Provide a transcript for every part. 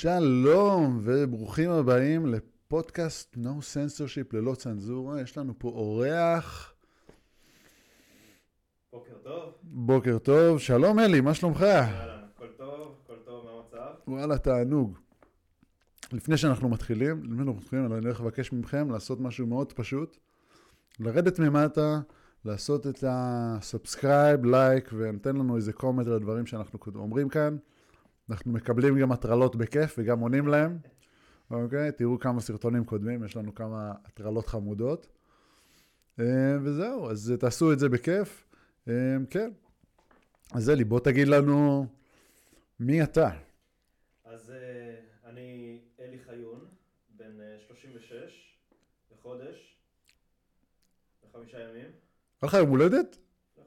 שלום וברוכים הבאים לפודקאסט No Censorship ללא צנזורה. יש לנו פה אורח. בוקר טוב. בוקר טוב. שלום אלי, מה שלומך? אהלן, הכל טוב, הכל טוב, מה המצב? וואלה, תענוג. לפני שאנחנו מתחילים, לפני שאנחנו מתחילים, אני הולך לבקש מכם לעשות משהו מאוד פשוט. לרדת ממטה, לעשות את ה subscribe, לייק, ונותן לנו איזה comment על הדברים שאנחנו אומרים כאן. אנחנו מקבלים גם הטרלות בכיף וגם עונים להם. אוקיי? תראו כמה סרטונים קודמים, יש לנו כמה הטרלות חמודות. אה, וזהו, אז תעשו את זה בכיף. אה, כן. אז אלי, בוא תגיד לנו מי אתה. אז אה, אני אלי חיון, בן אה, 36, בחודש, בחמישה ימים. לך יום הולדת? כן.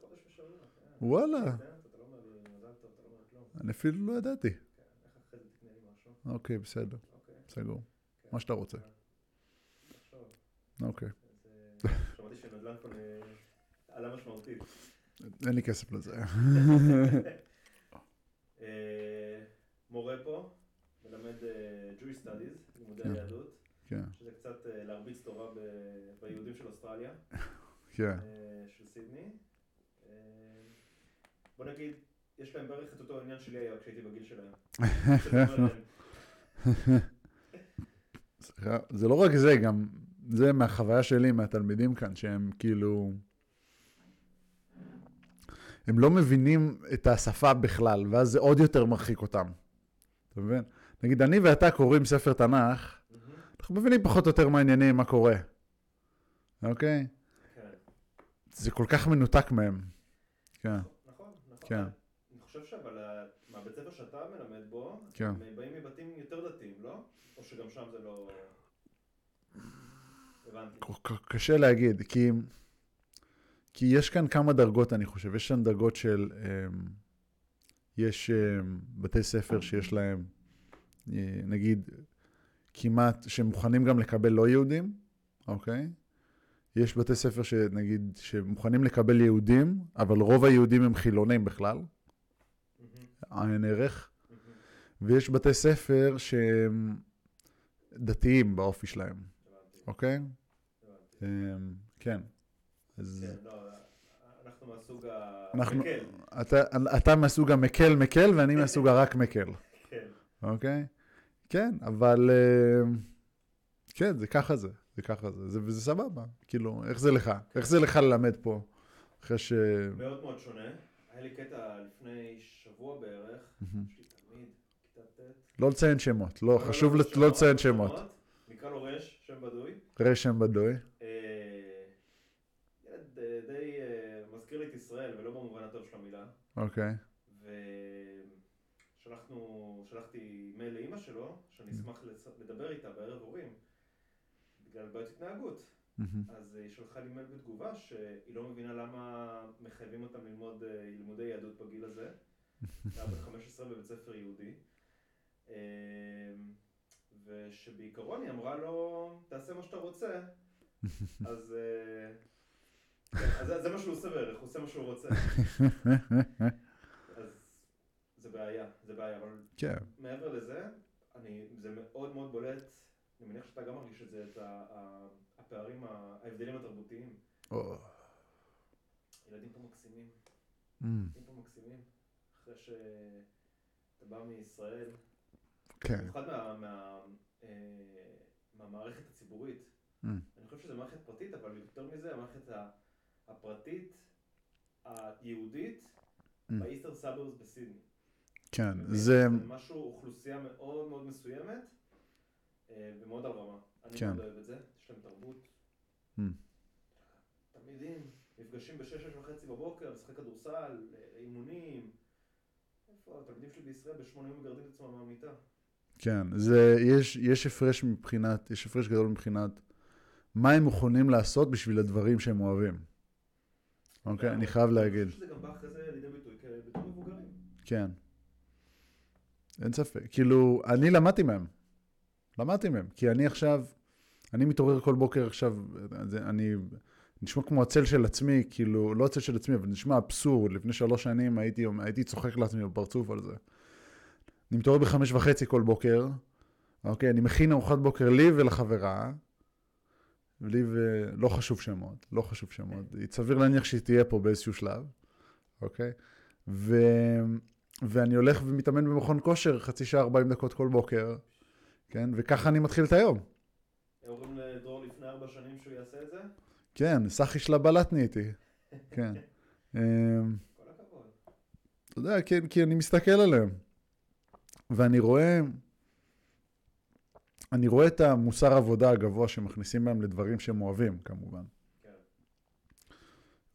וואלה, כן, אתה לא אומר לי מזל טוב, אתה לא אומר כלום. אני אפילו לא ידעתי. כן? אוקיי, בסדר, אוקיי. סגור. כן. מה שאתה רוצה. אוקיי. אה, שמעתי שנדל"ן פה עלה משמעותית. אין לי כסף לזה. אה, מורה פה, מלמד אה, Jewish Studies, לימודי כן. היהדות, כן, שזה קצת להרביץ תורה ביהודים של אוסטרליה, כן. של סידני. בוא נגיד, יש להם בערך את אותו עניין שלי היה כשהייתי בגיל שלהם. זה לא רק זה, גם זה מהחוויה שלי, מהתלמידים כאן, שהם כאילו... הם לא מבינים את השפה בכלל, ואז זה עוד יותר מרחיק אותם. אתה מבין? נגיד, אני ואתה קוראים ספר תנ"ך, "מהמם, אנחנו מבינים פחות או יותר מה העניינים, מה קורה. אוקיי? כן, זה כל כך מנותק מהם. כן, נכון, נכון. כן. אני חושב אבל ה- מהבית ספר שאתה מלמד בו, כן. הם באים מבתים יותר דתיים, לא? או שגם שם זה לא... הבנתי. קשה להגיד, כי, כי יש כאן כמה דרגות, אני חושב. יש כאן דרגות של... אמ, יש אמ, בתי ספר שיש להם, אה, נגיד, כמעט, שמוכנים גם לקבל לא יהודים, אוקיי? יש בתי ספר שנגיד, שמוכנים לקבל יהודים, אבל רוב היהודים הם חילונים בכלל, עין ערך. ויש בתי ספר שהם דתיים באופי שלהם, אוקיי? אמ, כן. אז כן, לא, אנחנו מהסוג המקל. אתה, אתה מהסוג המקל מקל ואני מהסוג הרק מקל, כן. אוקיי? כן, אבל אמ, כן, זה ככה זה, זה ככה זה, זה וזה סבבה. כאילו, איך זה לך? איך זה לך ללמד פה? אחרי ש... מאוד מאוד שונה. היה לי קטע לפני שבוע בערך. יש לי. לא לציין שמות, לא, חשוב לא לת- לא לציין שמות. נקרא לו רש, שם בדוי. רשם בדוי. אה, ילד אה, די אה, מזכיר לי את ישראל, ולא במובן הטוב של המילה. אוקיי. ושלחנו, שלחתי מייל לאימא שלו, שאני אשמח לצ- לדבר איתה בערב הורים, בגלל בעיות התנהגות. מהמם. אז היא שלחה לי מייל בתגובה שהיא לא מבינה למה מחייבים אותם ללמוד לימודי יהדות בגיל הזה. היה בת 15 בבית ספר יהודי. אה, ושבעיקרון היא אמרה לו, תעשה מה שאתה רוצה. אז אה, כן, אז זה- זה מה שהוא עושה בערך, הוא עושה מה שהוא רוצה. אז זה בעיה, זה בעיה, אבל כן, מעבר לזה, אני, זה מאוד מאוד בולט, אני מניח שאתה גם מרגיש את זה, את הפערים, ההבדלים התרבותיים. ילדים פה מקסימים, אמ, ילדים פה מקסימים, אחרי שאתה בא מישראל, כן. במיוחד מה, מה, אה, מהמערכת הציבורית. אמ, אני חושב שזו מערכת פרטית, אבל יותר מזה, המערכת הפרטית, היהודית, אמ. ב Eastern Suburbs בסידני. כן? זה... משהו, אוכלוסייה מאוד מאוד מסוימת, אה, ומאוד על רמה. אני כן. מאוד אוהב את זה, יש להם תרבות. אמ, תלמידים נפגשים בשש, שש וחצי בבוקר, לשחק כדורסל, אה, אימונים. איפה, התלמידים שלי בישראל בשמונה יום מגרדים את עצמם מהמיטה. כן, זה, יש, יש הפרש מבחינת, יש הפרש גדול מבחינת מה הם מוכנים לעשות בשביל הדברים שהם אוהבים. אוקיי, אני חייב להגיד. אני חושב שזה גם בא אחרי זה לידי ביטוי בתור מבוגרים. כן. אין ספק. כאילו, אני למדתי מהם. למדתי מהם. כי אני עכשיו, אני מתעורר כל בוקר עכשיו, זה, אני נשמע כמו הצל של עצמי, כאילו, לא הצל של עצמי, אבל נשמע אבסורד. לפני שלוש שנים הייתי, הייתי צוחק לעצמי בפרצוף על זה. אני מתעורר בחמש וחצי כל בוקר, אוקיי? אני מכין ארוחת בוקר לי ולחברה, לי ו... לא חשוב שמות, לא חשוב שמות. סביר להניח שהיא תהיה פה באיזשהו שלב, אוקיי? ו... ואני הולך ומתאמן במכון כושר חצי שעה, 40 דקות כל בוקר, כן? וככה אני מתחיל את היום. אומרים לדרור לפני ארבע שנים שהוא יעשה את זה? כן, סחי שלה בלטני איתי, כן. אמ, כל הכבוד. אתה יודע, כי, כי אני מסתכל עליהם. ואני רואה, אני רואה את המוסר עבודה הגבוה שמכניסים בהם לדברים שהם אוהבים, כמובן.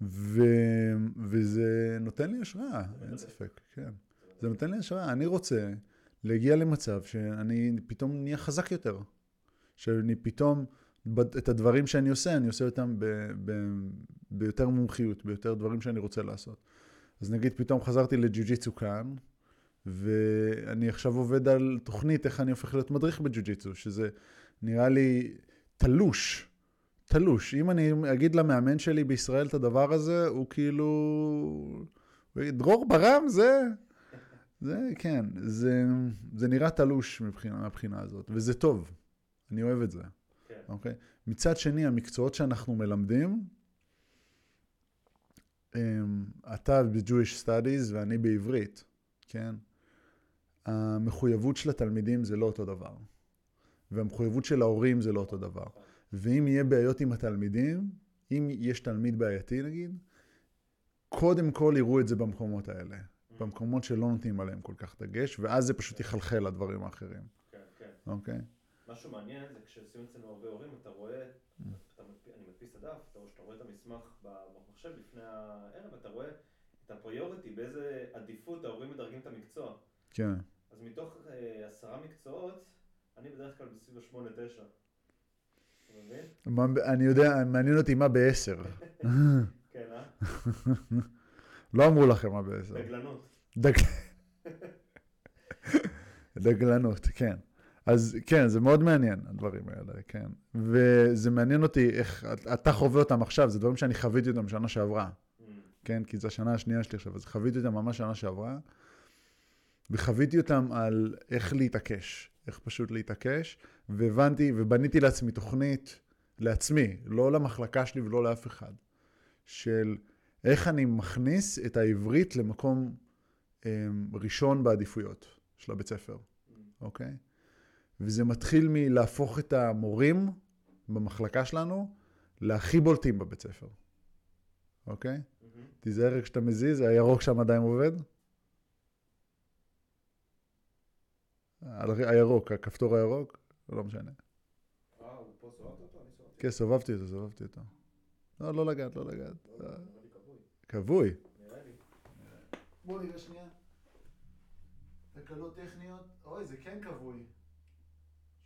ו, וזה נותן לי השראה, אין. ספק, כן. זה נותן לי השראה. אני רוצה להגיע למצב שאני פתאום נהיה חזק יותר. שאני פתאום, את הדברים שאני עושה, אני עושה אותם ב, ב, ביותר מומחיות, ביותר דברים שאני רוצה לעשות. אז נגיד פתאום חזרתי לג'ו-ג'יצו כאן, ואני עכשיו עובד על תוכנית איך אני הופך להיות מדריך בג'ו-ג'יצו, שזה נראה לי תלוש, תלוש. אם אני אגיד למאמן שלי בישראל את הדבר הזה, הוא כאילו... דרור ברם זה... זה, כן, זה, זה נראה תלוש מבחינה, מהבחינה הזאת, וזה טוב. אני אוהב את זה, כן. אוקיי? מצד שני, המקצועות שאנחנו מלמדים, אתה ב-Jewish Studies ואני בעברית, כן? המחויבות של התלמידים זה לא אותו דבר. והמחויבות של ההורים זה לא אותו דבר. ואם יהיה בעיות עם התלמידים, אם יש תלמיד בעייתי נגיד, קודם כל יראו את זה במקומות האלה. במקומות שלא נותנים עליהם כל כך דגש, ואז זה פשוט יחלחל לדברים האחרים, כן, כן. אוקיי? משהו מעניין זה כשעושים אצלנו הרבה הורים, אתה רואה, אתה אני מדפיס את הדף, אתה שאתה רואה את המסמך במחשב לפני הערב, אתה רואה את הפריוריטי, באיזה עדיפות ההורים מדרגים את המקצוע. כן. אז מתוך אה, עשרה מקצועות, אני בדרך כלל בסביב השמונה תשע. אתה מבין? אני יודע, מעניין אותי מה בעשר. כן, אה? לא אמרו לכם מה בעשר. בגלנות. דג... דגלנות, כן. אז כן, זה מאוד מעניין, הדברים האלה, כן. וזה מעניין אותי איך, אתה חווה אותם עכשיו, זה דברים שאני חוויתי אותם שנה שעברה, Mm, כן? כי זו השנה השנייה שלי עכשיו, אז חוויתי אותם ממש שנה שעברה, וחוויתי אותם על איך להתעקש, איך פשוט להתעקש, והבנתי, ובניתי לעצמי תוכנית, לעצמי, לא למחלקה שלי ולא לאף אחד, של איך אני מכניס את העברית למקום אמ, ראשון בעדיפויות של הבית ספר, אוקיי? וזה מתחיל מלהפוך את המורים במחלקה שלנו להכי בולטים בבית ספר, אוקיי? מהמם. תיזהר כשאתה מזיז, הירוק שם עדיין עובד? על הר- הירוק, הכפתור הירוק? לא משנה. כן, סובבתי אותו, סובבתי אותו. לא, לא לגעת, לא לגעת. לא, לא, כבוי. כבוי. נראה לי. בוא נראה שנייה. תקלות טכניות. אוי, זה כן כבוי.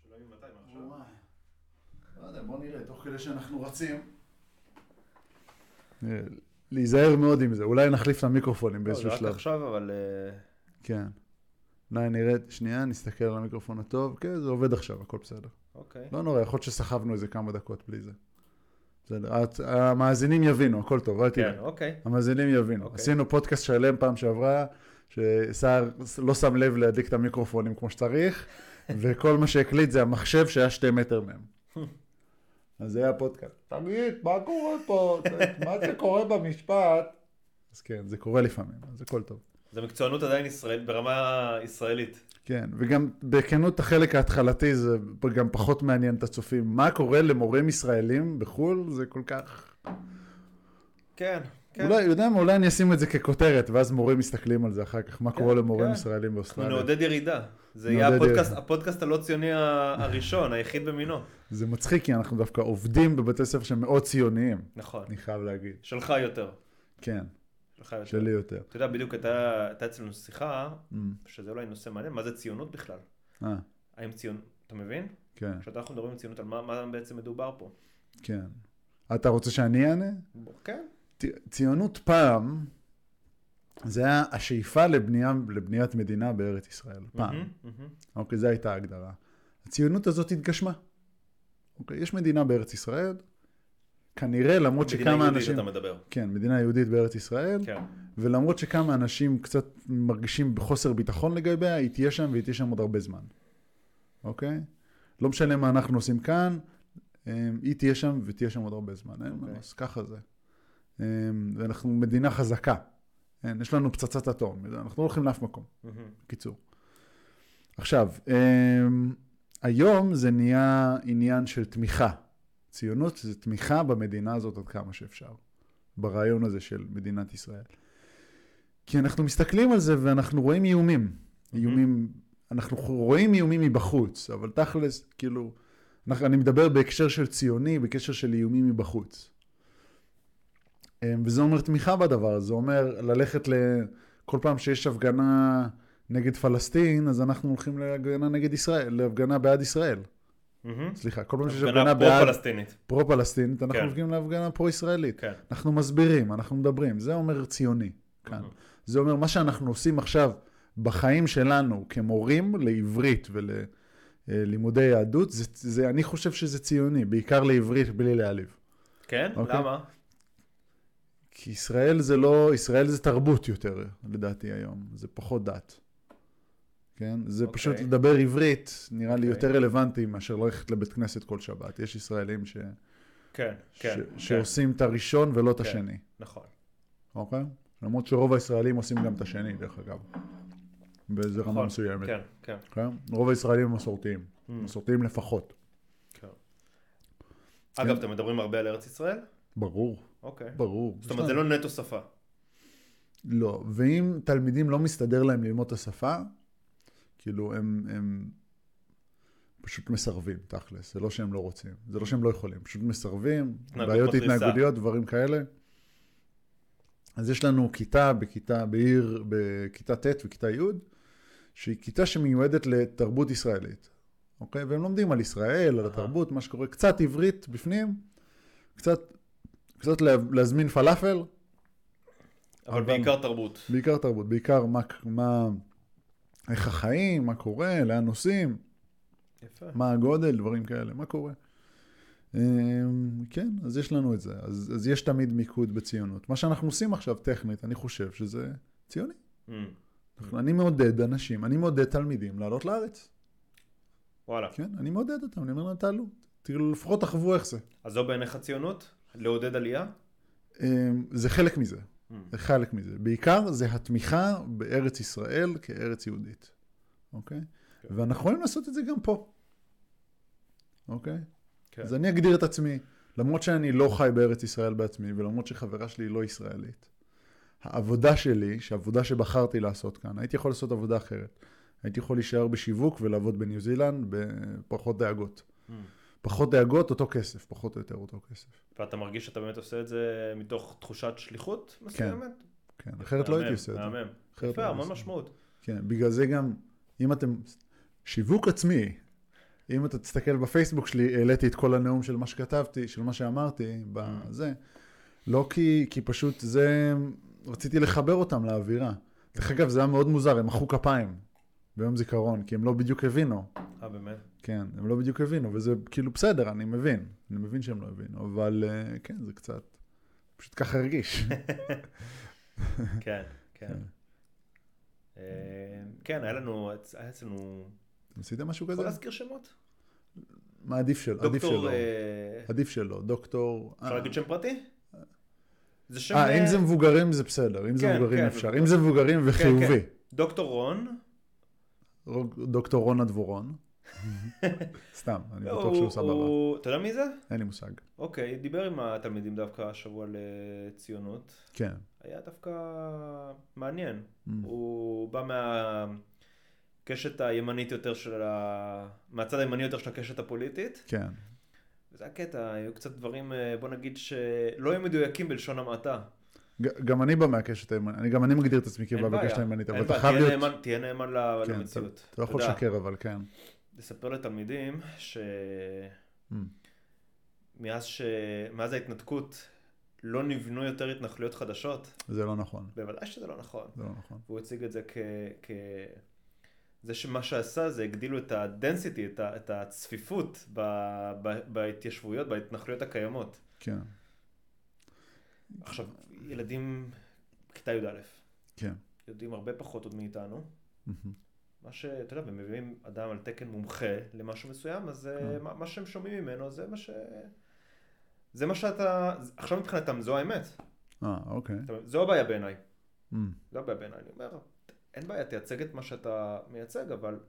שלא מתי, מה עכשיו? לא יודע, בוא נראה, תוך כדי שאנחנו רצים. להיזהר מאוד עם זה, אולי נחליף את המיקרופונים באיזשהו לא, זה שלב. רק עכשיו, אבל... אה, כן. אולי נראה, שנייה, נסתכל על המיקרופון הטוב. כן, זה עובד עכשיו, הכל בסדר. אוקיי. לא נורא, יכול להיות שסחבנו איזה כמה דקות בלי זה. בסדר, המאזינים יבינו, הכל טוב, אל כן, תראה. אוקיי. המאזינים יבינו. אוקיי. עשינו פודקאסט שלם פעם שעברה, שסער לא שם לב להדליק את המיקרופונים כמו שצריך, וכל מה שהקליט זה המחשב שהיה שתי מטר מהם. אז זה היה פודקאסט. תגיד, מה קורה פה? מה זה קורה במשפט? אז כן, זה קורה לפעמים, אז הכל טוב. זה מקצוענות עדיין ישראל, ברמה ישראלית. כן, וגם בכנות החלק ההתחלתי זה גם פחות מעניין את הצופים. מה קורה למורים ישראלים בחו"ל? זה כל כך... כן, כן. אולי, יודע מה, אולי אני אשים את זה ככותרת, ואז מורים מסתכלים על זה אחר כך, מה כן, קורה למורים כן. ישראלים אנחנו באוסטרליה. נעודד ירידה. זה יהיה הפודקאסט. הפודקאסט הלא ציוני הראשון, היחיד במינו. זה מצחיק, כי אנחנו דווקא עובדים בבתי ספר שהם מאוד ציוניים, נכון. אני חייב להגיד. שלך יותר. כן, שלך יותר. שלי יותר. אתה יודע, בדיוק הייתה אצלנו שיחה, Mm, שזה אולי נושא מעניין, מה זה ציונות בכלל? אה, האם ציונות, אתה מבין? כן, כשאנחנו מדברים על ציונות, על מה מה בעצם מדובר פה? כן. אתה רוצה שאני אענה? כן. ציונות פעם, זה היה השאיפה לבנייה, לבניית מדינה בארץ ישראל, פעם. מהמם, מהמם. אוקיי, זו הייתה ההגדרה. הציונות הזאת התגשמה. אוקיי, יש מדינה בארץ ישראל, כנראה למרות מדינה שכמה יהודית אנשים... אתה מדבר. כן, מדינה יהודית בארץ ישראל, כן. ולמרות שכמה אנשים קצת מרגישים בחוסר ביטחון לגביה, היא תהיה שם והיא תהיה שם עוד הרבה זמן, אוקיי? לא משנה מה אנחנו עושים כאן, אמ, היא תהיה שם ותהיה שם עוד הרבה זמן, אין אוקיי. מנוס, ככה זה. אמ, ואנחנו מדינה חזקה, אין, יש לנו פצצת אטום, אנחנו לא הולכים לאף מקום. בקיצור. עכשיו, אמ, היום זה נהיה עניין של תמיכה. ציונות זה תמיכה במדינה הזאת עד כמה שאפשר, ברעיון הזה של מדינת ישראל. כי אנחנו מסתכלים על זה ואנחנו רואים איומים. איומים, אנחנו רואים איומים מבחוץ, אבל תכלס, כאילו, אנחנו- אני מדבר בהקשר של ציוני, בקשר של איומים מבחוץ. אמ, וזה אומר תמיכה בדבר, זה אומר ללכת ל... כל פעם שיש הפגנה נגד פלסטין, אז אנחנו הולכים להפגנה נגד ישראל, להפגנה בעד ישראל. מהמם. סליחה, כל פעם שיש הפגנה הפגנה בעד פרו-פלסטינית. פרו-פלסטינית, אנחנו כן. הולכים להפגנה פרו-ישראלית. כן. אנחנו מסבירים, אנחנו מדברים, זה אומר ציוני כאן. מהמם. זה אומר מה שאנחנו עושים עכשיו בחיים שלנו כמורים לעברית וללימודי יהדות, זה, זה, אני חושב שזה ציוני, בעיקר לעברית בלי להעליב. כן? אוקיי. למה? כי ישראל זה לא, ישראל זה תרבות יותר, לדעתי היום, זה פחות דת. כן? זה אוקיי. פשוט לדבר עברית, נראה לי אוקיי. יותר רלוונטי מאשר ללכת לבית כנסת כל שבת. יש ישראלים ש... כן, כן. ש... כן. שעושים את הראשון ולא את כן. השני, נכון. אוקיי? למרות שרוב הישראלים עושים גם את השני, דרך אגב. באיזה רמה נכון. מסוימת. כן, כן. כן? רוב הישראלים הם מסורתיים. Mm. מסורתיים לפחות. כן. אגב, אתם מדברים הרבה על ארץ ישראל? ברור, אוקיי. ברור. זאת אומרת, זה לא נטו שפה. לא, ואם תלמידים לא מסתדר להם ללמוד את השפה, כאילו הם, הם פשוט מסרבים, תכלס. זה לא שהם לא רוצים, זה לא שהם לא יכולים, פשוט מסרבים, בעיות. התנהגותיות, דברים כאלה. אז יש לנו כיתה בכיתה, בעיר, בכיתה ט' וכיתה י', שהיא כיתה שמיועדת לתרבות ישראלית, אוקיי? והם לומדים על ישראל, על. התרבות, מה שקורה, קצת עברית בפנים, קצת, קצת לה- להזמין פלאפל, אבל אבל- בעיקר תרבות. בעיקר תרבות, בעיקר מה, מה, איך החיים, מה קורה, לאן נוסעים, יפה. מה הגודל, דברים כאלה, מה קורה. אמ, כן, אז יש לנו את זה. אז, אז יש תמיד מיקוד בציונות. מה שאנחנו עושים עכשיו טכנית, אני חושב שזה ציוני. Mm. אני מעודד אנשים, אני מעודד תלמידים לעלות לארץ. וואלה. כן, אני מעודד אותם, אני אומר להם, תעלו. תראו, לפחות תחוו איך זה. אז זו בעיניך ציונות? לעודד עלייה? אמ, זה חלק מזה. זה חלק מזה. בעיקר זה התמיכה בארץ ישראל כארץ יהודית, אוקיי? כן. ואנחנו יכולים לעשות את זה גם פה, אוקיי? כן. אז אני אגדיר את עצמי, למרות שאני לא חי בארץ ישראל בעצמי, ולמרות שחברה שלי היא לא ישראלית, העבודה שלי, שהעבודה שבחרתי לעשות כאן, הייתי יכול לעשות עבודה אחרת. הייתי יכול להישאר בשיווק ולעבוד בניו זילנד בפחות דאגות. Mm. פחות דאגות, אותו כסף, פחות או יותר אותו כסף. ואתה מרגיש שאתה באמת עושה את זה מתוך תחושת שליחות מסוימת? כן, אחרת לא הייתי עושה את זה. מהמם. לא יפה, הייתי המון. משמעות. כן, בגלל זה גם, אם אתם, שיווק עצמי, אם אתה תסתכל בפייסבוק שלי, העליתי את כל הנאום של מה שכתבתי, של מה שאמרתי, בזה, לא כי, כי פשוט זה, רציתי לחבר אותם לאווירה. דרך אגב, זה היה מאוד מוזר, הם מחאו כפיים ביום זיכרון, כי הם לא בדיוק הבינו. אה, באמת? כן, הם לא בדיוק הבינו, וזה כאילו בסדר, אני מבין, אני מבין שהם לא הבינו, אבל אה, כן, זה קצת, פשוט ככה הרגיש. כן, כן. כן. אה, כן, היה לנו, היה אצלנו, עשיתם משהו יכול כזה? להזכיר שמות? מה עדיף שלא? עדיף שלא. אה, עדיף שלא, דוקטור... אפשר להגיד שם פרטי? זה שם... אה, אם זה מבוגרים זה בסדר, אם זה כן, מבוגרים כן, אפשר. אם זה מבוגרים וחיובי. דוקטור רון. דוקטור רונה דבורון. סתם, אני בטוח הוא- שהוא סבבה. אתה יודע מי זה? אין לי מושג. אוקיי, דיבר עם התלמידים דווקא השבוע לציונות. כן. היה דווקא מעניין. Mm. הוא בא מהקשת הימנית יותר של ה... מהצד הימני יותר של הקשת הפוליטית. כן. וזה הקטע, היו קצת דברים, אה, בוא נגיד, שלא היו מדויקים בלשון המעטה. גם אני בא מהקשת הימנית, אני גם אני מגדיר את עצמי כבא. בקשת הימנית, אבל אתה חייב להיות... תהיה נאמן כן, למציאות. אתה לא יכול לשקר אבל, כן. לספר לתלמידים Mm. שמאז ש... מאז ההתנתקות לא נבנו יותר התנחלויות חדשות, זה לא נכון. בוודאי שזה לא נכון. זה לא נכון. והוא הציג את זה כ... כ... זה שמה שעשה זה הגדילו את ה-density, את, ה... את הצפיפות ב... ב... בהתיישבויות, בהתנחלויות הקיימות. כן. עכשיו, ילדים כיתה י"א. כן. יודעים הרבה פחות עוד מאיתנו. מה ש... אתה יודע, ומביאים אדם על תקן מומחה למשהו מסוים, אז אה, כן. מה, מה שהם שומעים ממנו זה מה ש... זה מה שאתה... עכשיו מבחינתם זו האמת. אה, אוקיי. זו הבעיה בעיניי. מהמם. זו הבעיה בעיניי. אני אומר, אין בעיה, תייצג את מה שאתה מייצג, אבל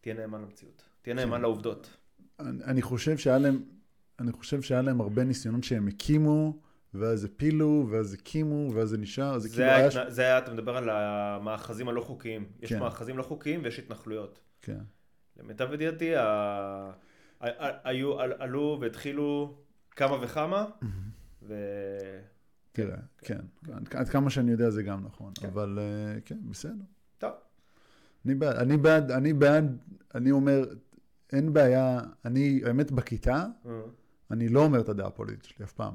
תהיה נאמן למציאות. תהיה נאמן כן. לעובדות. אני אני חושב שהיה להם, אני חושב שהיה להם הרבה ניסיונות שהם הקימו, ואז הפילו, ואז הקימו, ואז זה נשאר, זה זה, כאילו היה... ההתנ... זה היה, אתה מדבר על המאחזים הלא חוקיים. יש כן. מאחזים לא חוקיים ויש התנחלויות. כן. למיטב ידיעתי, ה... ה- ה- היו, על- עלו והתחילו כמה וכמה, ו... תראה, כן. עד- עד כמה שאני יודע זה גם נכון, כן. אבל אה, כן, בסדר. טוב. אני בעד, אני בעד, אני בעד, אני אומר, אין בעיה, אני, האמת, בכיתה, אה. אני לא אומר את הדעה הפוליטית שלי אף פעם.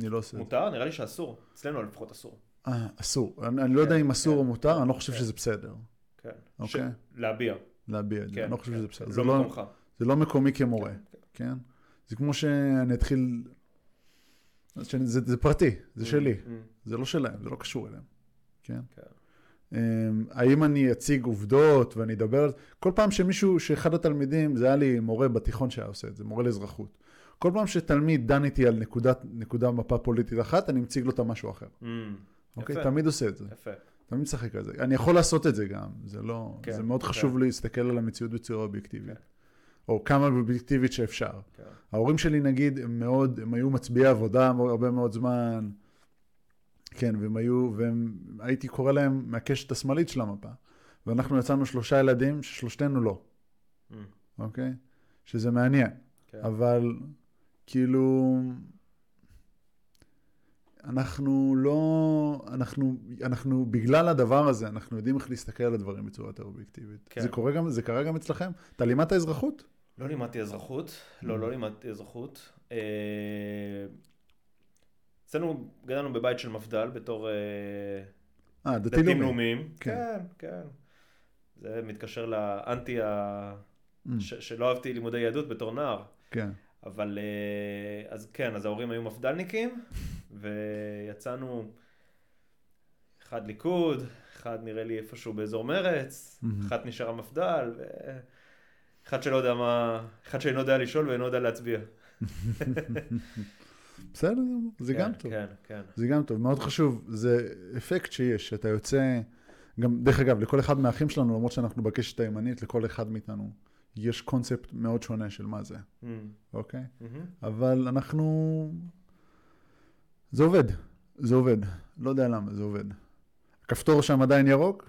אני לא עושה את זה. מותר? נראה לי שאסור. אצלנו לפחות אסור. אה, אסור. אני אני לא יודע כן, אם אסור כן, או מותר, אני לא חושב כן. שזה בסדר. כן. אוקיי. ש... להביע. להביע את זה, כן. אני לא חושב כן. שזה בסדר. לא זה לא- מקומך. זה לא מקומי כמורה, כן, כן? זה כמו שאני אתחיל... שאני- זה, זה פרטי, זה Mm, שלי, mm, זה לא שלהם, זה לא קשור אליהם, כן? כן. אמ, האם אני אציג עובדות ואני אדבר על זה? כל פעם שמישהו, שאחד התלמידים, זה היה לי מורה בתיכון שהיה עושה את זה, מורה לאזרחות. כל פעם שתלמיד דן איתי על נקודת, נקודה מפה פוליטית אחת, אני מציג לו את המשהו אחר. mm, אוקיי? יפה. תמיד עושה את זה. יפה. תמיד משחק על זה. אני יכול לעשות את זה גם, זה לא... כן, זה מאוד כן. חשוב להסתכל על המציאות בצורה אובייקטיבית. כן. או כמה אובייקטיבית שאפשר. כן. ההורים שלי נגיד, הם מאוד, הם היו מצביעי עבודה הרבה מאוד זמן, כן, והם היו, והם, הייתי קורא להם מהקשת השמאלית של המפה. ואנחנו יצאנו שלושה ילדים, ששלושתנו לא, Mm, אוקיי? שזה מעניין. כן. אבל כאילו, אנחנו לא, אנחנו, אנחנו, בגלל הדבר הזה, אנחנו יודעים איך להסתכל על הדברים בצורה יותר אובייקטיבית. כן. זה קורה גם, זה קרה גם אצלכם? אתה לימדת אזרחות? לא לימדתי אזרחות. לא, לא לימדתי אזרחות. אה, אצלנו גדלנו בבית של מפד"ל בתור... אה, אה, דתי דתיים לאומי. לאומיים. כן. כן, כן. זה מתקשר לאנטי ה... Mm, ש- שלא אהבתי לימודי יהדות בתור נער. כן. אבל אה, אז כן, אז ההורים היו מפד"לניקים, ויצאנו אחד ליכוד, אחד נראה לי איפשהו באזור מרץ. אחת נשארה מפד"ל, ואחד שלא יודע מה, אחד שאינו יודע לשאול ואינו יודע להצביע. בסדר, גמור, זה כן, גם טוב. כן, כן. זה גם טוב, מאוד חשוב, זה אפקט שיש, שאתה יוצא, גם, דרך אגב, לכל אחד מהאחים שלנו, למרות שאנחנו בקשת הימנית, לכל אחד מאיתנו, יש קונספט מאוד שונה של מה זה, Mm, אוקיי? מהמם. אבל אנחנו... זה עובד, זה עובד. לא יודע למה, זה עובד. הכפתור שם עדיין ירוק?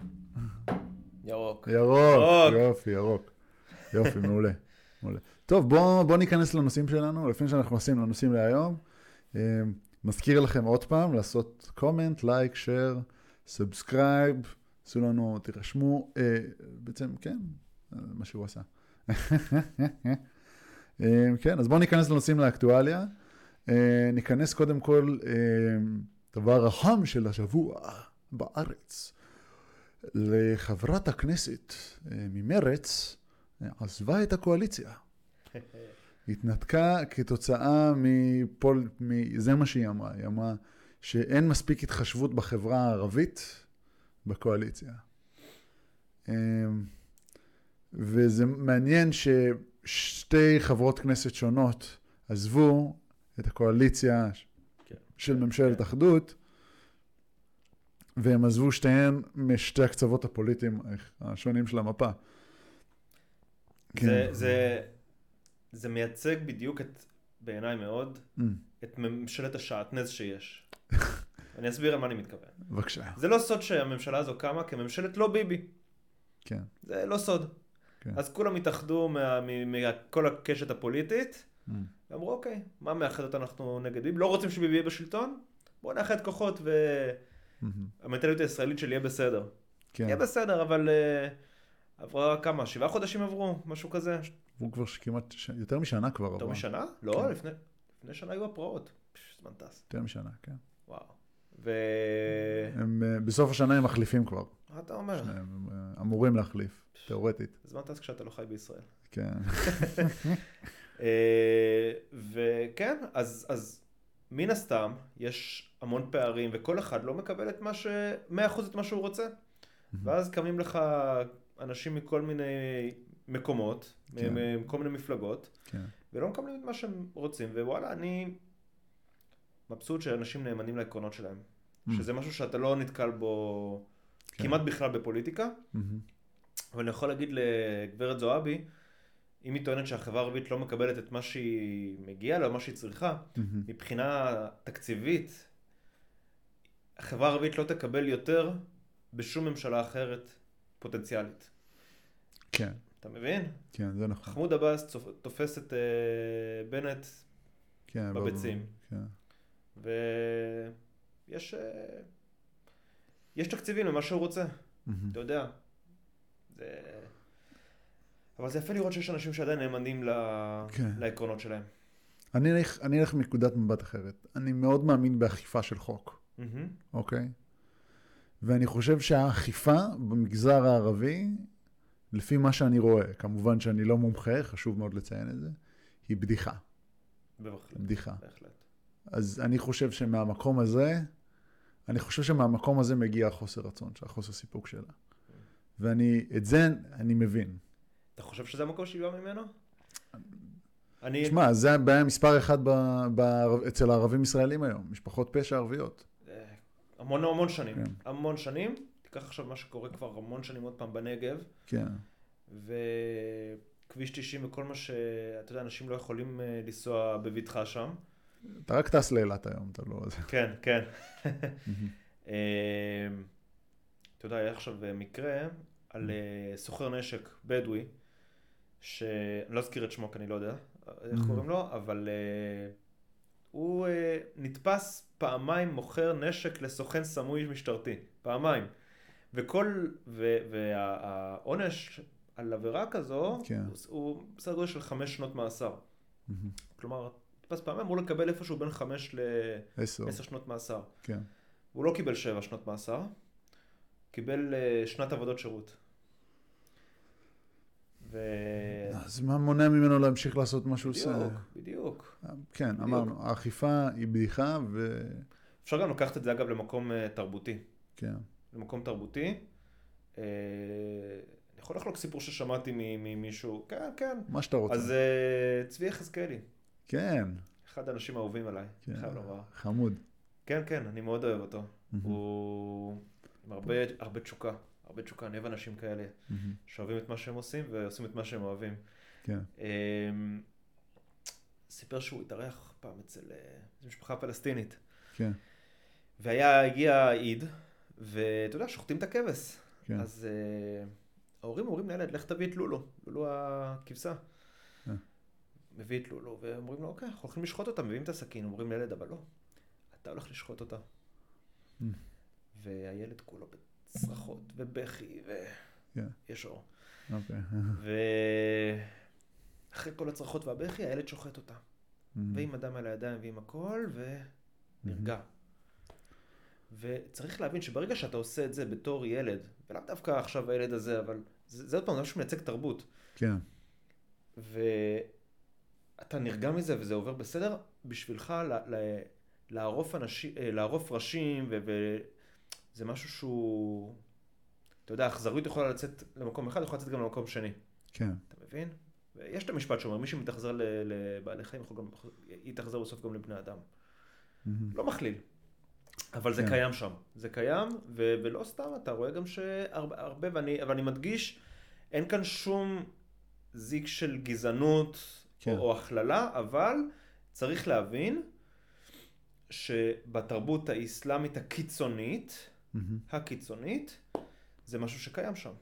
ירוק. ירוק, ירוק. יופי, ירוק. יופי, מעולה. מעולה. טוב, בואו בוא ניכנס לנושאים שלנו, לפני שאנחנו נכנסים לנושאים להיום. אה, מזכיר לכם עוד פעם לעשות comment, לייק, share, subscribe, עשו לנו, תירשמו, אה, בעצם, כן, אה, מה שהוא עשה. אה, כן, אז בואו ניכנס לנושאים לאקטואליה. אה, ניכנס קודם כל, אה, דבר החם של השבוע בארץ. לחברת הכנסת ממרץ, עזבה את הקואליציה. התנתקה כתוצאה מפול, מ... זה מה שהיא אמרה, היא אמרה שאין מספיק התחשבות בחברה הערבית בקואליציה. וזה מעניין ששתי חברות כנסת שונות עזבו את הקואליציה כן. של ממשלת אחדות, והם עזבו שתיהן משתי הקצוות הפוליטיים השונים של המפה. כן. זה, זה, זה מייצג בדיוק את, בעיניי מאוד, Mm, את ממשלת השעטנז שיש. אני אסביר על מה אני מתכוון. בבקשה. זה לא סוד שהממשלה הזו קמה כממשלת לא ביבי. כן. זה לא סוד. כן. אז כולם התאחדו מה- מכל הקשת הפוליטית, Mm, ואמרו, אוקיי, מה מאחד אותנו אנחנו נגד ביבי? לא רוצים שביבי יהיה בשלטון? בואו נאחד כוחות. והמנטליות הישראלית של יהיה בסדר. כן. יהיה בסדר, אבל אה, עברה כמה? שבעה חודשים עברו? משהו כזה? הוא כבר כמעט, ש- יותר משנה כבר יותר עברה. משנה? לא, כן. לפני לפני שנה היו הפרעות. זמן טס. יותר משנה, כן. וואו. ו... הם, אה, בסוף השנה הם מחליפים כבר. מה אתה אומר? שניהם, הם אה, אמורים להחליף, תיאורטית. זמן טס כשאתה לא חי בישראל. כן. אה, וכן, אז, אז מן הסתם, יש המון פערים, וכל אחד לא מקבל את מה ש... 100% את מה שהוא רוצה. ואז קמים לך אנשים מכל מיני מקומות, כן. מכל מיני מפלגות, כן. ולא מקבלים את מה שהם רוצים, ווואלה, אני מבסוט שאנשים נאמנים לעקרונות שלהם. שזה משהו שאתה לא נתקל בו כן. כמעט בכלל בפוליטיקה. אבל אני יכול להגיד לגברת זועבי, אם היא טוענת שהחברה הערבית לא מקבלת את מה שהיא מגיעה לה, מה שהיא צריכה, מהמם. מבחינה תקציבית, החברה הערבית לא תקבל יותר בשום ממשלה אחרת פוטנציאלית. כן, אתה מבין? כן, זה נכון. מחמוד עבאס תופס את אה, בנט כן, בביצים. כן. ויש אה, יש תקציבים למה שהוא רוצה, מהמם. אתה יודע. זה... אבל זה יפה לראות שיש אנשים שעדיין נאמנים ל... כן. לעקרונות שלהם. אני אלך- אני אלך מנקודת מבט אחרת. אני מאוד מאמין באכיפה של חוק. אוקיי? ואני חושב שהאכיפה במגזר הערבי, לפי מה שאני רואה, כמובן שאני לא מומחה, חשוב מאוד לציין את זה, היא בדיחה. בהחלט. בדיחה. בהחלט. אז אני חושב שמהמקום הזה, אני חושב שמהמקום הזה מגיע החוסר רצון, של החוסר סיפוק שלה. ואני, את זה אני מבין. אתה חושב שזה המקום שהיא באה ממנו? אני... תשמע, זה הבעיה מספר אחד ב, ב, אצל הערבים ישראלים היום, משפחות פשע ערביות. אה, המון המון שנים. כן. המון שנים. תיקח עכשיו מה שקורה כבר המון שנים עוד פעם בנגב, כן, וכביש 90 וכל מה ש... אתה יודע, אנשים לא יכולים אה, לנסוע בבטחה שם. אתה רק טס לאילת היום, אתה לא... כן, כן. אה, אתה יודע, היה עכשיו אה, מקרה על אה, סוחר נשק בדואי, שאני לא אזכיר את שמו כי אני לא יודע איך Mhm. קוראים לו, אבל אה, הוא אה, נתפס פעמיים מוכר נשק לסוכן סמוי משטרתי, פעמיים. וכל, והעונש על עבירה כזו, כן. הוא- בסדר גודל של חמש שנות מאסר. כלומר, נתפס פעמיים, אמור לקבל איפשהו בין חמש עשר, לעשר שנות מאסר. כן. הוא לא קיבל שבע שנות מאסר, קיבל אה, שנת עבודות שירות. ו... אז מה מונע ממנו להמשיך לעשות מה שהוא עושה? בדיוק, בדיוק. כן, בדיוק. אמרנו, האכיפה היא בדיחה, ו... אפשר גם לקחת את זה אגב למקום אה, תרבותי. כן. למקום תרבותי. אה, אני יכול לחלוק סיפור ששמעתי ממישהו, כן, כן. מה שאתה רוצה. אז אה, צבי יחזקאלי, כן, אחד האנשים האהובים עליי, כן. חייב לומר. חמוד. כן, כן, אני מאוד אוהב אותו. מהמם. הוא עם הרבה, הרבה תשוקה, הרבה תשוקה, אני אוהב אנשים כאלה. מהמם. שאוהבים את מה שהם עושים ועושים את מה שהם אוהבים. כן. אמ, סיפר שהוא התארח פעם אצל אה, משפחה פלסטינית. כן. והיה, הגיע עיד, ואתה יודע, שוחטים את הכבש. כן. אז uh, ההורים אומרים לילד, לך תביא את לולו, לולו הכבשה. אה. מביא את לולו, ואומרים לו, אוקיי, אנחנו הולכים לשחוט אותה, מביאים את הסכין, אומרים לילד, אבל לא, אתה הולך לשחוט אותה. Mm. והילד כולו בצרחות ובכי. ויש אור. אוקיי. ואחרי כל הצרחות והבכי, הילד שוחט אותה. מהמם. ועם הדם על הידיים ועם הכל, ונרגע. וצריך להבין שברגע שאתה עושה את זה בתור ילד, ולאו דווקא עכשיו הילד הזה, אבל זה, עוד פעם, זה משהו שמייצג תרבות. כן. ואתה נרגע מזה וזה עובר בסדר, בשבילך ל- ל- לערוף, אנשים, אה, לערוף ראשים, ו- וזה משהו שהוא, אתה יודע, אכזריות יכולה לצאת למקום אחד, יכולה לצאת גם למקום שני. כן. אתה מבין? ויש את המשפט שאומר, מי שמתאכזר לבעלי חיים יכול גם, יתאכזר בסוף גם לבני אדם. מהמם. לא מכליל. אבל זה כן. קיים שם. זה קיים, ו- ולא סתם, אתה רואה גם שהרבה, הרבה, ואני, אבל אני מדגיש, אין כאן שום זיק של גזענות כן. או, הכללה, אבל צריך להבין שבתרבות האסלאמית הקיצונית. הקיצונית, זה משהו שקיים שם.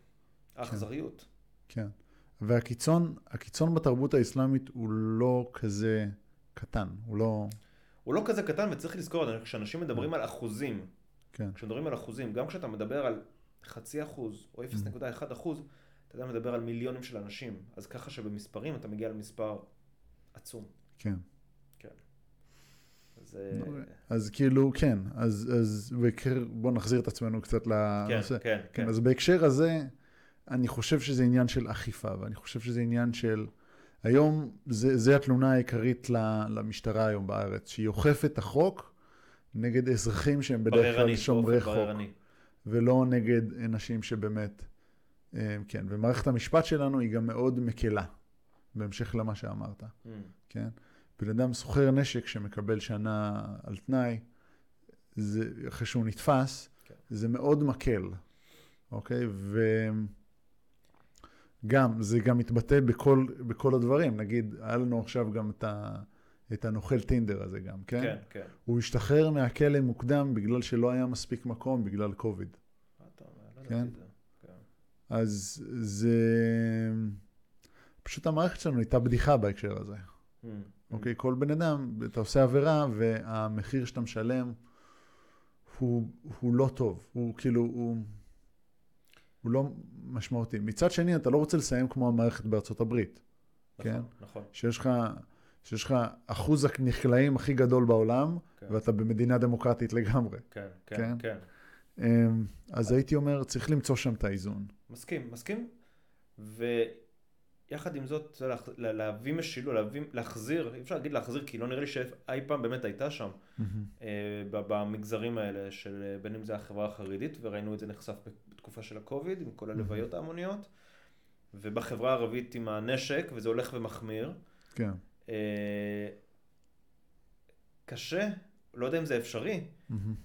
האכזריות. כן. והקיצון, הקיצון בתרבות האסלאמית הוא לא כזה קטן, הוא לא... הוא לא כזה קטן, וצריך לזכור, כשאנשים מדברים על אחוזים, כן. כשמדברים על אחוזים, גם כשאתה מדבר על חצי אחוז או 0.1 אחוז, אתה יודע, מדבר על מיליונים של אנשים. אז ככה שבמספרים אתה מגיע למספר עצום. כן. אז... אה, אז כאילו, כן, אז, אז בוא נחזיר את עצמנו קצת כן, לנושא. כן, כן. כן, אז בהקשר הזה, אני חושב שזה עניין של אכיפה, ואני חושב שזה עניין של... היום, זה, זה התלונה העיקרית ל- למשטרה היום בארץ, שהיא אוכפת את החוק נגד אזרחים שהם בדרך כלל שומרי חוק, בררני. ולא נגד אנשים שבאמת, אה, כן. ומערכת המשפט שלנו היא גם מאוד מקלה, בהמשך למה שאמרת, Mm. כן? בן אדם סוחר נשק שמקבל שנה על תנאי, זה, אחרי שהוא נתפס, כן. זה מאוד מקל, אוקיי? וגם, זה גם מתבטא בכל, בכל הדברים. נגיד, היה לנו עכשיו גם את, ה, את הנוכל טינדר הזה גם, כן? כן, כן. הוא השתחרר מהכלא מוקדם בגלל שלא היה מספיק מקום, בגלל קוביד. מה אתה אומר? לא כן. כן. אז זה... פשוט המערכת שלנו הייתה בדיחה בהקשר הזה. Mm. אוקיי? כל בן אדם, אתה עושה עבירה והמחיר שאתה משלם הוא, הוא לא טוב. הוא כאילו, הוא, הוא לא משמעותי. מצד שני, אתה לא רוצה לסיים כמו המערכת בארצות הברית, כן? נכון, נכון. שיש לך, שיש לך אחוז הנכלאים הכי גדול בעולם, כן. ואתה במדינה דמוקרטית לגמרי. כן, כן? כן, כן. אמ, אז הייתי אומר, צריך למצוא שם את האיזון. מסכים, מסכים. ויחד עם זאת, לה- לה- להביא משילות, להביא, להחזיר, אי אפשר להגיד להחזיר, כי לא נראה לי שאי פעם באמת הייתה שם, אה, ב- במגזרים האלה של אה, בין אם זה החברה החרדית, וראינו את זה נחשף בתקופה של הקוביד, עם כל הלוויות ההמוניות, ובחברה הערבית עם הנשק, וזה הולך ומחמיר. כן. אה, קשה, לא יודע אם זה אפשרי, מהמם.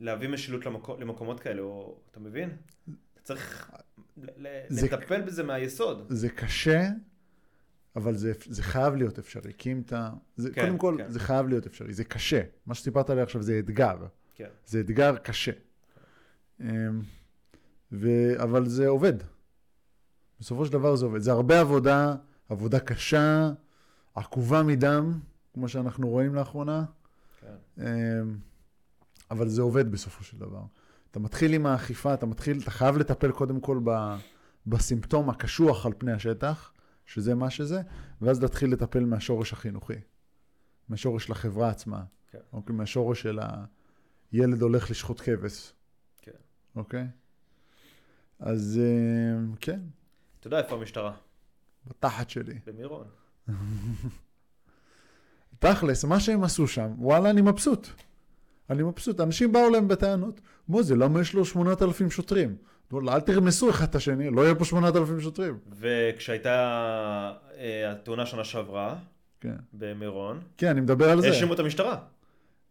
להביא משילות למקו, למקומות כאלה, או, אתה מבין? צריך זה- לטפל בזה מהיסוד. זה קשה, אבל זה, זה חייב להיות אפשרי. כי אם אתה... זה, כן, קודם כל, כן. זה חייב להיות אפשרי. זה קשה. מה שסיפרת לי עכשיו זה אתגר. כן. זה אתגר קשה. אמ, ו... אבל זה עובד. בסופו של דבר זה עובד. זה הרבה עבודה, עבודה קשה, עקובה מדם, כמו שאנחנו רואים לאחרונה, כן. אמ, אבל זה עובד בסופו של דבר. אתה מתחיל עם האכיפה, אתה מתחיל, אתה חייב לטפל קודם כל ב, בסימפטום הקשוח על פני השטח, שזה מה שזה, ואז להתחיל לטפל מהשורש החינוכי, מהשורש של החברה עצמה, כן. אוקיי? מהשורש של הילד הולך לשחוט כבש, כן. אוקיי? אז אמ, כן, אתה יודע איפה המשטרה? בתחת שלי. במירון. תכלס, מה שהם עשו שם, וואלה, אני מבסוט. אני מבסוט. אנשים באו להם בטענות, מוזה, למה יש לו 8,000 שוטרים? וואלה, אל תרמסו אחד את השני, לא יהיה פה 8,000 שוטרים. וכשהייתה אה, התאונה שנה שעברה, כן. במירון, כן, אני מדבר על זה. האשימו את המשטרה.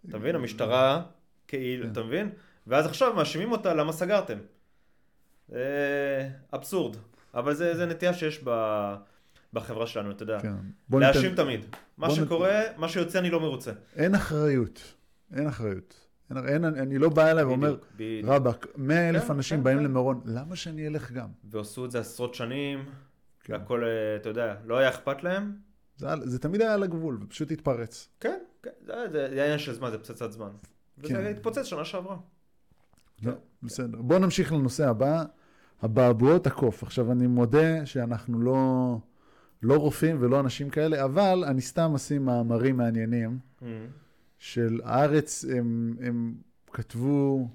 אתה מבין? המשטרה, כאילו, כן. אתה מבין? ואז עכשיו מאשימים אותה, למה סגרתם? זה אבסורד. אבל זה, זה נטייה שיש ב, בחברה שלנו, אתה יודע. כן. בוא ניתן- להאשים תמיד. מה בוא נת- שקורה, מה שיוצא אני לא מרוצה. אין אחריות. אין אחריות. אין, אין, אני לא בא אליי ואומר. רבאק, 100 אלף כן, אנשים כן, באים כן. למירון, למה שאני אלך גם? ועשו את זה עשרות שנים, כן. והכל, אה, אתה יודע, לא היה אכפת להם. זה, היה- זה תמיד היה על הגבול, ופשוט התפרץ. כן, כן, זה זה- זה עניין של זמן, זה פצצת זמן. וזה כן. התפוצץ שנה שעברה. לא, בסדר. בואו נמשיך לנושא הבא, אבעבועות הקוף. עכשיו, אני מודה שאנחנו לא, לא רופאים ולא אנשים כאלה, אבל אני סתם אשים מאמרים מעניינים של הארץ, הם, הם כתבו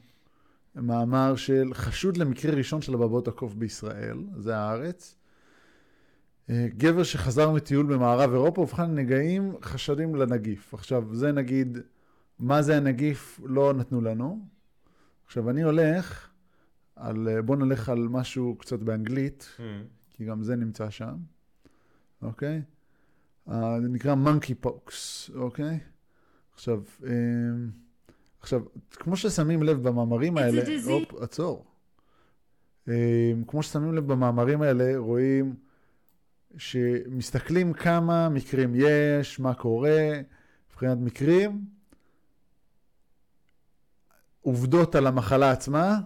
מאמר של חשוד למקרה ראשון של אבעבועות הקוף בישראל, זה הארץ. אה, גבר שחזר מטיול במערב אירופה, ובכן נגעים חשדים לנגיף. עכשיו, זה נגיד, מה זה הנגיף לא נתנו לנו. עכשיו, אני הולך על, אה, בוא נלך על משהו קצת באנגלית, כי גם זה נמצא שם, אוקיי? אה, זה נקרא monkey pox, אוקיי? עכשיו, אה, עכשיו, כמו ששמים לב במאמרים האלה. הופ, עצור. אה, כמו ששמים לב במאמרים האלה, רואים שמסתכלים כמה מקרים יש, מה קורה, מבחינת מקרים, עובדות על המחלה עצמה,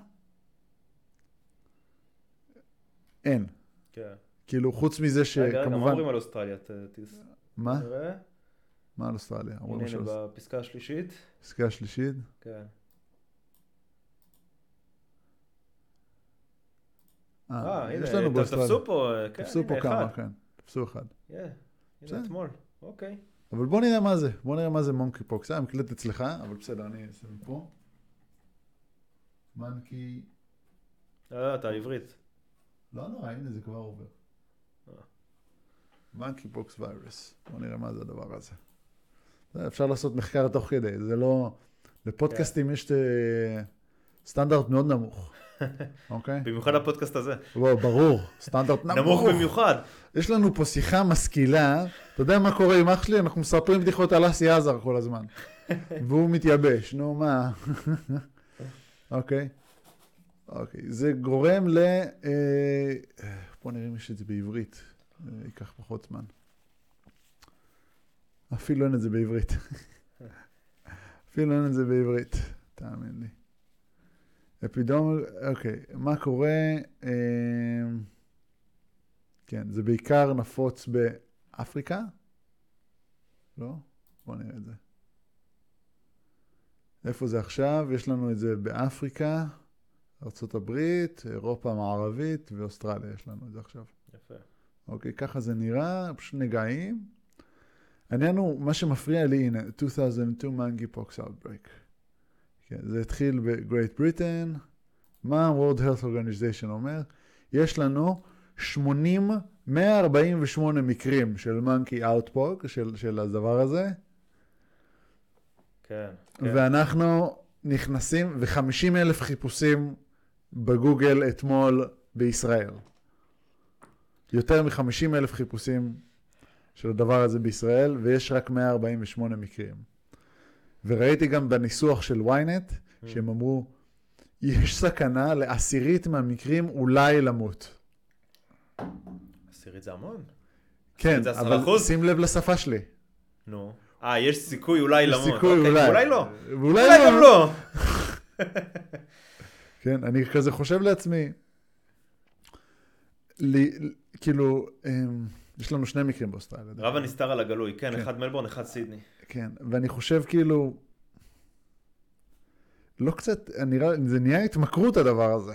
אין. כן. כאילו, חוץ מזה רגע, רגע, מה שכמובן... אומרים על אוסטרליה? מה? מה על אוסטרליה? הנה, בפסקה השלישית. פסקה השלישית. כן. אה, יש הנה, לנו באוסטרליה. תפסו פה, אה, כן, תפסו פה כמה. כן. תפסו אחד. כן. הנה אתמול. אוקיי. אבל בוא נראה מה זה. בוא נראה מה זה מונקי פוקס. אה, מקלט אצלך, אבל בסדר, אני אעשה מפה. monkey... לא, אתה עברית. לא נורא, הנה זה כבר עובר. אה. monkeypox virus. בוא נראה מה זה הדבר הזה. אפשר לעשות מחקר תוך כדי, זה לא... לפודקאסטים יש אה, סטנדרט מאוד נמוך, אוקיי? במיוחד הפודקאסט הזה. בוא, ברור, סטנדרט נמוך. נמוך במיוחד. יש לנו פה שיחה משכילה, אתה יודע מה קורה עם אח שלי? אנחנו מספרים בדיחות על אסי עזר כל הזמן. והוא מתייבש, נו מה. אוקיי. אוקיי, זה גורם ל... אה, בוא נראה אם יש את זה בעברית, אה, ייקח פחות זמן. אפילו אין את זה בעברית. אפילו אין את זה בעברית, תאמין לי. אפידומל, אוקיי, מה קורה? אה, כן, זה בעיקר נפוץ באפריקה? לא? בוא נראה את זה. איפה זה עכשיו? יש לנו את זה באפריקה, ארה"ב, אירופה המערבית ואוסטרליה יש לנו את זה עכשיו. יפה. אוקיי, ככה זה נראה, פשוט נגעים. העניין הוא, מה שמפריע לי, הנה, 2002 monkeypox outbreak. כן, זה התחיל ב Great Britain. מה ה-World Health Organization אומר? יש לנו 80, 148 מקרים של מנקי אאוטפוק, של, של הדבר הזה, כן. כן. ואנחנו נכנסים, ו-50 אלף חיפושים בגוגל אתמול בישראל. יותר מ-50 אלף חיפושים של הדבר הזה בישראל, ויש רק 148 מקרים. וראיתי גם בניסוח של ynet, שהם אמרו, יש סכנה לעשירית מהמקרים אולי למות. עשירית זה המון. כן, זה אבל אחוז? שים לב לשפה שלי. נו. אה, יש סיכוי אולי יש למות. סיכוי אוקיי, אולי. אולי לא. ואולי אולי גם לא. כן, אני כזה חושב לעצמי, לי, כאילו, אמ, יש לנו שני מקרים באוסטרליה. רב הנסתר על הגלוי. כן, כן. אחד מלבורן, אחד סידני. כן, ואני חושב כאילו, לא קצת, נראה, זה נהיה התמכרות הדבר הזה.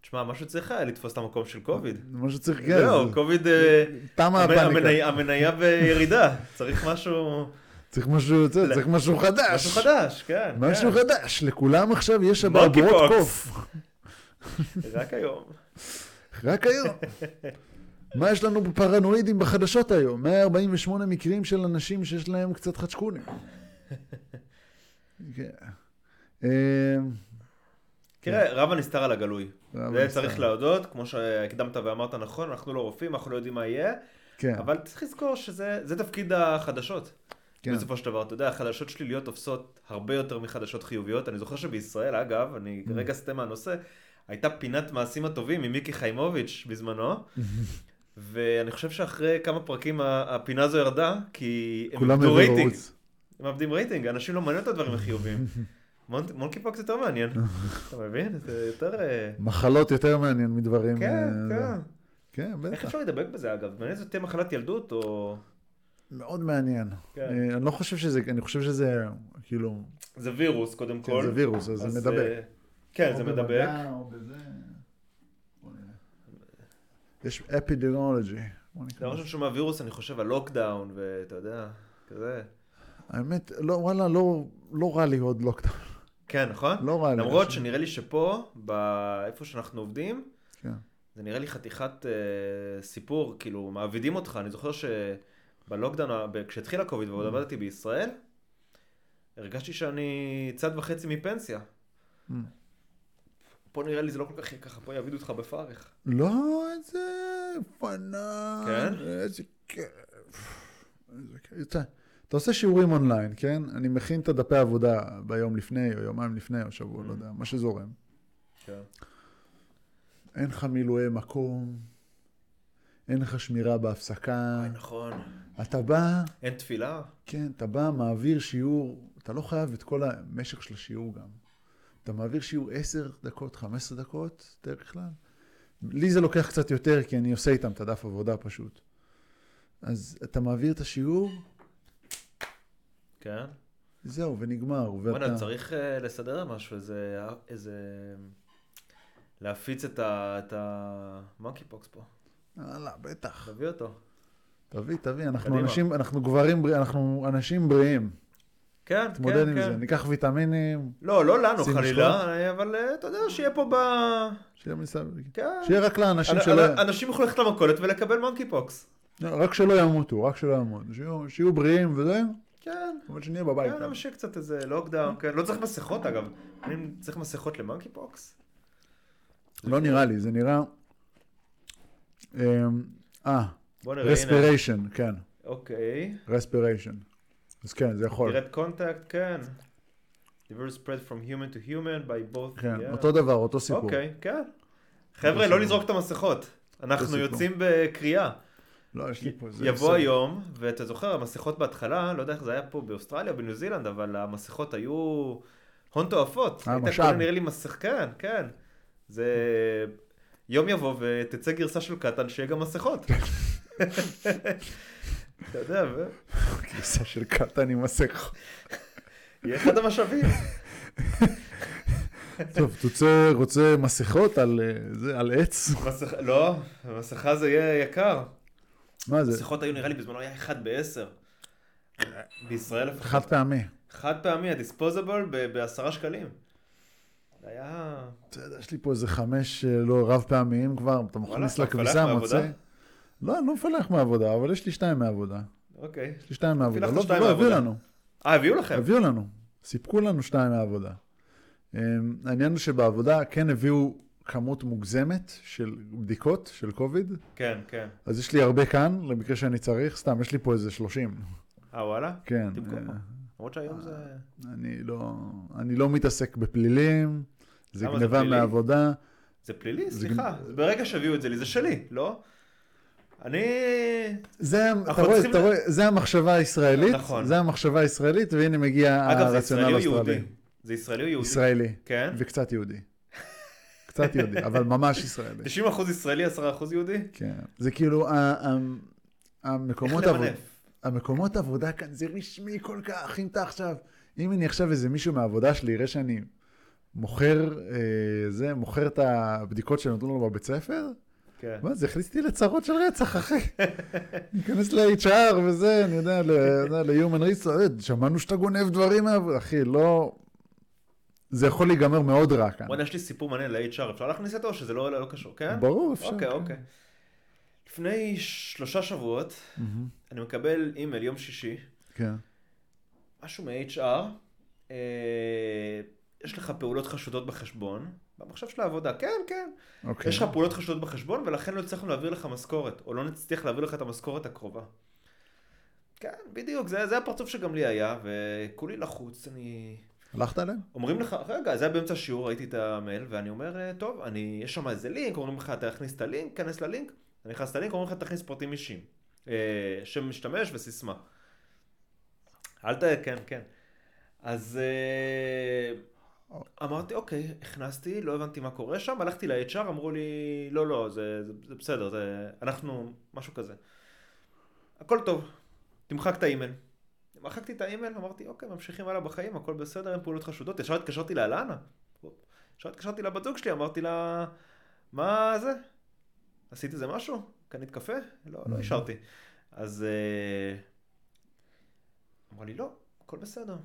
תשמע, משהו צריך היה לתפוס את המקום של קוביד. משהו צריך, כן, זהו, זה- קוביד, אה, תמה המ- הפאניקה. המניה- בירידה. צריך משהו צריך משהו, צריך צריך משהו חדש. משהו חדש, כן. משהו כן. חדש, לכולם עכשיו יש פוקס. קוף. רק היום. רק היום. מה יש לנו בפרנואידים בחדשות היום? 148 מקרים של אנשים שיש להם קצת חדשקונים. כן. אמ, תראה, רב הנסתר על הגלוי. זה. צריך להודות, כמו שהקדמת ואמרת נכון, אנחנו לא רופאים, אנחנו לא יודעים מה יהיה, כן, אבל צריך לזכור שזה זה תפקיד החדשות. כן. בסופו של דבר, אתה יודע, חדשות שליליות תופסות הרבה יותר מחדשות חיוביות. אני זוכר שבישראל, אגב, אני Mm. רגע סטה מהנושא, הייתה פינת מעשים הטובים עם מיקי חיימוביץ' בזמנו, ואני חושב שאחרי כמה פרקים הפינה הזו ירדה, כי הם איבדו רייטינג. הם מאבדים רייטינג, אנשים לא מעניין את הדברים החיוביים. מונט- מונקי פוקס יותר מעניין, אתה מבין? זה יותר... אה, מחלות יותר מעניין מדברים... כן, אה, כן. כן, איך בטח. אפשר להידבק בזה אגב? מעניין זו תהיה מחלת ילדות או... מאוד מעניין. כן. אה, אני לא חושב שזה, אני חושב שזה, כאילו, זה וירוס קודם כן, כל. זה וירוס, אז זה מדבק. כן, זה או מדבק. או בזה. יש אפידמיולוגי. בוא נקרא. דבר ראשון שומע וירוס, אני חושב על לוקדאון, ואתה יודע, כזה. האמת, לא, וואלה, לא, לא רע לי עוד לוקדאון. כן, נכון? לא רע לי. למרות. שנראה לי שפה, באיפה שאנחנו עובדים, כן. זה נראה לי חתיכת אה, סיפור, כאילו, מעבידים אותך. אני זוכר שבלוקדאון, כשהתחיל הקוביד ועוד עבדתי בישראל, הרגשתי שאני צד וחצי מפנסיה. פה נראה לי זה לא כל כך יהיה ככה, פה יעבידו אותך בפרך. לא, איזה פנן. כן? איזה כיף. אתה- עושה שיעורים אונליין, כן? אני מכין את הדפי העבודה ביום לפני, או יומיים לפני, או שבוע, לא יודע, מה שזורם. כן. אין לך מילואי מקום, אין לך שמירה בהפסקה. נכון. אתה בא, אין תפילה? כן, אתה בא, מעביר שיעור, אתה לא חייב את כל המשך של השיעור גם. אתה מעביר שיעור 10 דקות, 15 דקות, דרך כלל. לי זה לוקח קצת יותר, כי אני עושה איתם את הדף עבודה פשוט. אז אתה מעביר את השיעור, כן. זהו, ונגמר. בוא'נה, ואתה... צריך אה, לסדר משהו, איזה... איזה... להפיץ את ה... את המונקי פוקס פה. יאללה, בטח. תביא אותו. תביא, תביא, אנחנו קדימה. אנשים, אנחנו גברים בריאים, אנחנו אנשים בריאים. כן, תתמודד כן, עם זה. כן. ניקח ויטמינים, לא, לא לנו חלילה, אבל אה, אתה יודע, שיהיה פה ב... שיהיה מסביב. כן. שיהיה רק לאנשים אנ- שלא... אנ- אנשים יכולים ללכת למכולת ולקבל monkeypox. רק שלא ימותו, רק שלא ימותו. שיהיו- בריאים וזה, כן, אבל שנהיה בבית. כן, נמשיך קצת איזה lockdown, כן. לא צריך מסכות אגב. אני צריך מסכות ל monkeypox? לא נראה לי, זה נראה... אמ, אה. respiration, כן, אוקיי. רספיריישן. אז כן, זה יכול. direct contact, כן. Diverse spread from human to human by both. כן, yeah. אותו דבר, אותו סיפור. אוקיי, כן. חבר'ה. לא לזרוק את המסכות. אנחנו. יוצאים בקריאה. לא, יש לי פה איזה... יבוא סוד. היום, ואתה זוכר, המסכות בהתחלה, לא יודע איך זה היה פה באוסטרליה או בניו זילנד, אבל המסכות היו הון תועפות. היה היית משאב. קונה נראה לי מסך, כן, כן. זה... יום יבוא ותצא גרסה של קטן שיהיה גם מסכות. אתה יודע, ו... כניסה של קטן עם מסך. יהיה אחד המשאבים. טוב, אתה רוצה- מסכות על אה, זה, על עץ? מסכה, לא, מסכה זה יהיה יקר. מה זה? מסכות היו נראה לי בזמנו היה אחד בעשר. בישראל לפחות. חד פעמי. חד פעמי, הדיספוזבל בעשרה שקלים. זה היה... בסדר, יש לי פה איזה חמש אה, לא רב פעמיים כבר, אתה מכניס אתה לכביסה, מוצא. לא, אני לא מפלח מעבודה, אבל יש לי שתיים מעבודה. אוקיי. יש לי שתיים. פילחת לא, שתיים לא, הביאו. לנו. אה, הביאו לכם? הביאו לנו. סיפקו לנו שתיים מהעבודה. אמ, העניין הוא שבעבודה כן הביאו כמות מוגזמת של בדיקות של קוביד, כן, כן. אז יש לי הרבה כאן, למקרה שאני צריך, סתם, יש לי פה איזה 30. אה, וואלה? כן. אה, למרות שהיום זה... אני לא, אני לא מתעסק בפלילים, זה גניבה? מהעבודה. זה פלילי? סליחה. ברגע שהביאו את זה לי, זה שלי, לא? אני... זה, אתה רואה, אתה רואה, זה המחשבה הישראלית, נכון. זה המחשבה הישראלית, והנה מגיע אגב, זה הרציונל ישראלי או האוסטרלי. יהודי? זה ישראלי או יהודי? ישראלי, כן? וקצת יהודי. קצת יהודי, אבל ממש ישראלי. 90% ישראלי, 10% יהודי? כן. זה כאילו, איך המקומות עבודה, למנף? המקומות עבודה כאן זה רשמי כל כך, אם אתה עכשיו, אם אני עכשיו איזה מישהו מהעבודה שלי יראה שאני מוכר, אה, זה, מוכר את הבדיקות שנתנו לו בבית ספר, כן. מה זה, הכניס אותי לצרות של רצח, אחי. ניכנס ל-HR וזה, אני יודע, ל-Human Resource, שמענו שאתה גונב דברים מהעבודה, אחי, לא... זה יכול להיגמר מאוד רע כאן. בוא'נה, יש לי סיפור מעניין ל-HR, אפשר להכניס אותו או שזה לא לא קשור, כן? ברור, אפשר. אוקיי, כן. אוקיי. לפני שלושה שבועות, מהמם. אני מקבל אימייל יום שישי, כן. משהו מ-HR, אה, יש לך פעולות חשודות בחשבון, במחשב של העבודה, כן, כן. אוקיי. יש לך פעולות חשודות בחשבון, ולכן לא הצלחנו להעביר לך משכורת, או לא נצליח להעביר לך את המשכורת הקרובה. כן, בדיוק, זה, זה הפרצוף שגם לי היה, וכולי לחוץ, אני... הלכת עליהם? אומרים לך, רגע, זה היה באמצע השיעור, ראיתי את המייל, ואני אומר, "אה, טוב, אני, יש שם איזה לינק, אומרים לך, תכניס את הלינק, כנס ללינק, אני נכנס ללינק, אומרים לך, תכניס פרטים אישיים. אה, שם משתמש וסיסמה. אל ת... כן, כן. אז אה, אמרתי, אוקיי, הכנסתי, לא הבנתי מה קורה שם, הלכתי ל-HR, אמרו לי, לא, לא, זה, זה, זה בסדר, זה, אנחנו, משהו כזה. הכל טוב, תמחק את האימייל. מחקתי את האימייל, אמרתי, אוקיי, ממשיכים הלאה בחיים, הכל בסדר, אין פעולות חשודות. ישר התקשרתי לאלנה. ישר התקשרתי לבת זוג שלי, אמרתי לה, מה זה? עשית איזה משהו? קנית קפה? לא, לא השארתי. אז אה, אמרה לי, לא, הכל בסדר.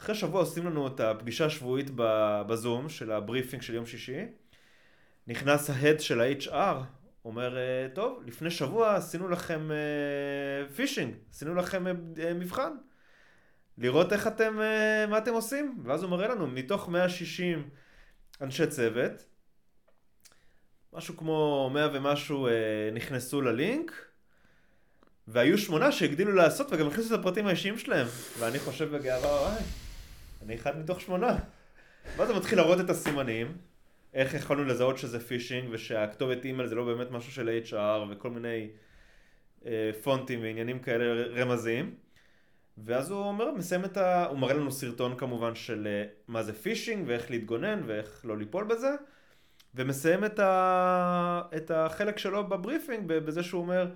אחרי שבוע עושים לנו את הפגישה השבועית בזום של ה briefing של יום שישי. נכנס ה head של ה-HR, אומר, "אה, טוב, לפני שבוע עשינו לכם אה, פישינג, עשינו לכם אה, אה, מבחן. לראות איך אתם, אה, מה אתם עושים. ואז הוא מראה לנו, מתוך 160 אנשי צוות, משהו כמו 100 ומשהו אה, נכנסו ללינק, והיו שמונה שהגדילו לעשות וגם הכניסו את הפרטים האישיים שלהם. ואני חושב בגאווה, וואי, אני אחד מתוך שמונה. ואז הוא מתחיל להראות את הסימנים, איך יכולנו לזהות שזה phishing, ושהכתובת אימייל זה לא באמת משהו של HR, וכל מיני אה, פונטים ועניינים כאלה רמזים. ואז הוא אומר, מסיים את ה... הוא מראה לנו סרטון כמובן של אה, מה זה phishing, ואיך להתגונן, ואיך לא ליפול בזה. ומסיים את, ה... את החלק שלו ב briefing בזה שהוא אומר,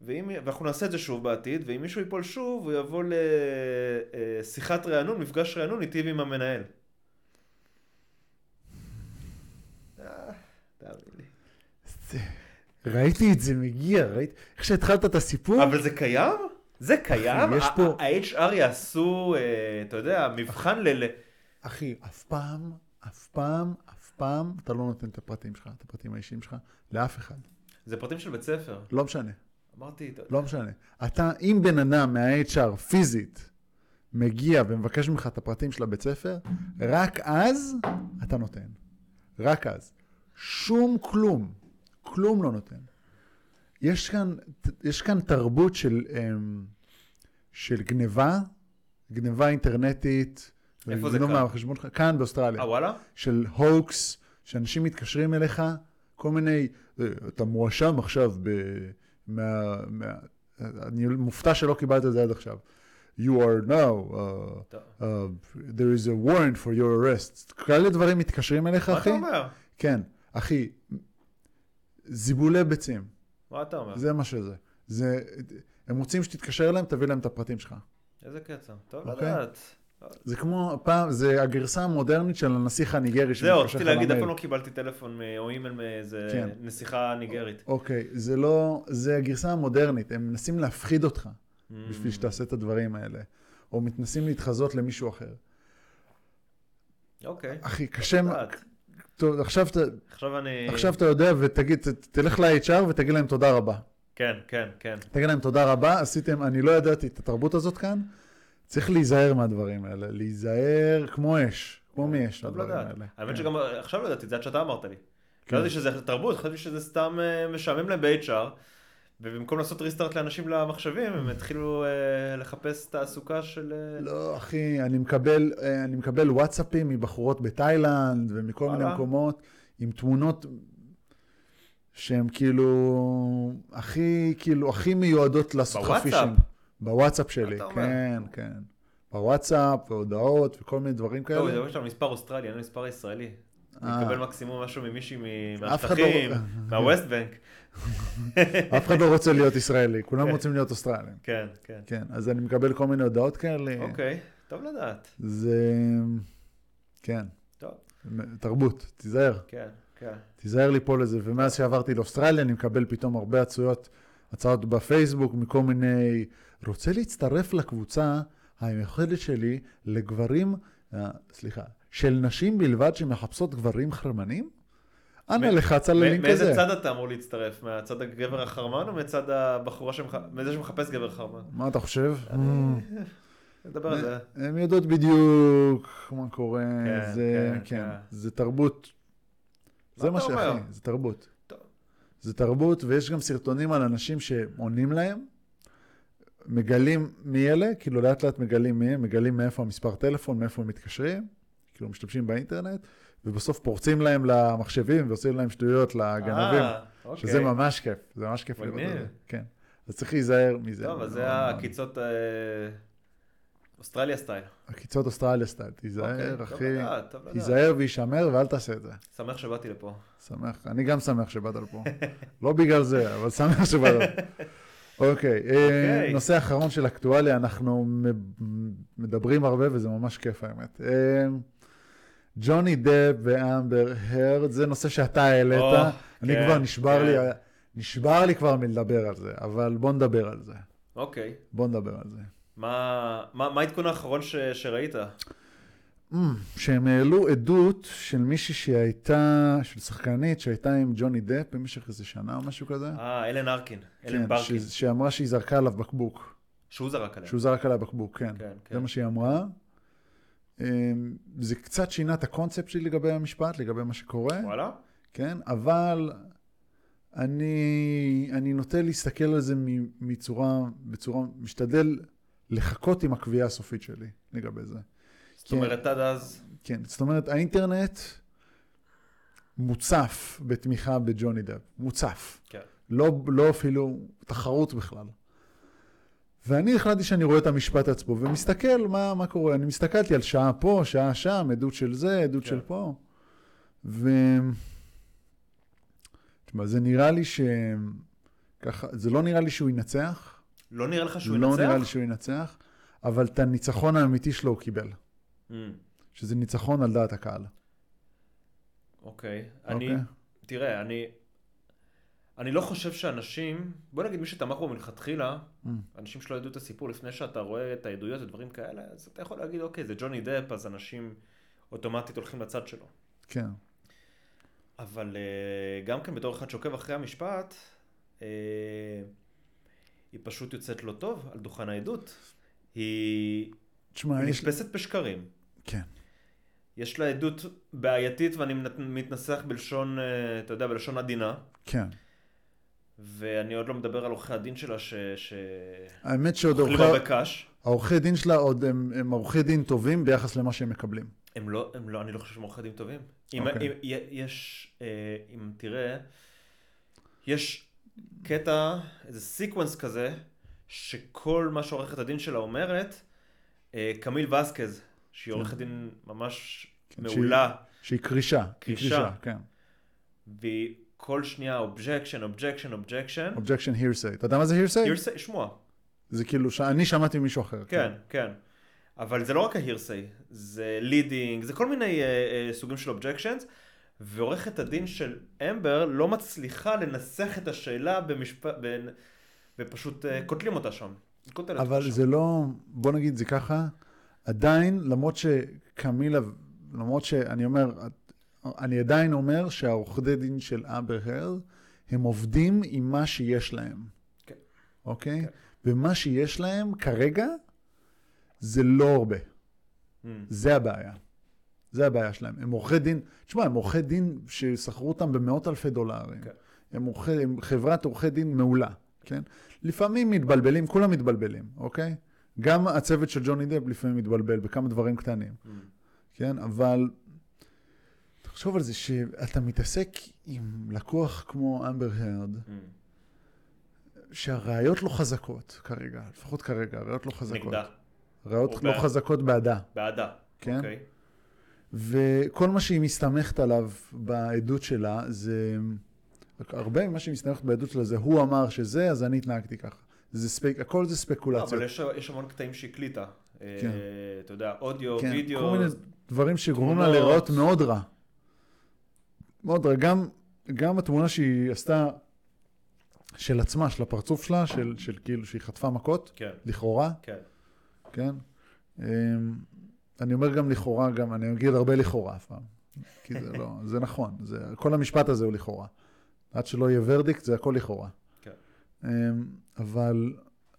ואם, ואנחנו נעשה את זה שוב בעתיד, ואם מישהו ייפול שוב, הוא יבוא לשיחת רענון, מפגש רענון איתי ועם המנהל. אה, ראיתי את זה מגיע, ראיתי, איך שהתחלת את הסיפור, אבל זה קיים? זה קיים? יש פה- ה-HR יעשו, אה, אתה יודע, מבחן. ל- אחי, אף פעם, אף פעם, אף פעם, אתה לא נותן את הפרטים שלך, את הפרטים האישיים שלך, לאף אחד. זה פרטים של בית ספר. לא משנה, אמרתי, לא משנה. אתה, אם בן אדם מה-HR פיזית מגיע ומבקש ממך את הפרטים של הבית ספר, רק אז אתה נותן. רק אז. שום כלום, כלום לא נותן. יש כאן, יש כאן תרבות של, אמ, של גניבה, גניבה אינטרנטית. איפה זה לגנוב כאן? מהחשבון שלך, כאן באוסטרליה. אה, וואלה? של הוקס, שאנשים מתקשרים אליך, כל מיני, "אה, אתה מואשם עכשיו ב... מה... מה... אני מופתע שלא קיבלת את זה עד עכשיו. You are now, uh, uh, there is a warrant for your arrest. כאלה דברים מתקשרים אליך, מה אחי? אתה אומר? כן, אחי. זיבולי ביצים, מה אתה אומר? זה מה שזה. זה, הם רוצים שתתקשר אליהם, תביא להם את הפרטים שלך. איזה קצב. טוב אוקיי. לדעת. זה כמו, פעם, זה הגרסה המודרנית של הנסיך הניגרי זהו, רציתי להגיד, אף. פעם לא קיבלתי טלפון או אימייל מאיזה כן. נסיכה ניגרית. אוקיי, זה לא, זה הגרסה המודרנית, הם מנסים להפחיד אותך Mm. בשביל שתעשה את הדברים האלה, או מנסים להתחזות למישהו אחר. אוקיי. אחי, קשה. טוב, עכשיו, אתה- עכשיו אני... עכשיו אתה יודע ותגיד, תלך ל-HR ותגיד להם תודה רבה. כן, כן, כן. תגיד להם תודה רבה, עשיתם, אני לא ידעתי את התרבות הזאת כאן, צריך להיזהר מהדברים האלה, להיזהר כמו אש, כמו מאש, טוב הדברים לדעת. האלה. האמת כן. שגם עכשיו לא ידעתי, זה עד שאתה אמרת לי. כן. לא ידעתי שזה תרבות, חשבתי שזה סתם אה, משעמם להם ב-HR, ובמקום לעשות ריסטארט לאנשים למחשבים, הם התחילו אה, לחפש תעסוקה של... אה, לא, אחי, אני מקבל, אה, אני מקבל וואטסאפים מבחורות בתאילנד ומכל מיני. מקומות, עם תמונות שהן כאילו הכי, כאילו, הכי מיועדות לעשות לך בוואטסאפ? בוואטסאפ שלי, אומר? כן, כן. בוואטסאפ, והודעות וכל מיני דברים טוב, כאלה. יש לנו מספר אוסטרלי, אין מספר ישראלי. אני אה. מקבל מקסימום משהו ממישהי מ- אף אחד לא- מהשטחים, מהווסט בנק. אף אחד לא רוצה להיות ישראלי, כולם רוצים להיות אוסטרלים. כן, כן. כן, אז אני מקבל כל מיני הודעות כאלה. אוקיי, טוב לדעת. זה... כן, טוב, תרבות, תיזהר. כן, כן. תיזהר ליפול לזה, ומאז שעברתי לאוסטרליה אני מקבל פתאום הרבה הצעות בפייסבוק מכל מיני, רוצה להצטרף לקבוצה המיוחדת שלי לגברים, אה, סליחה, של נשים בלבד שמחפשות גברים חרמנים? אנא לחץ על הלינק מאיזה הזה. צד אתה אמור להצטרף? מהצד הגבר החרמן או מצד הבחורה שמח... מזה שמחפש גבר חרמן? מה אתה חושב? נדבר על זה. הן יודעות בדיוק מה קורה, כן, זה, כן, כן, כן. זה תרבות. זה מה שאחי? זה תרבות. זה תרבות, ויש גם סרטונים על אנשים שעונים להם, מגלים מי אלה, כאילו לאט לאט מגלים מי הם, מגלים מאיפה המספר טלפון, מאיפה הם מתקשרים, כאילו משתמשים באינטרנט, ובסוף פורצים להם למחשבים ועושים להם שטויות לגנבים, אה, אוקיי. שזה ממש כיף, זה ממש כיף לראות את. זה. כן. אז צריך להיזהר מזה. טוב, אז זה. העקיצות אה, אוסטרליה סטייל. עקיצות אוסטרליה סטייל, תיזהר, אוקיי, אחי. תיזהר ויישמר ואל תעשה את זה. שמח שבאתי לפה. שמח, אני גם שמח שבאת לפה. לא בגלל זה, אבל שמח שבאת לפה. אוקיי, אה, אוקיי. נושא אחרון של אקטואליה, אנחנו מדברים הרבה וזה ממש כיף האמת. אה, ג'וני דב ואמבר הרד, זה נושא שאתה העלית, או, אני כן, כבר נשבר כן. לי, נשבר לי כבר מלדבר על זה, אבל בוא נדבר על זה. אוקיי. בוא נדבר על זה. מה מה- מה העדכון האחרון ש- שראית? שהם העלו עדות של מישהי שהייתה, של שחקנית שהייתה עם ג'וני דפ במשך איזה שנה או משהו כזה. אה, אלן ארקין. אלן כן, ברקין. ש- שאמרה שהיא זרקה עליו בקבוק. שהוא זרק עליה. שהוא זרק עליה בקבוק, כן. כן, כן. זה מה שהיא אמרה. אמ, זה קצת שינה את הקונספט שלי לגבי המשפט, לגבי מה שקורה, וואלה? כן? אבל אני, אני נוטה להסתכל על זה מצורה, בצורה, משתדל לחכות עם הקביעה הסופית שלי לגבי זה. זאת כן. אומרת, עד אז... כן, זאת אומרת, האינטרנט מוצף בתמיכה בג'וני דב, מוצף. כן. לא, לא אפילו תחרות בכלל. ואני החלטתי שאני רואה את המשפט עצמו ומסתכל מה, מה קורה. אני מסתכלתי על שעה פה, שעה שם, עדות של זה, עדות כן. של פה. ו... תשמע, זה נראה לי ש... ככה, זה לא נראה לי שהוא ינצח. לא נראה לך שהוא לא ינצח? נראה לי שהוא ינצח, אבל את הניצחון האמיתי שלו הוא קיבל. Mm, שזה ניצחון על דעת הקהל. אוקיי. אני... אוקיי? תראה, אני... אני לא חושב שאנשים... בוא נגיד מי שתמך בו מלכתחילה, Mm. אנשים שלא ידעו את הסיפור לפני שאתה רואה את העדויות ודברים כאלה, אז אתה יכול להגיד, אוקיי, זה ג'וני דפ, אז אנשים אוטומטית הולכים לצד שלו. כן. אבל אה, גם כן בתור אחד שעוקב אחרי המשפט, אה, היא פשוט יוצאת לא טוב על דוכן העדות. היא תשמע, היא יש... נתפסת בשקרים. כן. יש לה עדות בעייתית, ואני מת- מתנסח בלשון, אה, אתה יודע, בלשון עדינה. כן. ואני עוד לא מדבר על עורכי הדין שלה, ש... ש... האמת שעוד אוכלים עורכי... הרבה קש. העורכי דין שלה עוד הם, הם עורכי דין טובים ביחס למה שהם מקבלים. הם לא, הם לא, אני לא חושב שהם עורכי דין טובים. אם, אוקיי. אם, יש, אה, אם תראה, יש קטע, איזה sequence כזה, שכל מה שעורכת הדין שלה אומרת, אה, קמיל ואסקז, שהיא עורכת דין ממש כן, מעולה, שהיא קרישה. היא קרישה. כן. והיא כל שנייה objection, objection, objection. objection hearsay. אתה יודע מה זה hearsay? hearsay, שמוע. זה כאילו שאני שמעתי ממישהו אחר. כן, כן. אבל זה לא רק ה hearsay, זה leading, זה כל מיני אה, אה, סוגים של objections, ועורכת הדין של אמבר לא מצליחה לנסח את השאלה במשפט, ב... ופשוט אה, קוטלים אותה שם. קוטלת אותה אבל שם. זה לא, בוא נגיד זה ככה, עדיין, למרות שקמילה, למרות שאני אומר, אני עדיין אומר שהעורכי דין של Heard, הם עובדים עם מה שיש להם. כן. אוקיי? כן. ומה שיש להם כרגע, זה לא הרבה. Mm, זה הבעיה. זה הבעיה שלהם. הם עורכי דין, תשמע, הם עורכי דין ששכרו אותם במאות אלפי דולרים. כן. הם, עורכי, הם חברת עורכי דין מעולה, כן? לפעמים מתבלבלים, כולם מתבלבלים, אוקיי? גם הצוות של ג'וני דב לפעמים מתבלבל בכמה דברים קטנים, mm. כן? אבל תחשוב על זה שאתה מתעסק עם לקוח כמו אמבר הרד, Mm. שהראיות לא חזקות כרגע, לפחות כרגע, הראיות לא חזקות. נגדה, ראיות לא. חזקות בעדה, בעדה. כן? אוקיי. וכל מה שהיא מסתמכת עליו בעדות שלה זה, הרבה ממה שהיא מסתמכת בעדות שלה זה הוא אמר שזה, אז אני התנהגתי ככה. זה ספק, הכל זה לא, ספקולציות. אבל יש, יש המון קטעים שהיא הקליטה. אה, כן. אתה יודע, אודיו, כן, וידאו. כל מיני דברים שגורמים לה. להיראות מאוד רע. מאוד רע. גם, גם התמונה שהיא עשתה של עצמה, של הפרצוף שלה, של, של כאילו שהיא חטפה מכות, כן, לכאורה, כן. כן? אמ, אני אומר גם לכאורה, גם, אני אגיד הרבה לכאורה אף פעם. כי זה לא, זה נכון, זה, כל המשפט הזה הוא לכאורה. עד שלא יהיה ורדיקט, זה הכל לכאורה. כן. אמ, אבל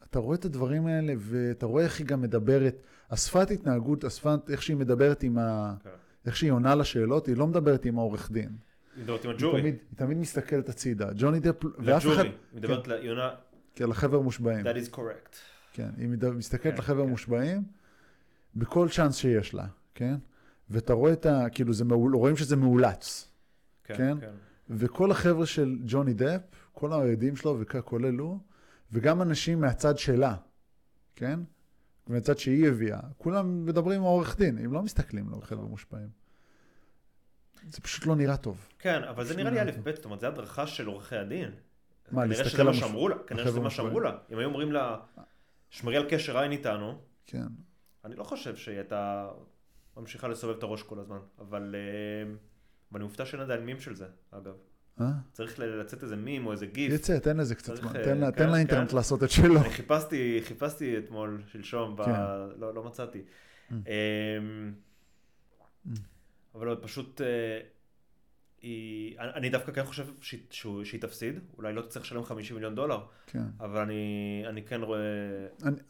אתה רואה את הדברים האלה, ואתה רואה איך היא גם מדברת, השפת התנהגות, השפת, איך שהיא מדברת עם ה... כן. איך שהיא עונה לשאלות, היא לא מדברת עם העורך דין. היא מדברת עם הג'ורי. תמיד, היא תמיד מסתכלת הצידה. ג'וני דפ, ואף אחד, לג'ורי. היא מדברת ליונה, כן, לחבר מושבעים. that is correct. כן, היא מד- מסתכלת כן, לחבר כן. מושבעים בכל צ'אנס שיש לה, כן? ואתה רואה את ה... כאילו, זה מאול, רואים שזה מאולץ. כן, כן? כן. וכל החבר'ה של ג'וני דפ, כל האוהדים שלו, וכולל הוא, וגם אנשים מהצד שלה, כן? מהצד שהיא הביאה, כולם מדברים עם העורך דין, הם לא מסתכלים לו חבר'ה מושפעים. זה פשוט לא נראה טוב. כן, אבל זה נראה לי לא א' טוב. ב', זאת אומרת, זה הדרכה של עורכי הדין. מה, להסתכל על שאמרו לה, כנראה שזה מה שאמרו. לה. אם היו אומרים לה, שמרי על קשר עין איתנו, כן. אני לא חושב שהיא הייתה ממשיכה לסובב את הראש כל הזמן, אבל אה, ואני מופתע שאין עדיין מים של זה, אגב. אה? צריך לצאת איזה מים או איזה גיף. יצא, תן לזה קצת זמן. אה, תן לאינטרנט. לעשות את שלו. חיפשתי, חיפשתי אתמול, שלשום. כן. לא, לא מצאתי. Mm. אמ. אבל פשוט, אה. אני דווקא כן חושב שהיא, תפסיד, אולי לא תצטרך לשלם 50 מיליון דולר, כן. אבל אני, כן רואה,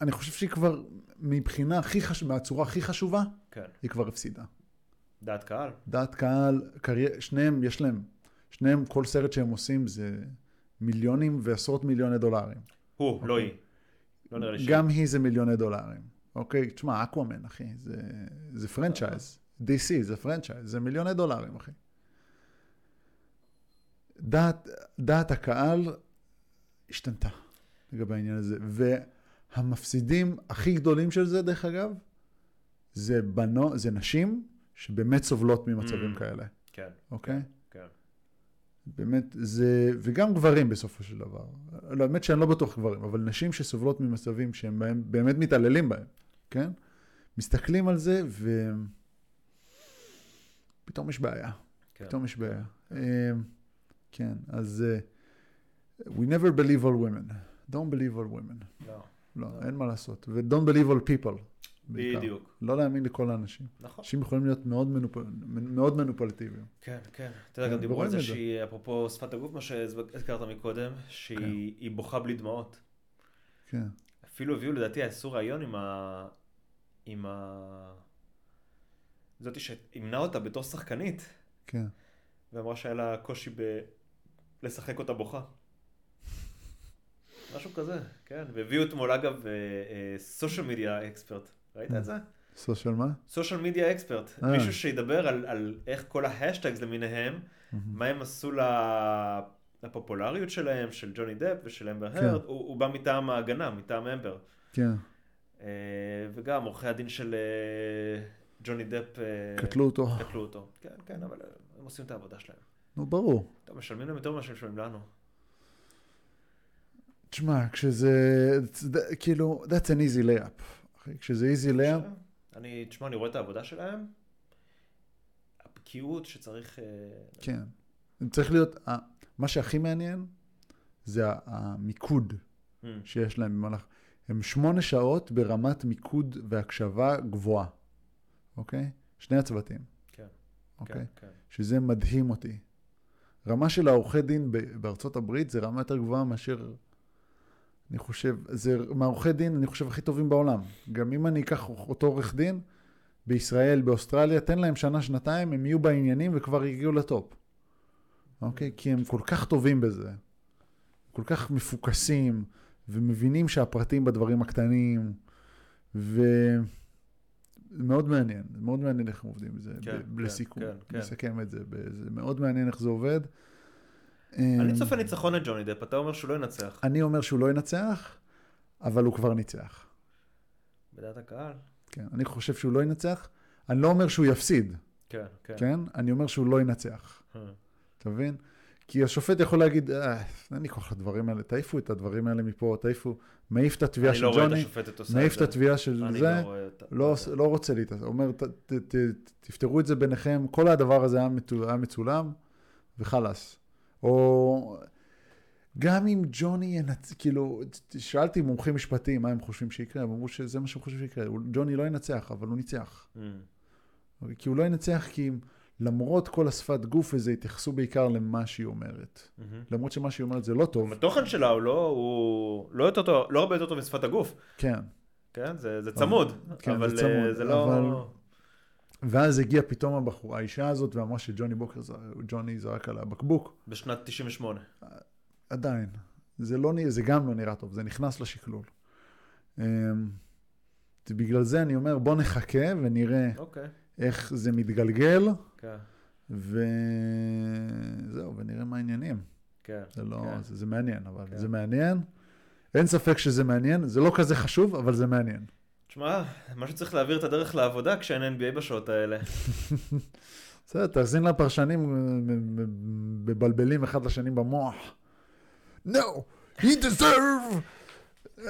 אני, חושב שהיא כבר, מבחינה הכי חשובה, מהצורה הכי חשובה, כן, היא כבר הפסידה. דעת קהל. דעת קהל, שניהם, יש להם, שניהם, כל סרט שהם עושים זה מיליונים ועשרות מיליוני דולרים. הוא, לא אוקיי. היא. לא נראה לי. גם היא זה מיליוני דולרים. אוקיי? תשמע, אקוואמן, אחי, זה, זה franchise. DC זה franchise, זה מיליוני דולרים, אחי. דעת, דעת הקהל השתנתה לגבי העניין הזה. והמפסידים הכי גדולים של זה, דרך אגב, זה, בנו, זה נשים שבאמת סובלות ממצבים Mm. כאלה, כן, אוקיי? כן. באמת, זה, וגם גברים בסופו של דבר. לא, האמת שאני לא בטוח גברים, אבל נשים שסובלות ממצבים שהם בהם, באמת מתעללים בהם, כן? מסתכלים על זה ופתאום יש בעיה, כן. פתאום יש בעיה. אמ, כן, אז uh, we never believe all women. Don't believe all women. לא. לא, אין מה לעשות. ו-don't believe all people. בעיקר. בדיוק. לא להאמין לכל האנשים. נכון. אנשים יכולים להיות מאוד, מנופ... מאוד מנופולטיביים. כן, כן. אתה יודע, כן, גם דיברו על זה את זה. שהיא, אפרופו שפת הגוף, מה שהזכרת מקודם, שהיא היא בוכה בלי דמעות. כן. אפילו הביאו לדעתי, עשו ראיון עם ה... עם ה... זאתי שאימנה אותה בתור שחקנית, כן. ואמרה שהיה לה קושי ב... לשחק אותה בוכה. משהו כזה, כן. והביאו אתמול אגב social media expert. ראית את זה? social מה? social media expert. אה. מישהו שידבר על, על איך כל ה hashtags למיניהם, מה הם עשו לפופולריות שלהם, של ג'וני דפ ושל אמבר כן. הרד, הוא, הוא בא מטעם ההגנה, מטעם אמבר. כן. אה, וגם עורכי הדין של אה, ג'וני דפ אה, קטלו אותו. קטלו אותו. כן, כן, אבל הם עושים את העבודה שלהם. נו, ברור. טוב, משלמים להם יותר ממה שהם משלמים לנו. תשמע, כשזה, זה- כאילו, that's an easy layup. כשזה easy layup, אני, תשמע, אני רואה את העבודה שלהם, הבקיאות שצריך... אה, כן. צריך להיות, ה- מה שהכי מעניין זה המיקוד mm, שיש להם במהלך. הם שמונה שעות ברמת מיקוד והקשבה גבוהה, אוקיי? שני הצוותים, כן, אוקיי? כן, כן. שזה מדהים אותי. רמה של העורכי דין בארצות הברית זה רמה יותר גבוהה מאשר, אני חושב, זה מהעורכי דין, אני חושב, הכי טובים בעולם. גם אם אני אקח אותו עורך דין, בישראל, באוסטרליה, תן להם שנה, שנתיים, הם יהיו בעניינים וכבר הגיעו לטופ. אוקיי? כי הם כל כך טובים בזה. כל כך מפוקסים, ומבינים שהפרטים בדברים הקטנים, ומאוד מעניין, מאוד מעניין איך הם עובדים בזה, כן, ב- לסיכום, כן, כן. לסכם את זה, זה מאוד מעניין איך זה עובד. אני צופה ניצחון את ג'וני דפ, אתה אומר שהוא לא ינצח. אני אומר שהוא לא ינצח, אבל הוא כבר ניצח. בדעת הקהל? כן, אני חושב שהוא לא ינצח. אני לא אומר שהוא יפסיד, כן, כן. כן? אני אומר שהוא לא ינצח. אה, אתה מבין? כי השופט יכול להגיד, אה, אין לי כוח לדברים האלה, תעיפו את הדברים האלה מפה, תעיפו, מעיף את התביעה של לא ג'וני, מעיף. את התביעה של זה, לא לא. לא רוצה להתעסק, אומר, ת, ת, ת, תפתרו את זה ביניכם, כל הדבר הזה היה מצולם, וחלאס. או גם אם ג'וני ינצח, כאילו, שאלתי מומחים משפטיים מה הם חושבים שיקרה, הם אמרו שזה מה שהם חושבים שיקרה, ג'וני לא ינצח, אבל הוא ניצח. Mm, כי הוא לא ינצח כי למרות כל השפת גוף וזה, התייחסו בעיקר למה שהיא אומרת. מהמם. למרות שמה שהיא אומרת זה לא טוב, התוכן שלה הוא לא, הוא לא יותר טוב, לא הרבה יותר טוב משפת הגוף, כן. כן? זה זה צמוד, כן, אבל זה צמוד, אה, זה לא... אבל- ואז הגיעה פתאום הבחורה, האישה הזאת, ואמרה שג'וני בוקר, ג'וני זרק עליה בקבוק. בשנת 98. עדיין. זה, לא, זה גם לא נראה טוב, זה נכנס לשקלול. אמ, בגלל זה אני אומר, בוא נחכה ונראה אוקיי, איך זה מתגלגל, כן, וזהו, ונראה מה העניינים. כן. זה לא, כן. זה, זה מעניין, אבל כן. זה מעניין. אין ספק שזה מעניין, זה לא כזה חשוב, אבל זה מעניין. תשמע, משהו צריך להעביר את הדרך לעבודה כשאין NBA בשעות האלה. בסדר, תאזין לפרשנים אה, מבלבלים אחד לשני במוח. No, he deserve uh,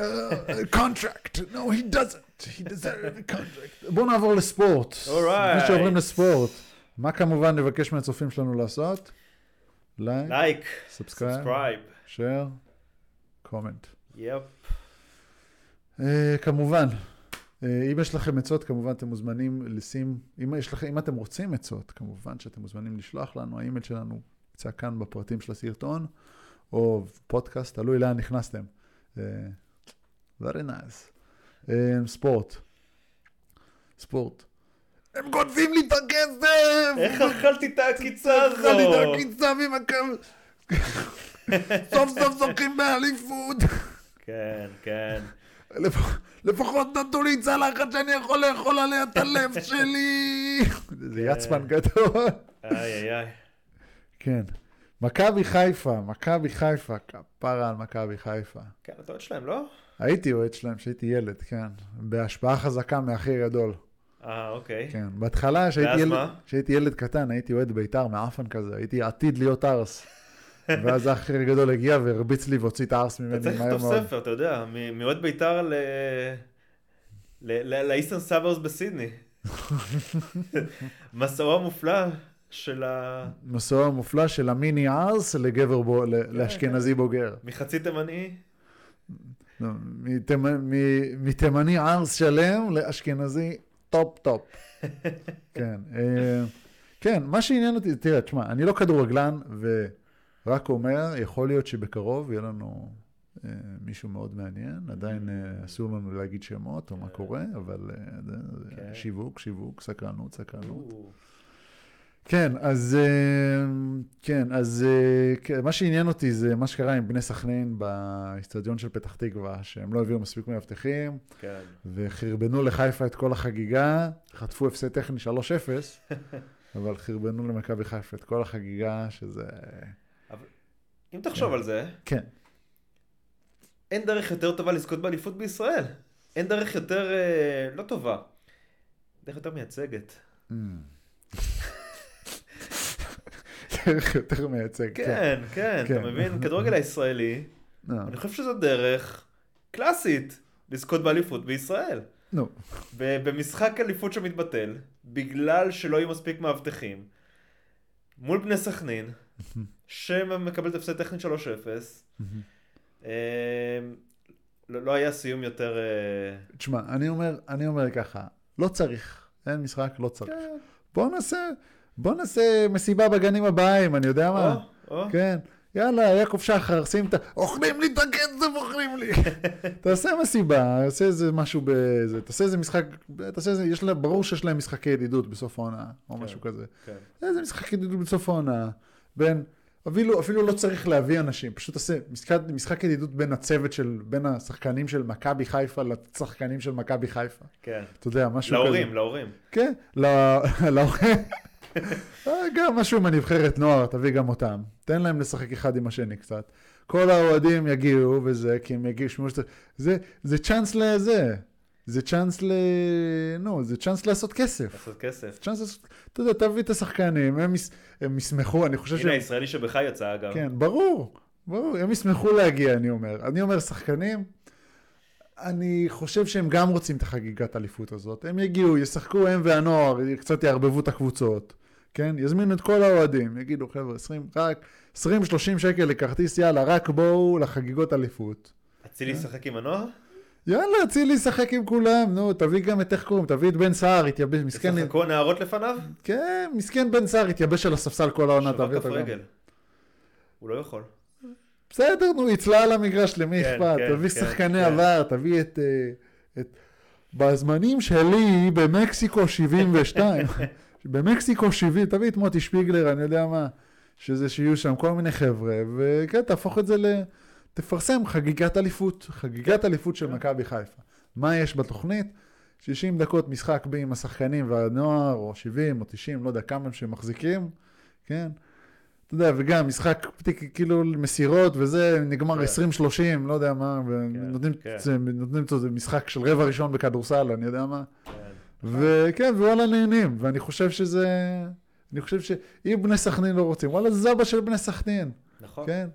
a contract. No, he doesn't. He deserve a contract. בואו נעבור לספורט. Alright. לפני שעוברים לספורט, מה כמובן נבקש מהצופים שלנו לעשות? like, like, subscribe. share, comment. yep. אה, כמובן, אה, אם יש לכם עצות, כמובן אתם מוזמנים לשים, אם, יש לכם, אם אתם רוצים עצות, כמובן שאתם מוזמנים לשלוח לנו, האימייל שלנו נמצא כאן בפרטים של הסרטון, או פודקאסט, תלוי לאן נכנסתם. אה, very nice. אה, ספורט. ספורט. הם גונבים לי את הכסף! איך אכלתי את העקיצה הזו? אכלתי את העקיצה ממכבי. סוף סוף זוכים באליפות. כן, כן. לפ- לפחות נתנו לי צלחת שאני יכול לאכול עליה את הלב שלי. זה יצפן גדול. איי איי איי. כן. מכבי חיפה, מכבי חיפה, כפרה על מכבי חיפה. כן, אתה אוהד שלהם, לא? הייתי אוהד שלהם כשהייתי ילד, כן. בהשפעה חזקה מאח הכי גדול. אה, אוקיי. כן. בהתחלה, כשהייתי ילד, ילד קטן, הייתי אוהד בית"ר מעפן כזה, הייתי עתיד להיות ערס. ואז האח הכי גדול הגיע והרביץ לי והוציא את הערס אתה ממני צריך מהר לכתוב. ספר, אתה יודע, מאוהד בית"ר ל Eastern Suburbs בסידני. מסעו המופלא של ה... מסע מופלא של המיני ערס לגבר בו, ל- לאשכנזי בוגר. מחצי תימני. לא, מתימני ערס שלם לאשכנזי טופ טופ. כן, אה, כן, מה שעניין אותי, תראה, תשמע, אני לא כדורגלן, ורק אומר, יכול להיות שבקרוב יהיה לנו אה, מישהו מאוד מעניין, עדיין אה, אסור לנו להגיד שמות או מה קורה, אבל אה, כן. שיווק, שיווק, סקרנות, סקרנות. כן, אז אה, כן, אז אה, כן, מה שעניין אותי זה מה שקרה עם בני סכנין באיצטדיון של פתח תקווה, שהם לא הביאו מספיק מאבטחים, כן. וחרבנו לחיפה את כל החגיגה, חטפו הפסד טכני 3-0, אבל חרבנו למכבי חיפה את כל החגיגה, שזה... אם תחשוב על זה, כן, אין דרך יותר טובה לזכות באליפות בישראל. אין דרך יותר אה, לא טובה. דרך יותר מייצגת. Mm. דרך יותר מייצג, כן. כן, כן, כן. אתה מבין? כדורגל הישראלי, נו, אני חושב שזו דרך קלאסית לזכות באליפות בישראל. נו, במשחק אליפות שמתבטל, בגלל שלא יהיו מספיק מאבטחים, מול בני סכנין, שמקבלת הפסד טכני 3-0, אה, לא לא היה סיום יותר... אה, תשמע, אני אומר, אני אומר ככה, לא צריך, אין משחק, לא צריך. כן, בוא נעשה, בוא נעשה מסיבה בגנים הבאים, אני יודע מה. או, או. כן, יאללה, יעקב שחר, שים את ה... אוכלים לי את הכסף, אוכלים לי. תעשה מסיבה, תעשה איזה משהו בזה, תעשה איזה משחק, תעשה איזה, יש להם, ברור שיש להם משחקי ידידות בסוף העונה, או כן. משהו כזה. כן. איזה משחק ידידות בסוף העונה, בין, אפילו, אפילו לא צריך להביא אנשים, פשוט תעשה משחק, משחק ידידות בין הצוות של, בין השחקנים של מכבי חיפה לשחקנים של מכבי חיפה. כן. אתה יודע, משהו כזה. להורים, להורים. כן, להורים. אה, גם משהו מהנבחרת נוער, תביא גם אותם. תן להם לשחק אחד עם השני קצת. כל האוהדים יגיעו וזה, כי הם יגיעו, שזה, זה, זה צ'אנס לזה. זה צ'אנס ל... נו, זה צ'אנס לעשות כסף. לעשות כסף. צ'אנס לעשות... אתה יודע, תביא את השחקנים, הם, יס... הם ישמחו, אני חושב הנה, הישראלי שבך יצא אגב. כן, ברור, ברור, הם ישמחו להגיע, אני אומר. אני אומר, שחקנים, אני חושב שהם גם רוצים את החגיגת האליפות הזאת. הם יגיעו, ישחקו הם והנוער, קצת יערבבו את הקבוצות, כן? יזמינו את כל האוהדים, יגידו, חבר'ה, 20, רק 20-30 שקל לכרטיס, יאללה, רק בואו לחגיגות אליפות. אצילי ישחק עם הנוער? יאללה, אצילי ישחק עם כולם, נו, תביא גם את איך קוראים, תביא את בן סער, התייבש, מסכן, ישחקו הנערות לפניו? כן, מסכן בן סער, התייבש על הספסל כל העונה, תביא אותו גם. הוא לא יכול. בסדר, נו, יצלה על המגרש, למי כן, אכפת? כן, תביא כן, שחקני כן. עבר, תביא את, אה, את... בזמנים שלי במקסיקו 72, במקסיקו 70, תביא את מוטי שפיגלר, אני יודע מה, שזה שיהיו שם כל מיני חבר'ה, וכן, תהפוך את זה ל... תפרסם חגיגת אליפות, חגיגת אליפות של כן. מכבי חיפה. מה יש בתוכנית? 60 דקות משחק בי עם השחקנים והנוער, או 70 או 90, לא יודע כמה הם שמחזיקים, כן? אתה יודע, וגם משחק כאילו מסירות וזה, נגמר כן. 20-30, לא יודע מה, ונותנים כן. נותנים את זה משחק של רבע ראשון בכדורסל, אני יודע מה. כן. וכן, וואלה נהנים, ואני חושב שזה... אני חושב שאם בני סכנין לא רוצים, וואלה זבה של בני סכנין, נכון. כן?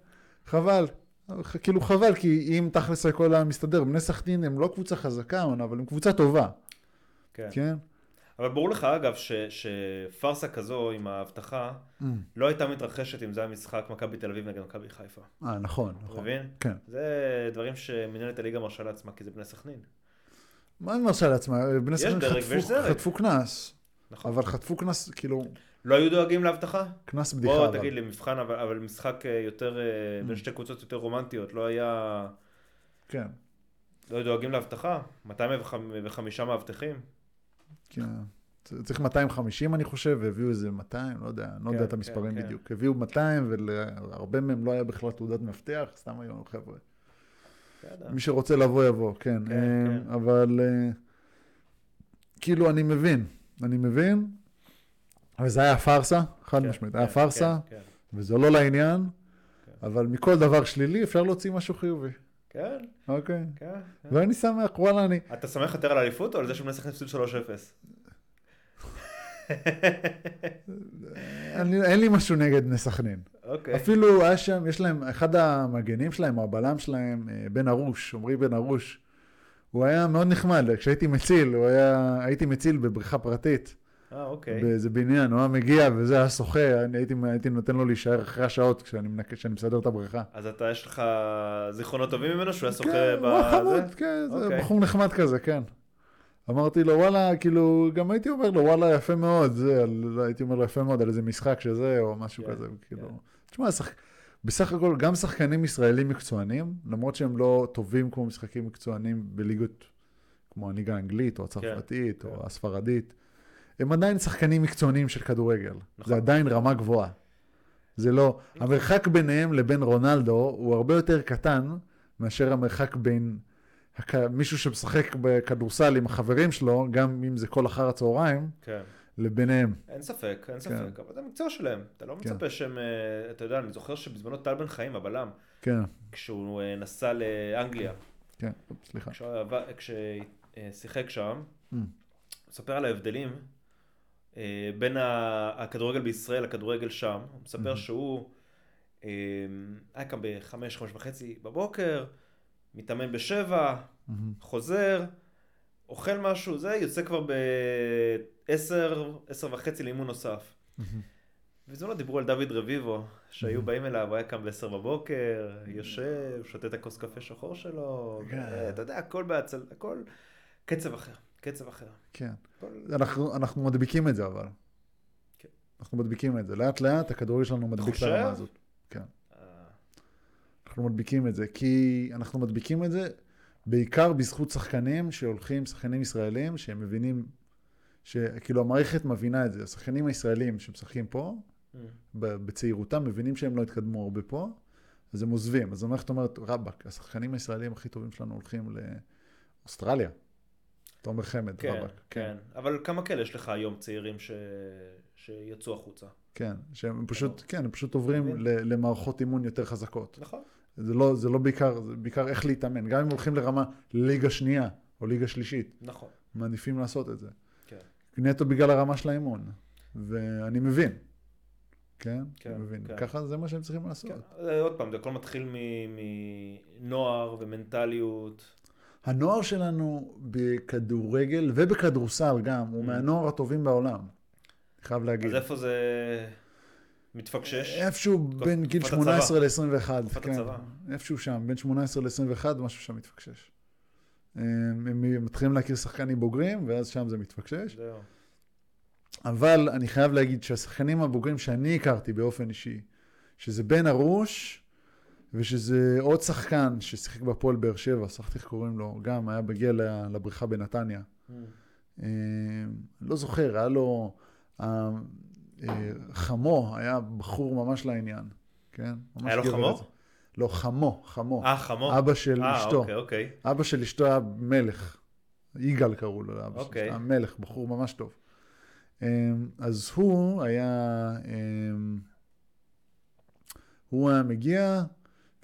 חבל. כאילו חבל, כי אם תכלס הכל היה מסתדר, בני סכנין הם לא קבוצה חזקה, אבל הם קבוצה טובה, כן. כן? אבל ברור לך אגב ש- שפארסה כזו עם ההבטחה לא הייתה מתרחשת אם זה היה משחק מכבי תל אביב נגד מכבי חיפה. אה, נכון, נכון. מבין? כן. זה דברים שמנהלת הליגה מרשה לעצמה כי זה בני סכנין. מה אני מרשה לעצמה? בני סכנין חטפו-. חטפו קנס, נכון. אבל חטפו קנס, כאילו, לא היו דואגים להבטחה? קנס בדיחה. בוא. תגיד לי מבחן אבל, אבל משחק אה, יותר אה, בין שתי קבוצות יותר רומנטיות לא היה כן, לא היו דואגים להבטחה 205 מאבטחים כן. צריך 250 אני חושב, והביאו איזה 200, לא יודע, אני לא כן, יודע את כן, המספרים כן. בדיוק. הביאו 200 ולהרבה מהם לא היה בכלל תעודת מפתח, סתם היו חבר'ה. מי שרוצה לבוא יבוא, כן. כן, אה, כן. אבל כאילו אני מבין, אני מבין, אבל זה היה פארסה, חד כן, משמעית, היה כן, פארסה, כן, וזה לא לעניין, כן. אבל מכל דבר שלילי אפשר להוציא משהו חיובי, כן, אוקיי? כן, כן. ואני שמח, וואלה, אני... אתה שמח יותר על האליפות או על זה שבני סכנין הפסידו 3-0? אני, אין לי משהו נגד בני סכנין. אוקיי. אפילו היה שם, יש להם, אחד המגנים שלהם, או הבלם שלהם, אה, בן ארוש, עמרי בן ארוש, הוא היה מאוד נחמד, כשהייתי מציל, היה, הייתי מציל בבריכה פרטית, אה, אוקיי. באיזה בניין, הוא היה מגיע וזה היה שוחה, אני הייתי, הייתי נותן לו להישאר אחרי השעות כשאני, כשאני מסדר את הבריכה. אז אתה, יש לך זיכרונות טובים ממנו שהוא היה שוחה כן, הוא היה חמוד, כן, זה אוקיי. בחור נחמד כזה, כן. אמרתי לו, וואלה, כאילו, גם הייתי אומר לו, וואלה, יפה מאוד, זה, על, הייתי אומר לו, יפה מאוד על איזה משחק שזה, או משהו כן, כזה, כאילו. כן. תשמע, שח... בסך הכל, גם שחקנים ישראלים מקצוענים, למרות שהם לא טובים כמו משחקים מקצוענים בליגות כמו הליגה האנגלית, או הצרפתית, כן. או הספרדית, הם עדיין שחקנים מקצוענים של כדורגל. נכון. זה עדיין רמה גבוהה. זה לא. המרחק ביניהם לבין רונלדו הוא הרבה יותר קטן מאשר המרחק בין הק... מישהו שמשחק בכדורסל עם החברים שלו, גם אם זה כל אחר הצהריים, כן. לביניהם. אין ספק, אין כן. ספק, אבל זה המקצוע שלהם. אתה לא כן. מצפה שהם, אה, אתה יודע, אני זוכר שבזמנו טל בן חיים, הבלם, כן, כשהוא אה, נסע לאנגליה, כן, סליחה. כששיחק שם, Mm. הוא מספר על ההבדלים אה, בין ה- הכדורגל בישראל לכדורגל שם. הוא מספר. שהוא אה, היה קם בחמש, חמש וחצי בבוקר, מתאמן בשבע. חוזר, אוכל משהו, זה, יוצא כבר בעשר, עשר וחצי לאימון נוסף. בזמנו דיברו על דוד רביבו, שהיו. באים אליו, הוא היה קם בעשר בבוקר, יושב, שותה את הכוס קפה שחור שלו, כן. אתה יודע, הכל בהצל... הכל קצב אחר, קצב אחר. כן. הכל... אנחנו, אנחנו מדביקים את זה אבל. כן. אנחנו מדביקים את זה. לאט לאט הכדורגל שלנו מדביק את? הרמה הזאת. אה, אנחנו מדביקים את זה, כי אנחנו מדביקים את זה בעיקר בזכות שחקנים שהולכים, שחקנים ישראלים, שהם מבינים, שכאילו המערכת מבינה את זה. השחקנים הישראלים שמשחקים פה, mm, בצעירותם, מבינים שהם לא התקדמו הרבה פה, אז הם עוזבים. אז המערכת אומרת, רבאק, השחקנים הישראלים הכי טובים שלנו הולכים לאוסטרליה. תומר חמד, כן, רבאק. כן. אבל כמה כאלה יש לך היום צעירים ש... שיצאו החוצה? כן, שהם פשוט, כן, הם פשוט עוברים. ל- למערכות אימון יותר חזקות. נכון. זה לא, זה לא בעיקר, זה בעיקר איך להתאמן. גם אם הולכים לרמה ליגה שנייה או ליגה שלישית, נכון. מעדיפים לעשות את זה. כן. נטו בגלל הרמה של האימון. ואני מבין. כן? כן, אני מבין. כן. ככה זה מה שהם צריכים לעשות. כן. אה, עוד פעם, זה הכל מתחיל מנוער ומנטליות. הנוער שלנו בכדורגל ובכדורסל גם, הוא Mm. מהנוער הטובים בעולם. אני חייב להגיד. אז איפה זה מתפקשש? איפשהו בין גיל תקופת 18 ל-21. תקופת כן. הצבא. איפשהו שם, בין 18 ל-21, משהו שם מתפקשש. הם הם מתחילים להכיר שחקנים בוגרים, ואז שם זה מתפקשש. זהו. אבל אני חייב להגיד שהשחקנים הבוגרים שאני הכרתי באופן אישי, שזה בן ארוש, ושזה עוד שחקן ששיחק בהפועל באר שבע, שכחתי איך קוראים לו, גם היה מגיע לבריכה בנתניה. Mm. אה, לא זוכר, היה לו... אה, אה, חמו היה בחור ממש לעניין, כן? היה לו חמו? לא, חמו, חמו. אה, חמו. אבא של אה, אשתו. אוקיי, אוקיי. אבא של אשתו היה מלך. יגאל קראו לו לאבא אוקיי. שלו. היה מלך, בחור ממש טוב. אמ, אז הוא היה... אמ, הוא היה מגיע,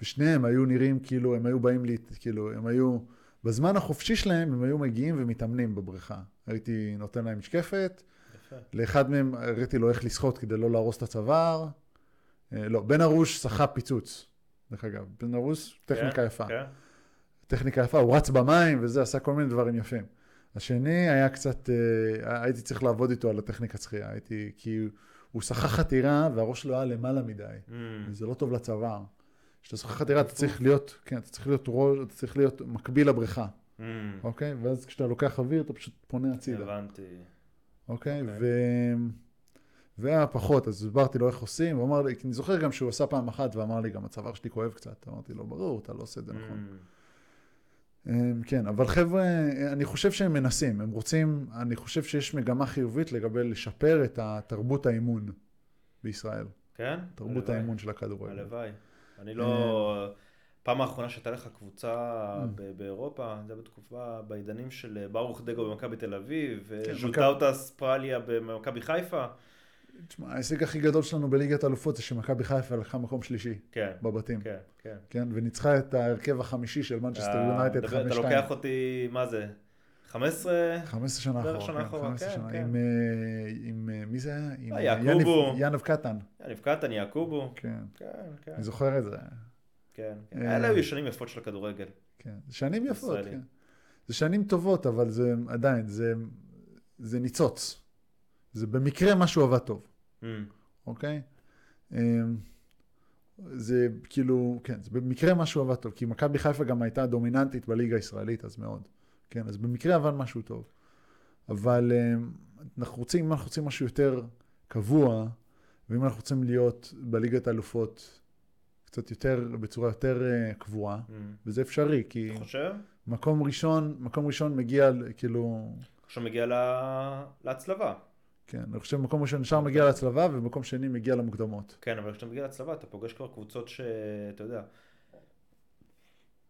ושניהם היו נראים כאילו, הם היו באים לי, כאילו, הם היו... בזמן החופשי שלהם הם היו מגיעים ומתאמנים בבריכה. הייתי נותן להם משקפת, יפה. לאחד מהם הראיתי לו איך לשחות כדי לא להרוס את הצוואר. אה, לא, בן ארוש שחה פיצוץ, דרך אגב. בן ארוש, טכניקה כן, יפה. כן. טכניקה יפה, הוא רץ במים וזה, עשה כל מיני דברים יפים. השני היה קצת, אה, הייתי צריך לעבוד איתו על הטכניקה שחייה, הייתי, כי הוא שחה חתירה והראש שלו היה למעלה מדי, Mm. וזה לא טוב לצוואר. כשאתה שחה חתירה אתה צריך להיות, כן, אתה צריך להיות ראש, אתה צריך להיות מקביל לבריכה, Mm. אוקיי? ואז כשאתה לוקח אוויר אתה פשוט פונה הצידה, הבנתי. אוקיי? אוקיי. ו... והיה פחות, אז הסברתי לו איך עושים, הוא אמר לי, כי אני זוכר גם שהוא עשה פעם אחת ואמר לי, גם הצוואר שלי כואב קצת, אמרתי לו, ברור, אתה לא עושה את זה נכון. Mm. אמ, כן, אבל חבר'ה, אני חושב שהם מנסים, הם רוצים, אני חושב שיש מגמה חיובית לגבי לשפר את התרבות האימון בישראל, כן? תרבות הלוואי. האימון של הכדורגל. הלוואי. אני לא... פעם האחרונה שהייתה לך קבוצה. ב- באירופה, זה היה בתקופה, בעידנים של ברוך דגו במכבי תל אביב, כן, וז'וטאוטאס פרליה במכבי חיפה. תשמע, ההישג הכי גדול שלנו בליגת האלופות זה שמכבי חיפה לקחה מקום שלישי כן, בבתים, כן, כן. כן, וניצחה את ההרכב החמישי של מנצ'סטר יונייטד מדבר- אתה 5-2. לוקח אותי, מה זה? 15? 15 שנה אחורה, שנה כן, אחורה, 15 כן, שנה, כן. עם, אה, עם, אה, מי זה היה? עם אה, יעקובו. יניב- יניב קטן, יניב קטן, יעקובו. כן, כן, כן. אני זוכר את זה, כן, כן. אלה היו שנים יפות של הכדורגל. כן, שנים יפות. כן. זה שנים טובות, אבל זה עדיין, זה, זה ניצוץ. זה במקרה משהו עבד טוב, Mm. אוקיי? אמ, זה כאילו, כן, זה במקרה משהו עבד טוב, כי מכבי חיפה גם הייתה דומיננטית בליגה הישראלית אז מאוד, כן, אז במקרה עבד משהו טוב. אבל אמ, אנחנו רוצים, אם אנחנו רוצים משהו יותר קבוע, ואם אנחנו רוצים להיות בליגת האלופות קצת יותר, בצורה יותר אה, קבועה, Mm. וזה אפשרי, כי אתה חושב? מקום ראשון, מקום ראשון מגיע, כאילו, עכשיו מגיע לה- להצלבה. כן, אני חושב מקום ראשון נשאר מגיע להצלבה, ומקום שני מגיע למוקדמות. כן, אבל כשאתה מגיע להצלבה אתה פוגש כבר קבוצות שאתה יודע,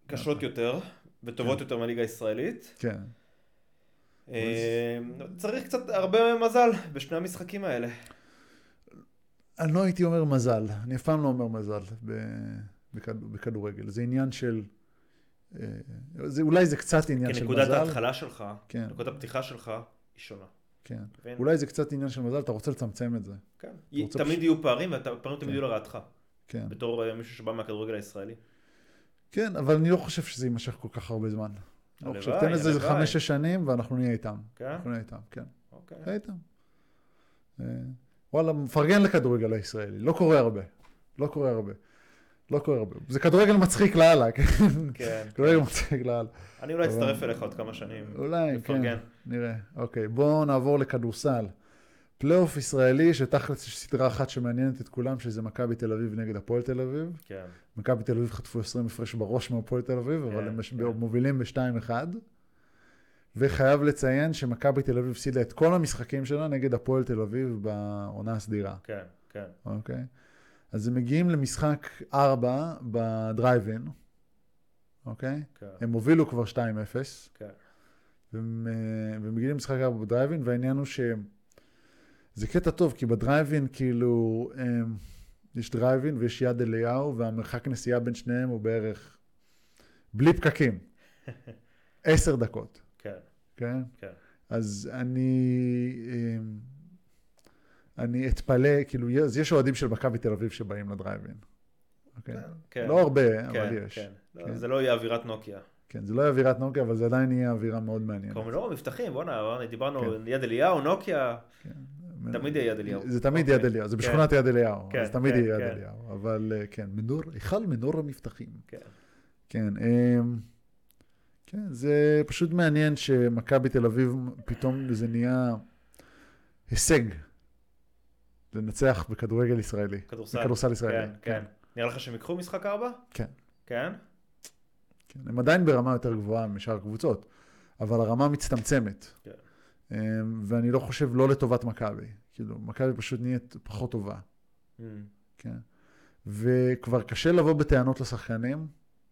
קשות יותר וטובות יותר מהליגה הישראלית. כן. אה, צריך קצת הרבה מזל בשני המשחקים האלה. אני לא הייתי אומר מזל, אני אף פעם לא אומר מזל בכדורגל. זה עניין של... אה, זה, אולי זה קצת עניין כי של נקודת מזל. ההתחלה שלך, כן, נקודת הפתיחה שלך היא שונה. כן. מבין? אולי זה קצת עניין של מזל, אתה רוצה לצמצם את זה. כן. תמיד פשוט- יהיו פערים והפערים תמיד כן. יהיו לרעתך. כן. בתור אה, מישהו שבא מהכדורגל הישראלי. כן, אבל אני לא חושב שזה יימשך כל כך הרבה זמן. לא הלוואי, חושב, תן לזה. חמש-שש שנים ואנחנו נהיה איתם. כן? אנחנו נהיה איתם, כן. אוקיי. נהיה איתם. אה, וואלה, מפרגן לכדורגל הישראלי, לא קורה הרבה. לא קורה הרבה. לא קורה הרבה. זה כדורגל מצחיק לאללה, כן? כן. כדורגל מצחיק לאללה. אני אולי אצטרף אליך עוד כמה שנים. אולי, כן. נראה. אוקיי, בואו נעבור לכדורסל. פלייאוף ישראלי, שתכלס יש סדרה אחת שמעניינת את כולם, שזה מכבי תל אביב נגד הפועל תל אביב. כן. מכבי תל אביב חטפו 20 הפרש בראש מהפועל תל אביב, אבל כן, הם מש- כן. מובילים ב-2-1. וחייב לציין שמכבי תל אביב הפסידה את כל המשחקים שלה נגד הפועל תל אביב בעונה הסדירה, כן, כן. אוקיי? אז הם מגיעים למשחק 4 בדרייב-אין, אוקיי? כן. הם הובילו כבר 2-0. כן. והם, אה, והם מגיעים למשחק ארבע בדרייבין, והעניין הוא שזה קטע טוב, כי בדרייבין כאילו אה, יש דרייבין ויש יד אליהו, והמרחק נסיעה בין שניהם הוא בערך בלי פקקים, עשר דקות, כן. כן? כן. אז אני, אה, אני אתפלא, כאילו, אז יש אוהדים של מכבי תל אביב שבאים לדרייבין, אוקיי? כן. לא הרבה, כן, אבל יש. כן. לא, כן. זה לא יהיה אווירת נוקיה. כן, זה לא יהיה אווירת נוקיה, אבל זה עדיין יהיה אווירה מאוד מעניינת. קוראים לו מבטחים, בואנה, בואנה, דיברנו כן. יד אליהו, נוקיה, כן. תמיד יהיה יד אליהו. זה תמיד אוקיי. יד אליהו, זה כן. בשכונת יד אליהו, כן, אז תמיד כן, יהיה יד כן. אליהו, אבל אה, כן, מנור, היכל מנור המבטחים. כן. כן, אמ, כן, זה פשוט מעניין שמכבי תל אביב, פתאום זה נהיה הישג לנצח בכדורגל ישראלי, כדורסל. בכדורסל ישראלי. כן, כן. נראה לך שהם ייקחו משחק ארבע? כן. כן? כן, הם עדיין ברמה יותר גבוהה משאר הקבוצות, אבל הרמה מצטמצמת. כן. אמ, ואני לא חושב לא לטובת מכבי. כאילו, מכבי פשוט נהיית פחות טובה. Mm. כן. וכבר קשה לבוא בטענות לשחקנים.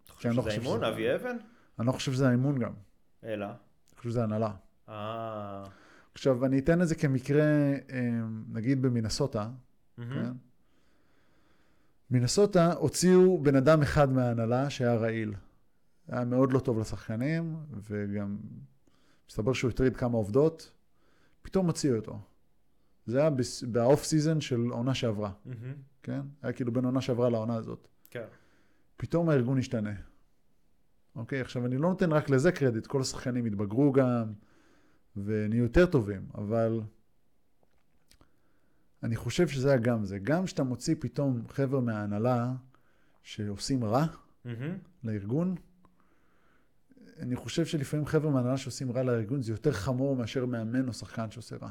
אתה חושב לא שזה חושב אימון, שזה- אבי אבן? אני לא חושב שזה האימון גם. אלא. אני חושב שזה הנהלה. אה. עכשיו, אני אתן את זה כמקרה, אמ, נגיד במינסוטה. כן? מינסוטה הוציאו בן אדם אחד מההנהלה שהיה רעיל. היה מאוד לא טוב לשחקנים, וגם מסתבר שהוא הטריד כמה עובדות, פתאום הוציאו אותו. זה היה ב off season של עונה שעברה, מהמם. כן? היה כאילו בין עונה שעברה לעונה הזאת. כן. פתאום הארגון השתנה. אוקיי, עכשיו אני לא נותן רק לזה קרדיט, כל השחקנים התבגרו גם, ונהיו יותר טובים, אבל אני חושב שזה היה גם זה. גם כשאתה מוציא פתאום חבר'ה מההנהלה שעושים רע מהמם. לארגון, אני חושב שלפעמים חבר'ה מההנהלה שעושים רע לארגון זה יותר חמור מאשר מאמן או שחקן שעושה רע.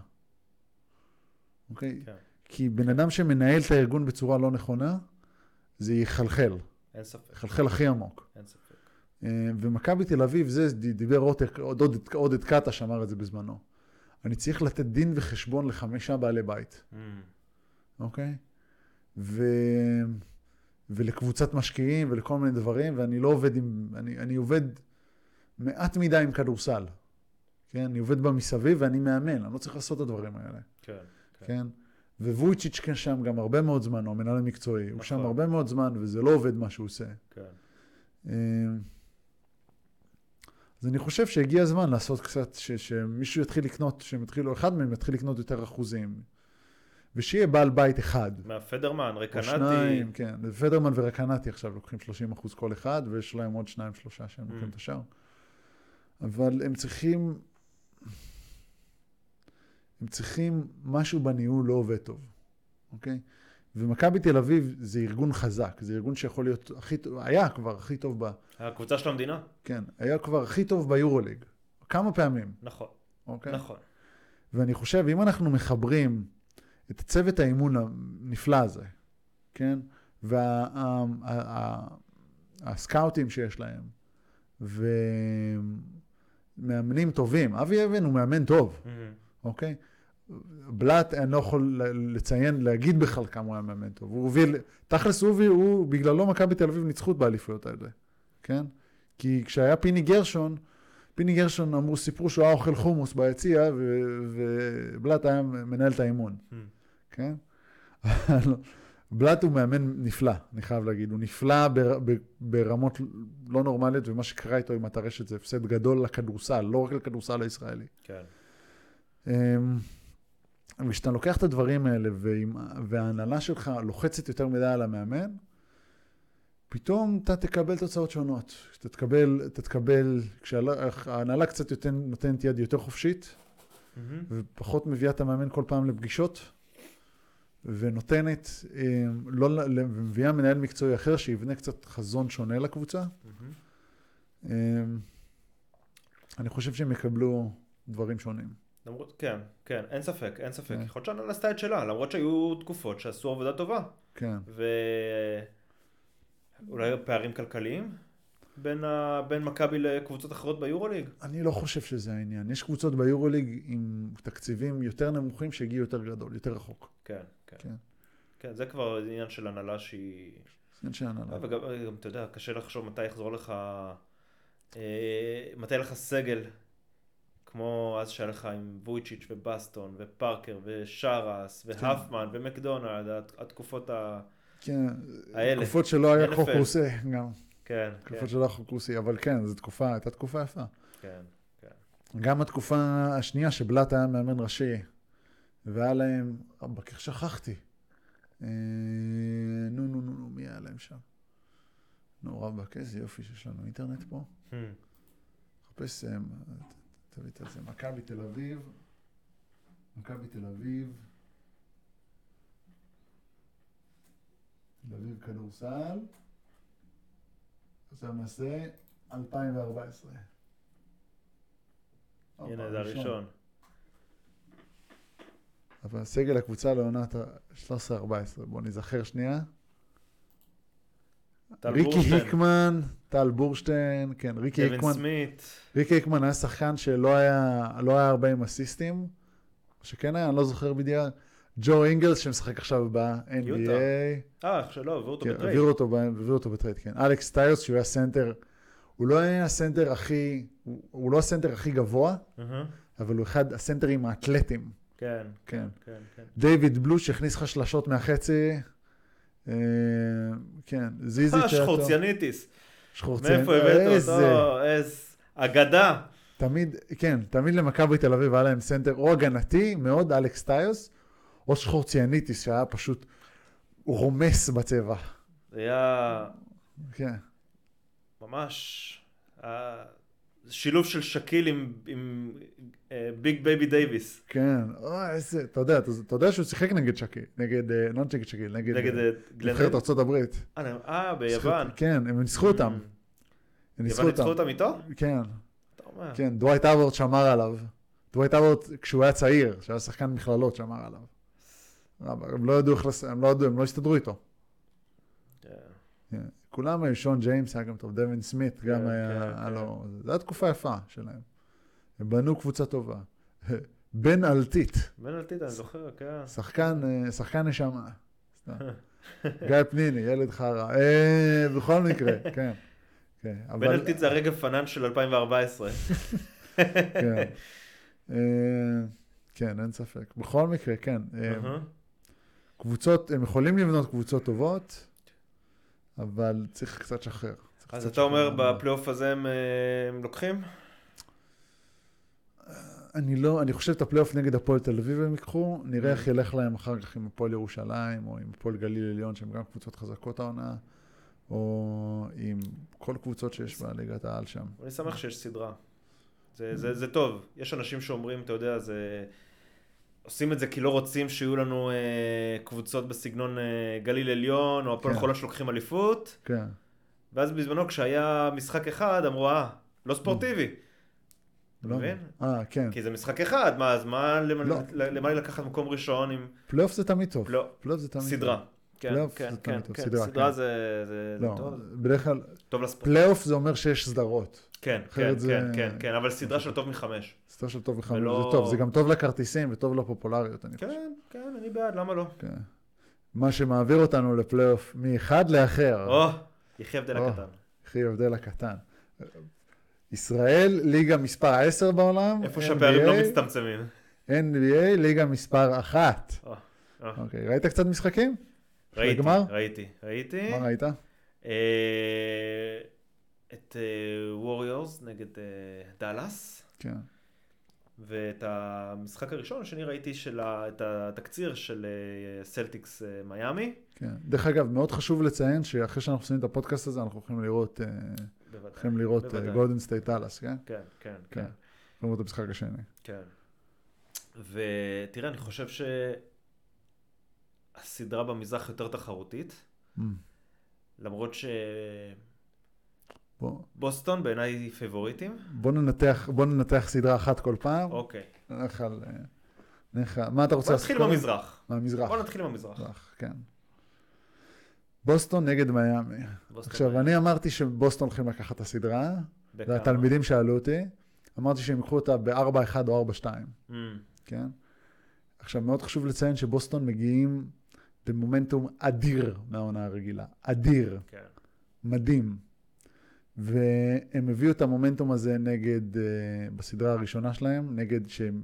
אוקיי? כן. כי בן אדם שמנהל את הארגון בצורה לא נכונה, זה יחלחל, אין ספק. יחלחל הכי עמוק. אין ספק. אה, ומכבי תל אביב, זה דיבר עודד- עודד עודד קטש אמר את זה בזמנו. אני צריך לתת דין וחשבון לחמישה בעלי בית, Mm. אוקיי? ו... ולקבוצת משקיעים ולכל מיני דברים, ואני לא עובד עם... אני, אני עובד מעט מדי עם כדורסל. כן? אני עובד בה מסביב ואני מאמן, אני לא צריך לעשות את הדברים האלה, כן. כן. כן? וויצ'יץ' כן שם גם הרבה מאוד זמן, הוא המנהל המקצועי, הוא שם נכון. הרבה מאוד זמן וזה לא עובד מה שהוא עושה. כן. אה, אז אני חושב שהגיע הזמן לעשות קצת, ש, שמישהו יתחיל לקנות, שהם יתחילו, אחד מהם יתחיל לקנות יותר אחוזים. ושיהיה בעל בית אחד. מהפדרמן, או רקנטי. שניים, כן. פדרמן ורקנטי עכשיו לוקחים 30 אחוז כל אחד, ויש להם עוד שניים, שלושה שהם לוקחים Mm. את השאר. אבל הם צריכים... הם צריכים, משהו בניהול לא עובד טוב, אוקיי? ומכבי תל אביב זה ארגון חזק, זה ארגון שיכול להיות הכי טוב, היה כבר הכי טוב ב... הקבוצה של המדינה? כן, היה כבר הכי טוב ביורוליג. כמה פעמים, נכון, אוקיי? נכון. ואני חושב, אם אנחנו מחברים את צוות האימון הנפלא הזה, כן? והסקאוטים שיש להם, ומאמנים טובים, אבי אבן הוא מאמן טוב. אוקיי? בלאט, אני לא יכול לציין, להגיד בכלל כמה הוא היה מאמן טוב. הוא הוביל, תכלס הוא, הוביל- הוא, בגללו מכבי תל אביב ניצחו באליפויות האלה, כן? כי כשהיה פיני גרשון, פיני גרשון אמרו, סיפרו שהוא היה אוכל חומוס ביציע, ובלאט היה מנהל את האימון. כן? בלאט הוא מאמן נפלא, אני חייב להגיד. הוא נפלא בר, ב, ברמות לא נורמליות, ומה שקרה איתו עם הטרשת זה הפסד גדול לכדורסל, לא רק לכדורסל הישראלי. כן. אמ, וכשאתה לוקח את הדברים האלה ועם, וההנהלה שלך לוחצת יותר מדי על המאמן, פתאום אתה תקבל תוצאות שונות. אתה תקבל, אתה תקבל, כשההנהלה קצת יותר, נותנת יד יותר חופשית, מהמם. ופחות מביאה את המאמן כל פעם לפגישות, ונותנת, אמ, לא, ומביאה מנהל מקצועי אחר שיבנה קצת חזון שונה לקבוצה. אמ, אני חושב שהם יקבלו דברים שונים. למרות, כן, כן, אין ספק, אין ספק. כן. יכול להיות שהנהלה עשתה את שלה, למרות שהיו תקופות שעשו עבודה טובה. כן. ואולי פערים כלכליים בין, ה... בין מכבי לקבוצות אחרות ביורוליג? אני לא חושב שזה העניין. יש קבוצות ביורוליג עם תקציבים יותר נמוכים שהגיעו יותר גדול, יותר רחוק. כן, כן. כן. כן, זה כבר עניין של הנהלה שהיא... עניין של הנהלה. וגם, גם, אתה יודע, קשה לחשוב מתי יחזור לך... אה, מתי לך סגל, כמו אז שהיה לך עם וויצ'יץ' ובסטון ופארקר ושרס והפמן ומקדונלד, הת- התקופות ה... כן, האלה. תקופות שלא היה NFL. חוק רוסי, גם. כן, כן, תקופות שלא היה חוק רוסי, אבל כן, זו תקופה, הייתה תקופה יפה. כן. גם התקופה השנייה שבלאט היה מאמן ראשי, והיה להם, רבאק, איך שכחתי? אה, נו, נו, נו, נו, מי היה להם שם? נו, רבאק, איזה יופי שיש לנו אינטרנט פה. Hmm. חפש, אה, תביא את זה, מכבי תל אביב, מכבי תל אביב, תל אביב כדורסל, עכשיו נעשה 2014. הנה, הופה, זה הראשון. אבל סגל הקבוצה לעונת ה-13-14, בואו נזכר שנייה. ריקי היקמן, טל בורשטיין, כן, ריקי היקמן. סמית, ריקי היקמן היה שחקן שלא היה, לא היה הרבה עם אסיסטים, שכן היה, אני לא זוכר בדיוק. ג'ו אינגלס שמשחק עכשיו ב-NBA. אה, עכשיו לא, הביאו אותו כן, בטרייד. הביאו אותו, בטרייד, כן. אלכס טיוס, שהוא היה סנטר, הוא לא היה הסנטר הכי, הוא, לא הסנטר הכי גבוה, אבל הוא אחד הסנטרים האתלטיים. כן, כן. כן, כן. דיוויד בלוש הכניס לך שלשות מהחצי. אה, כן, זיזיץ' אה, היה טוב. סחורציאניטיס. סחורציאן. מאיפה הבאת אותו? איזה... אגדה. תמיד, כן, תמיד למכבי תל אביב היה להם סנטר או הגנתי מאוד, אלכס טיוס, או סחורציאניטיס שהיה פשוט רומס בצבע. היה כן, ממש... שילוב של שקיל עם- עם אה, ביג בייבי דייוויס. כן, אוי, איזה, אתה יודע, אתה, אתה יודע שהוא שיחק נגד שקיל, נגד, אה, לא נגד שקיל, נגד, נגד אה, אה. נבחרת הברית. אה, ביוון. כן, הם ניצחו אותם, הם ניצחו יוון ניצחו אותם. אותם איתו? כן. כן, דווייט הווארד שמר עליו. דווייט הווארד, כשהוא היה צעיר, כשהיה שחקן מכללות, שמר עליו. הם לא ידעו איך, הם לא ידעו, הם לא הסתדרו איתו. כולם היו, שון ג'יימס היה גם טוב, דווין סמית גם כן, היה, כן, היה כן. לו, זו הייתה תקופה יפה שלהם. הם בנו קבוצה טובה. בן אלטית, בן אלטית, אני זוכר, כן. שחקן, אה, שחקן נשמה. גיא פניני, ילד חרא. אה, בכל מקרה, כן. כן, בן אבל- אלטית זה הרגב פנן של 2014. כן. אה, כן, אין ספק. בכל מקרה, כן. אה. קבוצות, הם יכולים לבנות קבוצות טובות, אבל צריך קצת לשחרר. אז אתה אומר. בפלייאוף הזה הם, אה, הם לוקחים? אני לא, אני חושב את הפלייאוף נגד הפועל תל אביב הם ייקחו, נראה Mm. איך ילך להם אחר כך עם הפועל ירושלים, או עם הפועל גליל עליון, שהם גם קבוצות חזקות העונה, או עם כל קבוצות שיש בליגת העל שם. אני שמח שיש סדרה. זה, זה, זה טוב. יש אנשים שאומרים, אתה יודע, זה... עושים את זה כי לא רוצים שיהיו לנו אה, קבוצות בסגנון אה, גליל עליון, או הפועל כן. חולון שלוקחים אליפות, כן. ואז בזמנו כשהיה משחק אחד, אמרו, אה, לא ספורטיבי. אתה לא- מבין? אה, כן. כי זה משחק אחד, מה, אז מה, למה, לא. למה לי לקחת מקום ראשון עם פלייאוף זה תמיד טוב. לא, פלייאוף זה תמיד סדרה? טוב. כן, פלייאוף כן, זה כן, תמיד טוב, כן, סדרה, סדרה כן. זה זה- זה לא, טוב, בדרך כלל, טוב לספורט. פלייאוף זה אומר שיש סדרות. כן, כן, זה- כן, כן, כן, אבל סדרה של טוב מחמש. סדרה של טוב וחמש, ולא- זה טוב. זה גם טוב לכרטיסים וטוב לפופולריות, אני חושב. כן, כן, אני בעד, למה לא? כן. מה שמעביר אותנו לפלייאוף מאחד לאחר. או, יחי הבדל או. הקטן. אחי הבדל הקטן. ישראל, ליגה מספר 10 בעולם. איפה NBA, שהפערים לא מצטמצמים. NBA, ליגה מספר 1. או, או. אוקיי, ראית קצת משחקים? ראיתי, הגמר? ראיתי, ראיתי. מה ראית? אה, את ווריורס נגד אה, דאלאס, כן. ואת המשחק הראשון השני ראיתי של ה- את התקציר של אה, סלטיקס אה, מיאמי. כן. דרך אגב, מאוד חשוב לציין שאחרי שאנחנו עושים את הפודקאסט הזה, אנחנו הולכים לראות, אה. הולכים לראות. גולדן סטייט דאלאס, כן? כן, כן, כן. כן, לראות את המשחק השני. כן. ותראה, אני חושב שהסדרה במזרח יותר תחרותית, Mm. למרות בוא- שבוסטון בעיניי היא פייבוריטים. בוא ננתח, בוא ננתח סדרה אחת כל פעם. אוקיי. נלך על... אה, נלך על... מה אתה רוצה בוא לעשות? נתחיל קודם? במזרח. מהמזרח. בוא נתחיל במזרח. מזרח, כן. בוסטון נגד מיאמי. בוסטון עכשיו, מיאמי. אני אמרתי שבוסטון הולכים לקחת את הסדרה? והתלמידים שאלו אותי, אמרתי שהם ייקחו אותה ב-4-1 או 4-2, Mm, כן? עכשיו, מאוד חשוב לציין שבוסטון מגיעים במומנטום אדיר מהעונה הרגילה. אדיר. כן. מדהים. והם הביאו את המומנטום הזה נגד, uh, בסדרה הראשונה שלהם, נגד שהם,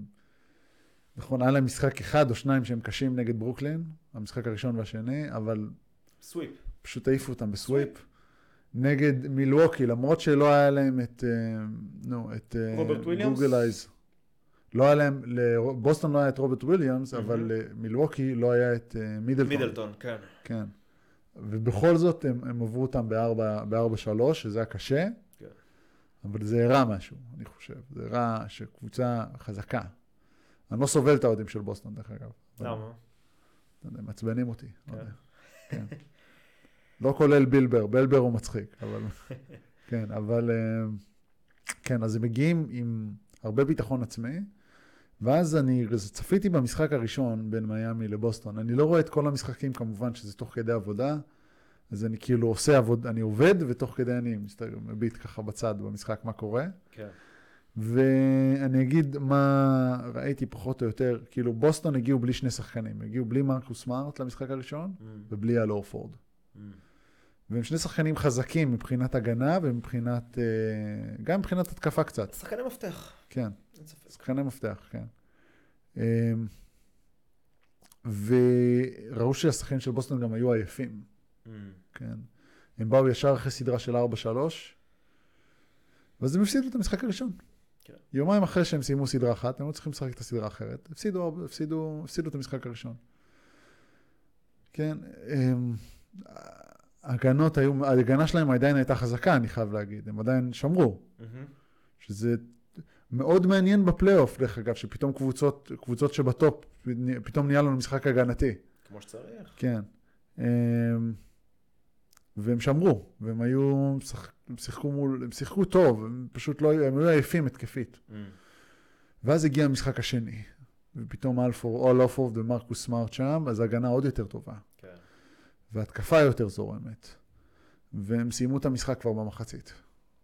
נכון, היה להם משחק אחד או שניים שהם קשים נגד ברוקלין, המשחק הראשון והשני, אבל sweep. פשוט העיפו אותם ב sweep. נגד מילווקי, למרות שלא היה להם את, אה, נו, את אה? גוגל אייז. לא היה להם, לבוסטון לא היה את רוברט וויליאמס. אבל למילווקי לא היה את אה, מידלטון. מידלטון, כן. כן. ובכל זאת הם, הם עברו אותם ב-4-3, שזה היה קשה, כן. אבל זה הראה משהו, אני חושב. זה הראה שקבוצה חזקה. אני לא סובל את האוהדים של בוסטון, דרך אגב. למה? לא יודע, מעצבנים אותי. לא כן. יודע. כן. לא כולל בילבר, בילבר הוא מצחיק, אבל... כן, אבל... אה, כן, אז הם מגיעים עם הרבה ביטחון עצמי, ואז אני צפיתי במשחק הראשון בין מיאמי לבוסטון. אני לא רואה את כל המשחקים, כמובן, שזה תוך כדי עבודה, אז אני כאילו עושה עבודה, אני עובד, ותוך כדי אני מסתכל, מביט ככה בצד במשחק מה קורה. כן. ואני אגיד מה ראיתי פחות או יותר, כאילו בוסטון הגיעו בלי שני שחקנים, הגיעו בלי מרקוס סמארט למשחק הראשון, Mm, ובלי אל אורפורד. mm. והם שני שחקנים חזקים מבחינת הגנה ומבחינת, אה, גם מבחינת התקפה קצת, שחקני מפתח, כן. שחקני מפתח, כן. אה, וראו שהשחקנים של בוסטון גם היו עייפים, Mm, כן. הם באו ישר אחרי סדרה של 4-3, ואז הם הפסידו את המשחק הראשון. כן. יומיים אחרי שהם סיימו סדרה אחת, הם היו צריכים לשחק את הסדרה האחרת. הפסידו, הפסידו, הפסידו את המשחק הראשון. כן, הם, ההגנות היו, ההגנה שלהם עדיין הייתה חזקה, אני חייב להגיד. הם עדיין שמרו, מהמם. שזה מאוד מעניין בפלייאוף, דרך אגב, שפתאום קבוצות, קבוצות שבטופ, פתאום נהיה לנו משחק הגנתי. כמו שצריך. כן. אמ, והם שמרו, והם היו, הם שיחקו מול, הם שיחקו טוב, הם פשוט לא, הם היו עייפים התקפית. Mm, ואז הגיע המשחק השני, ופתאום אלפור, או אלפורד ומרקוס סמארט שם, אז ההגנה עוד יותר טובה, כן. והתקפה יותר זורמת. והם סיימו את המשחק כבר במחצית,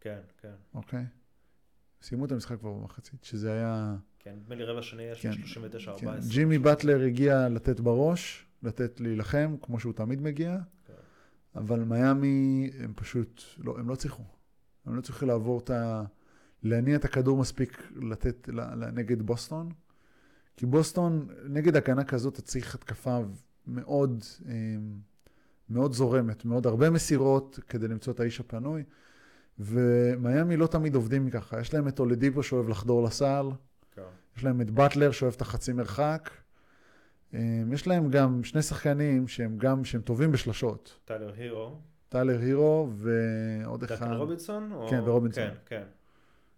כן, כן. אוקיי? סיימו את המשחק כבר במחצית, שזה היה... כן, נדמה לי רבע שני יש כן, 39-14. כן. ג'ימי באטלר הגיע לתת בראש, לתת להילחם, כמו שהוא תמיד מגיע, כן. אבל מיאמי, הם פשוט, לא, הם לא צריכו. הם לא צריכים לעבור את ה... להניע את הכדור מספיק לתת נגד בוסטון, כי בוסטון, נגד הגנה כזאת, אתה צריך התקפה מאוד, אמ, מאוד זורמת, מאוד הרבה מסירות כדי למצוא את האיש הפנוי, ומיאמי לא תמיד עובדים ככה. יש להם את אולדיפו שאוהב לחדור לסל, כן. יש להם את באטלר שאוהב את החצי מרחק. אמ, יש להם גם שני שחקנים שהם גם, שהם טובים בשלשות. טיילר הירו. טיילר הירו ועוד אחד. דנקן רובינסון? או- כן, ורובינסון. כן, כן.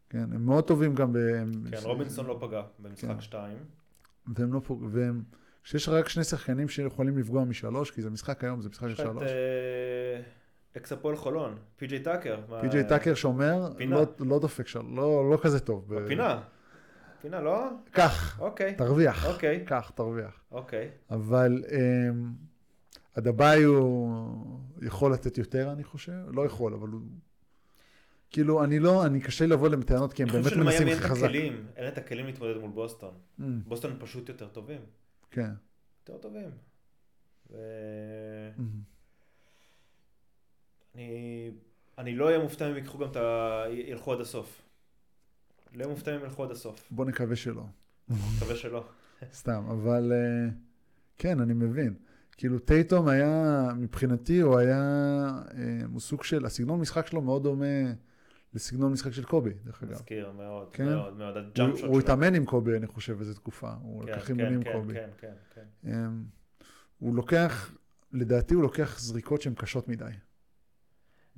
כן, הם מאוד טובים גם ב... כן, ש- רובינסון לא פגע במשחק כן. 2. והם לא פוג... והם... כשיש רק שני שחקנים שיכולים לפגוע משלוש, כי זה משחק היום, זה משחק של יש לך את שלוש. אה, אקס הפועל חולון, פי.ג'יי טאקר. פי.ג'יי טאקר שומר. לא, לא דופק שם, לא, לא כזה טוב. בפינה. פינה, לא? קח, אוקיי. תרוויח. אוקיי. קח, תרוויח. אוקיי. אבל אמ, הדבאי הוא יכול לתת יותר, אני חושב. לא יכול, אבל הוא... כאילו, אני לא, אני קשה לבוא להם בטענות, כי הם אני באמת חושב מנסים שלמיאמי אין את חזק. הכלים, אין את הכלים להתמודד מול בוסטון. Mm, בוסטון פשוט יותר טובים. כן. יותר טובים. ו... Mm. אני, אני לא אהיה מופתע אם ייקחו גם את ה... ילכו עד הסוף. לא אהיה מופתע אם ילכו עד הסוף. בוא נקווה שלא. מקווה שלא. סתם, אבל אה, כן, אני מבין. כאילו, טייטום היה, מבחינתי, הוא היה, אה, הוא סוג של, הסגנון משחק שלו מאוד דומה לסגנון משחק של קובי, דרך אגב. מזכיר מאוד, כן. מאוד, מאוד. הג'אמפ שוט הוא. התאמן עם קובי, אני חושב, איזו תקופה. הוא כן, לקח כן, אימונים עם כן, קובי. כן, כן, כן. אמ, הוא לוקח, לדעתי הוא לוקח זריקות שהן קשות מדי.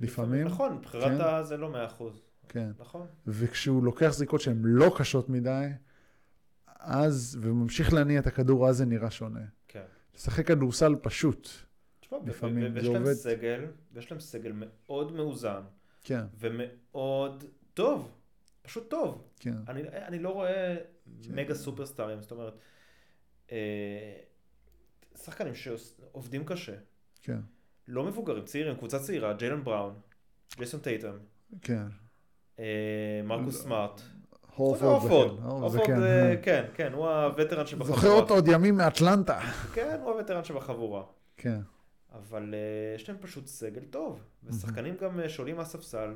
לפעמים, נכון, בחירת כן. זה לא מאה אחוז. כן. נכון. וכשהוא לוקח זריקות שהן לא קשות מדי, אז, וממשיך להניע את הכדור, אז זה נראה שונה. כן. לשחק כדורסל פשוט. תשמע, לפעמים ו- ויש זה להם עובד. סגל, ויש להם סגל מאוד מאוזן, כן, ומאוד טוב. פשוט טוב. כן. אני, אני לא רואה כן. מגה סופרסטארים, זאת אומרת, אה, שחקנים שעובדים קשה, כן, לא מבוגרים, צעירים, קבוצה צעירה, ג'יילן בראון, ג'ייסון טייטם, כן. אה, מרקוס סמארט. הורפורד, הורפורד, כן, כן. אה, אה. כן, כן, הוא הווטרן שבחבורה. זוכר אותו עוד ימים מאטלנטה. כן, הוא הווטרן שבחבורה. כן, אבל אה, יש להם פשוט סגל טוב, ושחקנים גם אה, שעולים מהספסל,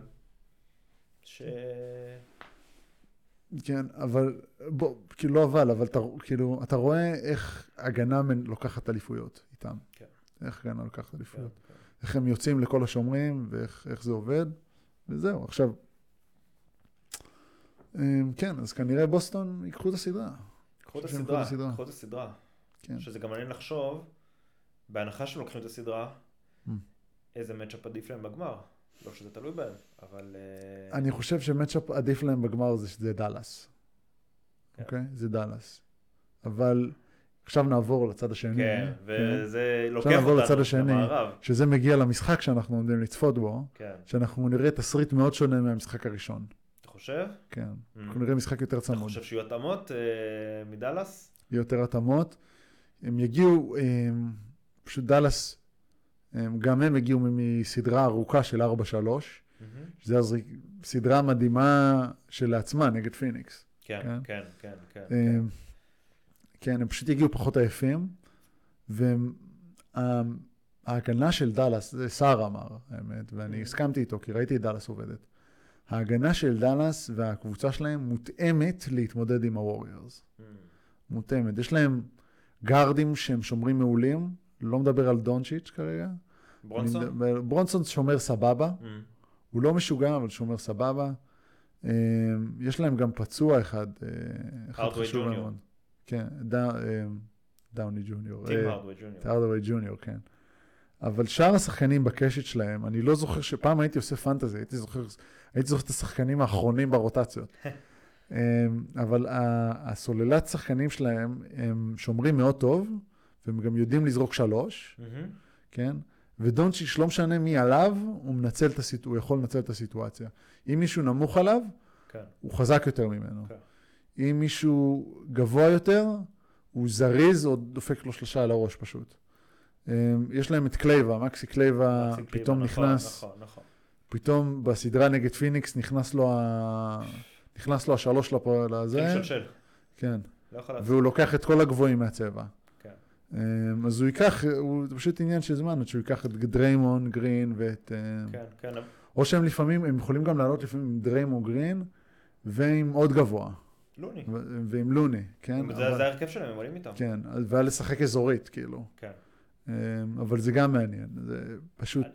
ש... כן, אבל, בוא, כאילו לא אבל, אבל אתה, כאילו, אתה רואה איך הגנה מנ- לוקחת אליפויות איתם. כן. איך הגנה לוקחת אליפויות. כן, איך הם יוצאים לכל השומרים, ואיך איך זה עובד, וזהו. עכשיו, אמ, כן, אז כנראה בוסטון ייקחו את הסדרה. את ייקחו את הסדרה. קחו את הסדרה. כן. שזה גם מעניין לחשוב, בהנחה שהם לוקחים את הסדרה, Mm. איזה מצ'אפ עדיף להם בגמר. לא שזה תלוי בהם, אבל... אה, אני חושב שמצ'אפ עדיף להם בגמר זה שזה דאלאס. כן. אוקיי? זה דאלאס. אבל עכשיו נעבור לצד השני. כן, וזה לוקח נעבור לצד אותנו השני. למערב. שזה מגיע למשחק שאנחנו עומדים לצפות בו, כן. שאנחנו נראה תסריט מאוד שונה מהמשחק הראשון. אתה חושב? כן. Mm. אנחנו נראה משחק יותר אתה צמוד. חושב שיהיו התאמות אה, מדאלאס? יהיו יותר התאמות. הם יגיעו, פשוט דאלאס, הם, גם הם הגיעו מסדרה ארוכה של 4-3, מהמם. שזו הזריק- סדרה מדהימה שלעצמה נגד פיניקס. כן, כן. כן, כן, כן. הם, כן, הם פשוט הגיעו פחות עייפים, וההגנה של דאלאס, זה סער אמר, האמת, ואני Mm. הסכמתי איתו, כי ראיתי את דאלאס עובדת. ההגנה של דאלאס והקבוצה שלהם מותאמת להתמודד עם הווריורס. Mm. מותאמת. יש להם גארדים שהם שומרים מעולים, לא מדבר על דונצ'יץ' כרגע. ברונסון? מדבר- ברונסון שומר סבבה, Mm. הוא לא משוגע, אבל שומר סבבה. אה, יש להם גם פצוע אחד, אה, אחד חשוב. מאוד. כן, דא- אה, דאוני ג'וניור. טים הרדווי ג'וניור. הרדווי ג'וניור, כן. אבל שאר השחקנים בקשת שלהם, אני לא זוכר שפעם הייתי עושה פנטזי, הייתי זוכר, הייתי זוכר את השחקנים האחרונים ברוטציות. אבל הסוללת שחקנים שלהם, הם שומרים מאוד טוב, והם גם יודעים לזרוק שלוש, מהמם. כן? ודונצ'יץ', לא משנה מי עליו, הוא מנצל את הסיטואציה, הוא יכול לנצל את הסיטואציה. אם מישהו נמוך עליו, כן. הוא חזק יותר ממנו. כן. אם מישהו גבוה יותר, הוא זריז או דופק לו שלושה על הראש פשוט. אמ, יש להם את קלייבה, מקסי קלייבה מקסי פתאום נכון, נכנס, נכון, נכון. פתאום בסדרה נגד פיניקס נכנס לו, ה... נכנס לו השלוש לפ... לזה, כן, שלשל. כן, לא. והוא לוקח את כל הגבוהים מהצבע. אמ, אז הוא ייקח, הוא פשוט עניין של זמן, עד שהוא ייקח את דריימון גרין ואת... אמ, כן, כן. או שהם לפעמים, הם יכולים גם לעלות לפעמים עם דריימון גרין ועם עוד גבוה, לוני. ו- ועם לוני, כן? זה אבל- זה ההרכב שלהם, הם עולים איתם. כן, והיה לשחק אזורית, כאילו. כן. אמ, אבל זה גם מעניין, זה פשוט,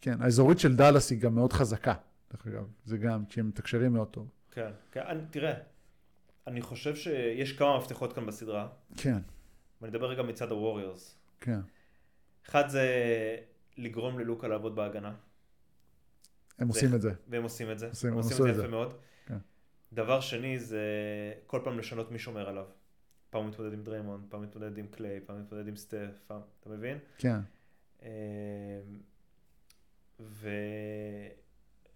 כן, האזורית של דאלאס היא גם מאוד חזקה, דרך אגב, זה גם, כי הם מתקשרים מאוד טוב. כן. כן. תראה, אני חושב שיש כמה מפתחות כאן בסדרה, כן, ואני אדבר רגע מצד הווריורס. כן. אחד זה לגרום ללוקה לעבוד בהגנה, הם עושים את זה. והם עושים את זה. עושים- הם עושים את זה זה. יפה מאוד. כן. דבר שני זה כל פעם לשנות מי שומר עליו. פעם מתמודד עם דריימונד, פעם מתמודד עם קליי, פעם מתמודד עם סטף, פעם, אתה מבין? כן. אמ,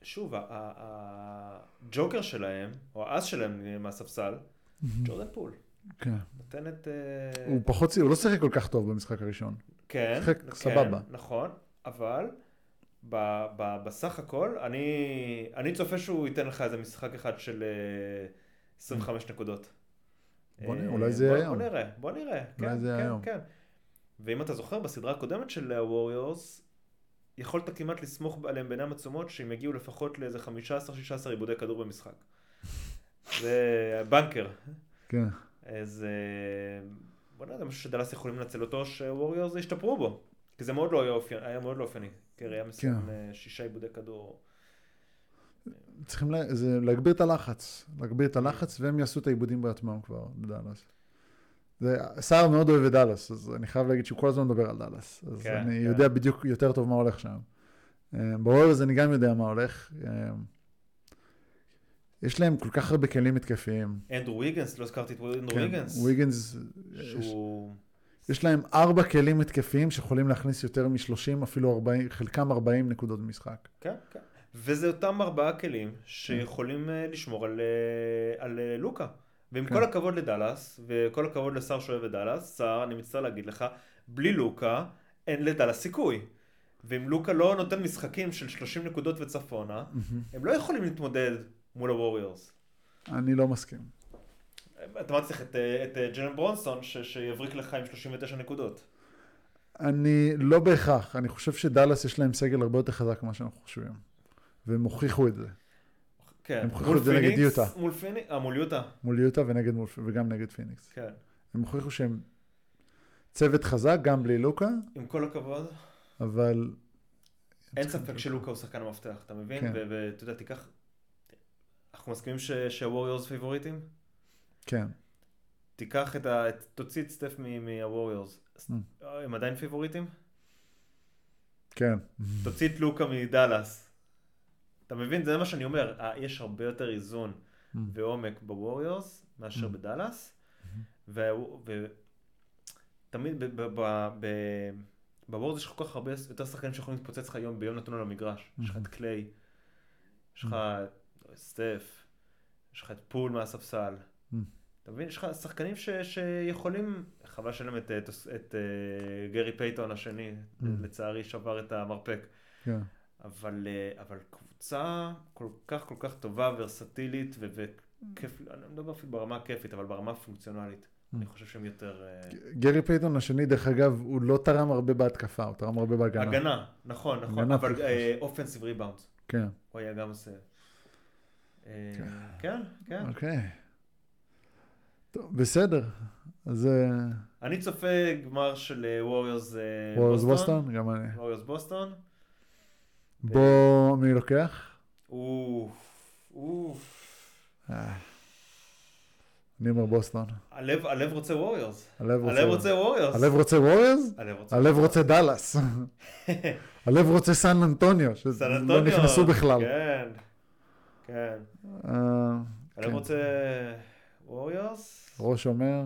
ושוב, הג'וקר שלהם, או האס שלהם מהספסל, ג'ורדן פול. כן. נותן את... אה, הוא פחות, הוא לא שיחק כל כך טוב במשחק הראשון. כן, שיחק כן, סבבה. נכון, אבל ב, ב, בסך הכל, אני, אני צופה שהוא ייתן לך איזה משחק אחד של אה, 25 נקודות. בוא נראה, אה, אולי זה בוא, היום. בוא נראה, בוא נראה. אולי כן, זה כן, היום. כן. ואם אתה זוכר, בסדרה הקודמת של הווריורס, יכולת כמעט לסמוך עליהם בעיניים עצומות שהם יגיעו לפחות לאיזה 15-16 עיבודי כדור במשחק. זה בנקר. כן. אז אה, בוא נראה, זה משהו שדלס יכולים לנצל אותו, שווריורס ישתפרו בו. כי זה מאוד לא היה אופייני, היה מאוד לא אופייני. קרי היה מסיים כן. אה, שישה עיבודי כדור. צריכים לה, זה להגביר את הלחץ. להגביר את הלחץ, והם יעשו את העיבודים בעצמם כבר, לדאלאס. זה, סער מאוד אוהב את דאלאס, אז אני חייב להגיד שהוא כל הזמן מדבר על דאלאס. אז כן, אני כן. יודע בדיוק יותר טוב מה הולך שם. בוויורס אני גם יודע מה הולך. יש להם כל כך הרבה כלים התקפיים. אנדרו ויגנס, לא הזכרתי את אנדרו כן, ויגנס. ויגנס, יש, שהוא... יש להם ארבע כלים התקפיים שיכולים להכניס יותר מ-30, אפילו 40, חלקם 40 נקודות במשחק. כן, כן. וזה אותם ארבעה כלים שיכולים אה, לשמור על, אה, על אה, לוקה. ועם כן. כל הכבוד לדאלאס, וכל הכבוד לשר שאוהב את דאלאס, שר, אני מצטער להגיד לך, בלי לוקה אין לדאלאס סיכוי. ואם לוקה לא נותן משחקים של 30 נקודות וצפונה, הם לא יכולים להתמודד מול הווריורס. אני לא מסכים. אתה מה צריך את, את אה, ג'לן ברונסון ש, שיבריק לך עם 39 נקודות. אני לא בהכרח, אני חושב שדאלאס יש להם סגל הרבה יותר חזק ממה שאנחנו חושבים. והם הוכיחו את זה, כן. הם הוכיחו את זה נגד יוטה. מול פיניקס, אה, מול יוטה. מול יוטה ונגד, מול- וגם נגד פיניקס. כן. הם הוכיחו שהם צוות חזק, גם בלי לוקה, עם כל הכבוד, אבל... אין ספק שלוקה הוא שחקן המפתח, אתה מבין? כן. ואתה יודע, תיקח... אנחנו מסכימים שהווריורס פיבוריטים? כן, תיקח את ה... תוציא את סטף מהווריורס. Mm. הם עדיין פיבוריטים? כן. תוציא את לוקה מדאלאס. אתה מבין? זה מה שאני אומר. אה, יש הרבה יותר איזון Mm. ועומק בווריורס מאשר Mm. בדאלאס. ותמיד בווריורס יש כל כך הרבה יותר שחקנים שיכולים להתפוצץ לך יום ביום נתון על המגרש. יש לך את קליי, יש לך סטף, יש לך את פול מהספסל. Mm. אתה מבין? יש לך שחקנים ש, שיכולים, חבל שאין להם את, את, את uh, גרי פייתון השני, Mm. לצערי שבר את המרפק. כן. אבל, אה, אבל קבוצה כל כך כל כך טובה, ורסטילית, וכיף, אני לא מדבר אפילו ברמה הכיפית, אבל ברמה הפונקציונלית. Mm. אני חושב שהם יותר... אה, גרי פייתון השני, דרך אגב, הוא לא תרם הרבה בהתקפה, הוא תרם הרבה בהגנה. הגנה, נכון, נכון, אבל. offensive rebound, כן, הוא היה גם עושה. אה, כן. כן. אוקיי. טוב, בסדר. אז אה, אני צופה גמר של ווריורס versus בוסטון. בוסטון, גם אני. ווריורס בוסטון. בוא, מי לוקח? אוף, אוף. אה, אני אומר בוסטון. הלב הלב רוצה ווריורס. הלב רוצה... ווריורס. הלב רוצה ווריורס? הלב רוצה דאלאס. הלב רוצה סן אנטוניו, שלא. נכנסו בכלל. כן, כן. אה, הלב כן. רוצה ווריורס. ראש אומר,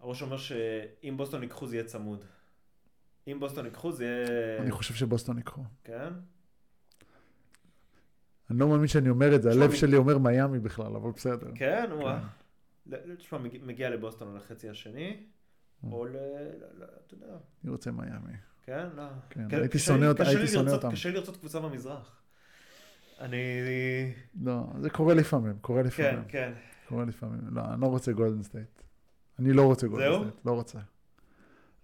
הראש אומר שאם בוסטון ייקחו זה יהיה צמוד. אם בוסטון ייקחו זה יהיה... אני חושב שבוסטון ייקחו. כן? אני לא מאמין שאני אומר את זה, הלב אני- שלי אומר מיאמי בכלל, אבל בסדר. כן, הוא... ל- תשמע, מגיע- לבוסטון על החצי השני, או ל... אתה יודע, אני רוצה מיאמי. כן? לא. כן, כן, הייתי שונא אותם. קשה לי לרצות קבוצה במזרח. אני... לא, זה קורה לפעמים, קורה כן, לפעמים. כן. קורה לפעמים. לא, אני לא רוצה גולדן סטייט. אני לא רוצה גולדן זהו? סטייט. לא רוצה.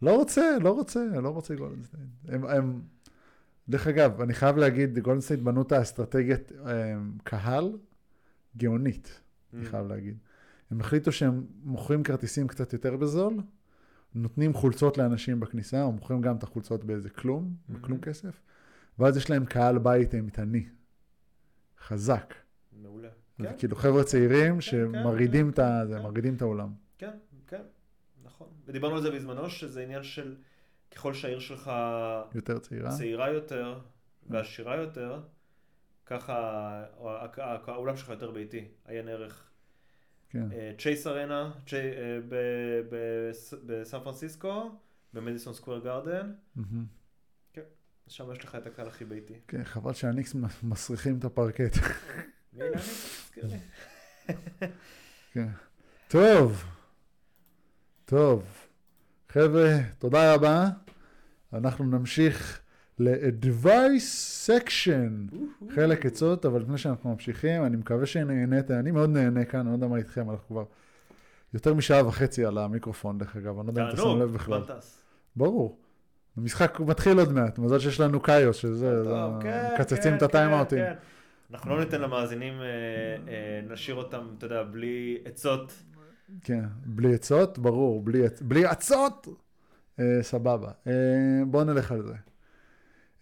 לא רוצה, לא רוצה, לא רוצה גולדן סטייט. הם, הם... דרך אגב, אני חייב להגיד, גולדן סטייט בנו את האסטרטגיית הם, קהל גאונית, אני Mm. חייב להגיד. הם החליטו שהם מוכרים כרטיסים קצת יותר בזול, נותנים חולצות לאנשים בכניסה, או מוכרים גם את החולצות באיזה כלום, בכלום Mhm. כסף, ואז יש להם קהל בית אימתני, חזק. מעולה. זה כן, כאילו חבר'ה צעירים כן, שמרעידים את כן, זה, כן. מרעידים את האולם. כן, כן, נכון. ודיברנו על זה בזמנו, שזה עניין של ככל שהעיר שלך יותר צעירה. צעירה יותר ועשירה יותר, ככה האולם שלך יותר ביתי, עיין ערך. כן. צ'ייס ארנה בסן פרנסיסקו, במדיסון סקוויר גארדן, מהמם. שם יש לך את הקהל הכי ביתי. כן, חבל שהניקס מסריחים את הפרקט. מי אילני? תזכיר לי. כן. טוב, טוב. חבר'ה, תודה רבה. אנחנו נמשיך ל-advice section, חלק עצות, אבל לפני שאנחנו ממשיכים, אני מקווה שנהנית, אני מאוד נהנה כאן, אני לא יודע מה איתכם, אנחנו כבר יותר משעה וחצי על המיקרופון, דרך אגב, אני לא יודע אם אתה שם לב בכלל. ברור. המשחק מתחיל עוד מעט, מזל שיש לנו קאיוס, שזה, זה- טוב, כן, מקצצים כן, את הטיימאוטים. כן, כן. אנחנו לא ניתן למאזינים, אה, אה, נשאיר אותם, אתה יודע, בלי עצות. כן, בלי עצות, ברור, בלי, עצ- בלי עצות, אה, סבבה. אה, בואו נלך על זה.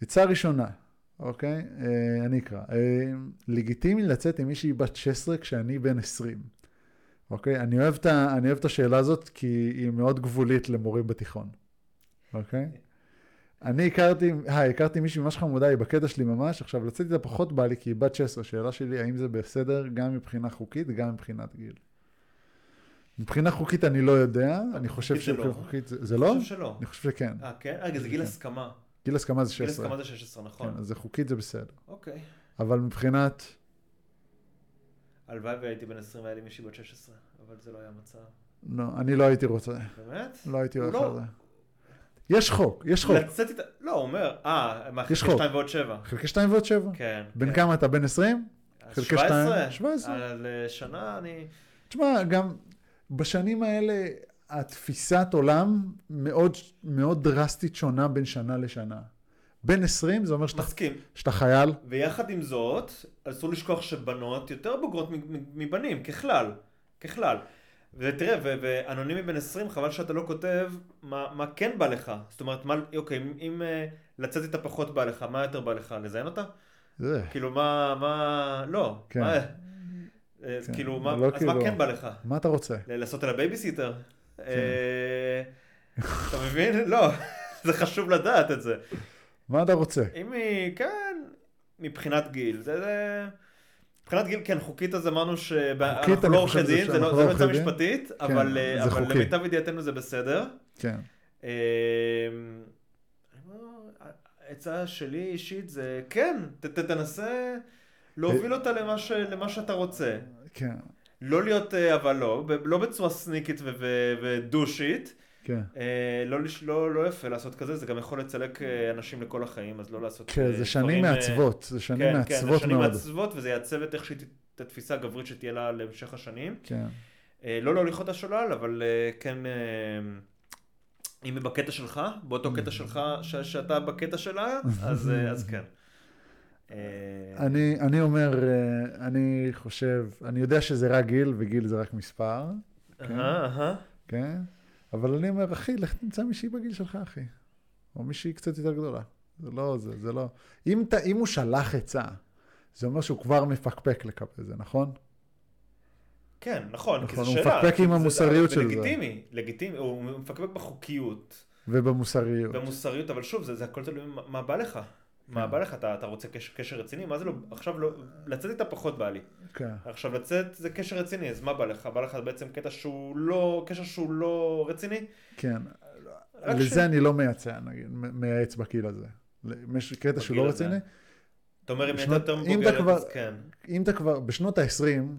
עצה ראשונה, אוקיי? אה, אני אקרא. אה, לגיטימי לצאת עם מישהי בת 16 כשאני בן 20. אוקיי? אני אוהב את השאלה הזאת כי היא מאוד גבולית למורים בתיכון. אוקיי? אני הכרתי, היי, הכרתי מישהי ממש חמודה, היא בקטע שלי ממש, עכשיו לצאת איתה פחות בא לי כי היא בת 16, שאלה שלי האם זה בסדר גם מבחינה חוקית וגם מבחינת גיל. מבחינה חוקית אני לא יודע, אני חושב שמבחינה לא. חוקית זה, זה לא? אני חושב שלא. אני חושב שכן. אה, כן? רגע, זה גיל כן. הסכמה. גיל הסכמה זה גיל 16. הסכמה זה 16, נכון. כן, אז זה חוקית זה בסדר. אוקיי. אבל מבחינת, הלוואי והייתי בן 20 והיה לי מישהי בת 16, אבל זה לא היה המצב. לא, אני לא הייתי רוצה, באמת? לא הייתי הולך לא- על זה. יש חוק, יש חוק. לצאת איתה, לא, הוא אומר, אה, מה, חלקי חוק. 2 ועוד 7. חלקי 2 ועוד 7. כן. בן כן. כמה אתה? בן 20? אז חלקי 17? שתיים? 17. על אה, שנה אני... תשמע, גם בשנים האלה התפיסת עולם מאוד, מאוד דרסטית שונה בין שנה לשנה. בין 20 זה אומר שאתה, מסכים. שאתה חייל, ויחד עם זאת, אסור לשכוח שבנות יותר בוגרות מבנים, ככלל. ככלל. ותראה, ואנונימי בן 20, חבל שאתה לא כותב מה, מה כן בא לך. זאת אומרת, מה, אוקיי, אם, אם אה, לצאת איתה פחות בא לך, מה יותר בא לך? לזיין אותה? זה, כאילו, מה, מה, לא. כן. מה, אה, כן, כאילו, מה, לא אז מה כאילו- כן בא לך? מה אתה רוצה? לעשות עליה בייביסיטר? כן. אה, אתה מבין? לא, זה חשוב לדעת את זה. מה אתה רוצה? אם היא, כן, מבחינת גיל, זה, זה... מבחינת גיל, כן, חוקית אז אמרנו שאנחנו אני לא חושב עורכי זה דין, ש- זה לא לא לא עצה עורכי דין. משפטית, כן, אבל. למיטב ידיעתנו זה בסדר. כן. אה, העצה שלי אישית זה, כן, תנסה להוביל אותה למה שאתה רוצה. כן, לא להיות, אה, אבל לא, לא בצורה סניקית ודושית. כן. אה, לא, לא, לא יפה לעשות כזה, זה גם יכול לצלק אה, אנשים לכל החיים, אז לא לעשות כן, אה, זה שנים מעצבות, זה שנים כן, כן, מעצבות זה שנים מאוד. מעצבות, וזה יעצב את איך שהיא, את התפיסה הגברית שתהיה לה להמשך השנים. כן, אה, לא להוליך אותה שולל, אבל אה, כן, אה, אם היא בקטע שלך, באותו Mm. קטע שלך, ש- שאתה בקטע שלה, אז, אה, אז כן. אני, אני אומר, אני חושב, אני יודע שזה רק גיל, וגיל זה רק מספר, כן. אהה, אהה. כן? אבל אני אומר, אחי, לך תמצא מישהי בגיל שלך, אחי. או מישהי קצת יותר גדולה. זה לא זה, זה לא... אם, ת, אם הוא שלח עצה, זה אומר שהוא כבר מפקפק לקבל זה, נכון? כן, נכון, כי נכון, זו הוא שאלה. מפקפק עם זה- המוסריות זה של זה. לגיטימי, לגיטימי, הוא מפקפק בחוקיות. ובמוסריות. במוסריות, אבל שוב, זה, זה הכל תלוי מה בא לך. מה. בא לך? אתה, אתה רוצה קשר, קשר רציני? מה זה לא, עכשיו לא, לצאת איתה פחות בא לי. כן. עכשיו לצאת זה קשר רציני, אז מה בא לך? בא לך בעצם קטע שהוא לא, קשר שהוא לא רציני? כן. לזה ש- אני לא מייצע, נגיד, מייעץ בגיל הזה. יש קטע שהוא לא הזה. רציני, אתה אומר, אם הייתה יותר מבוגרת, אז כן. אם אתה כבר בשנות ה-20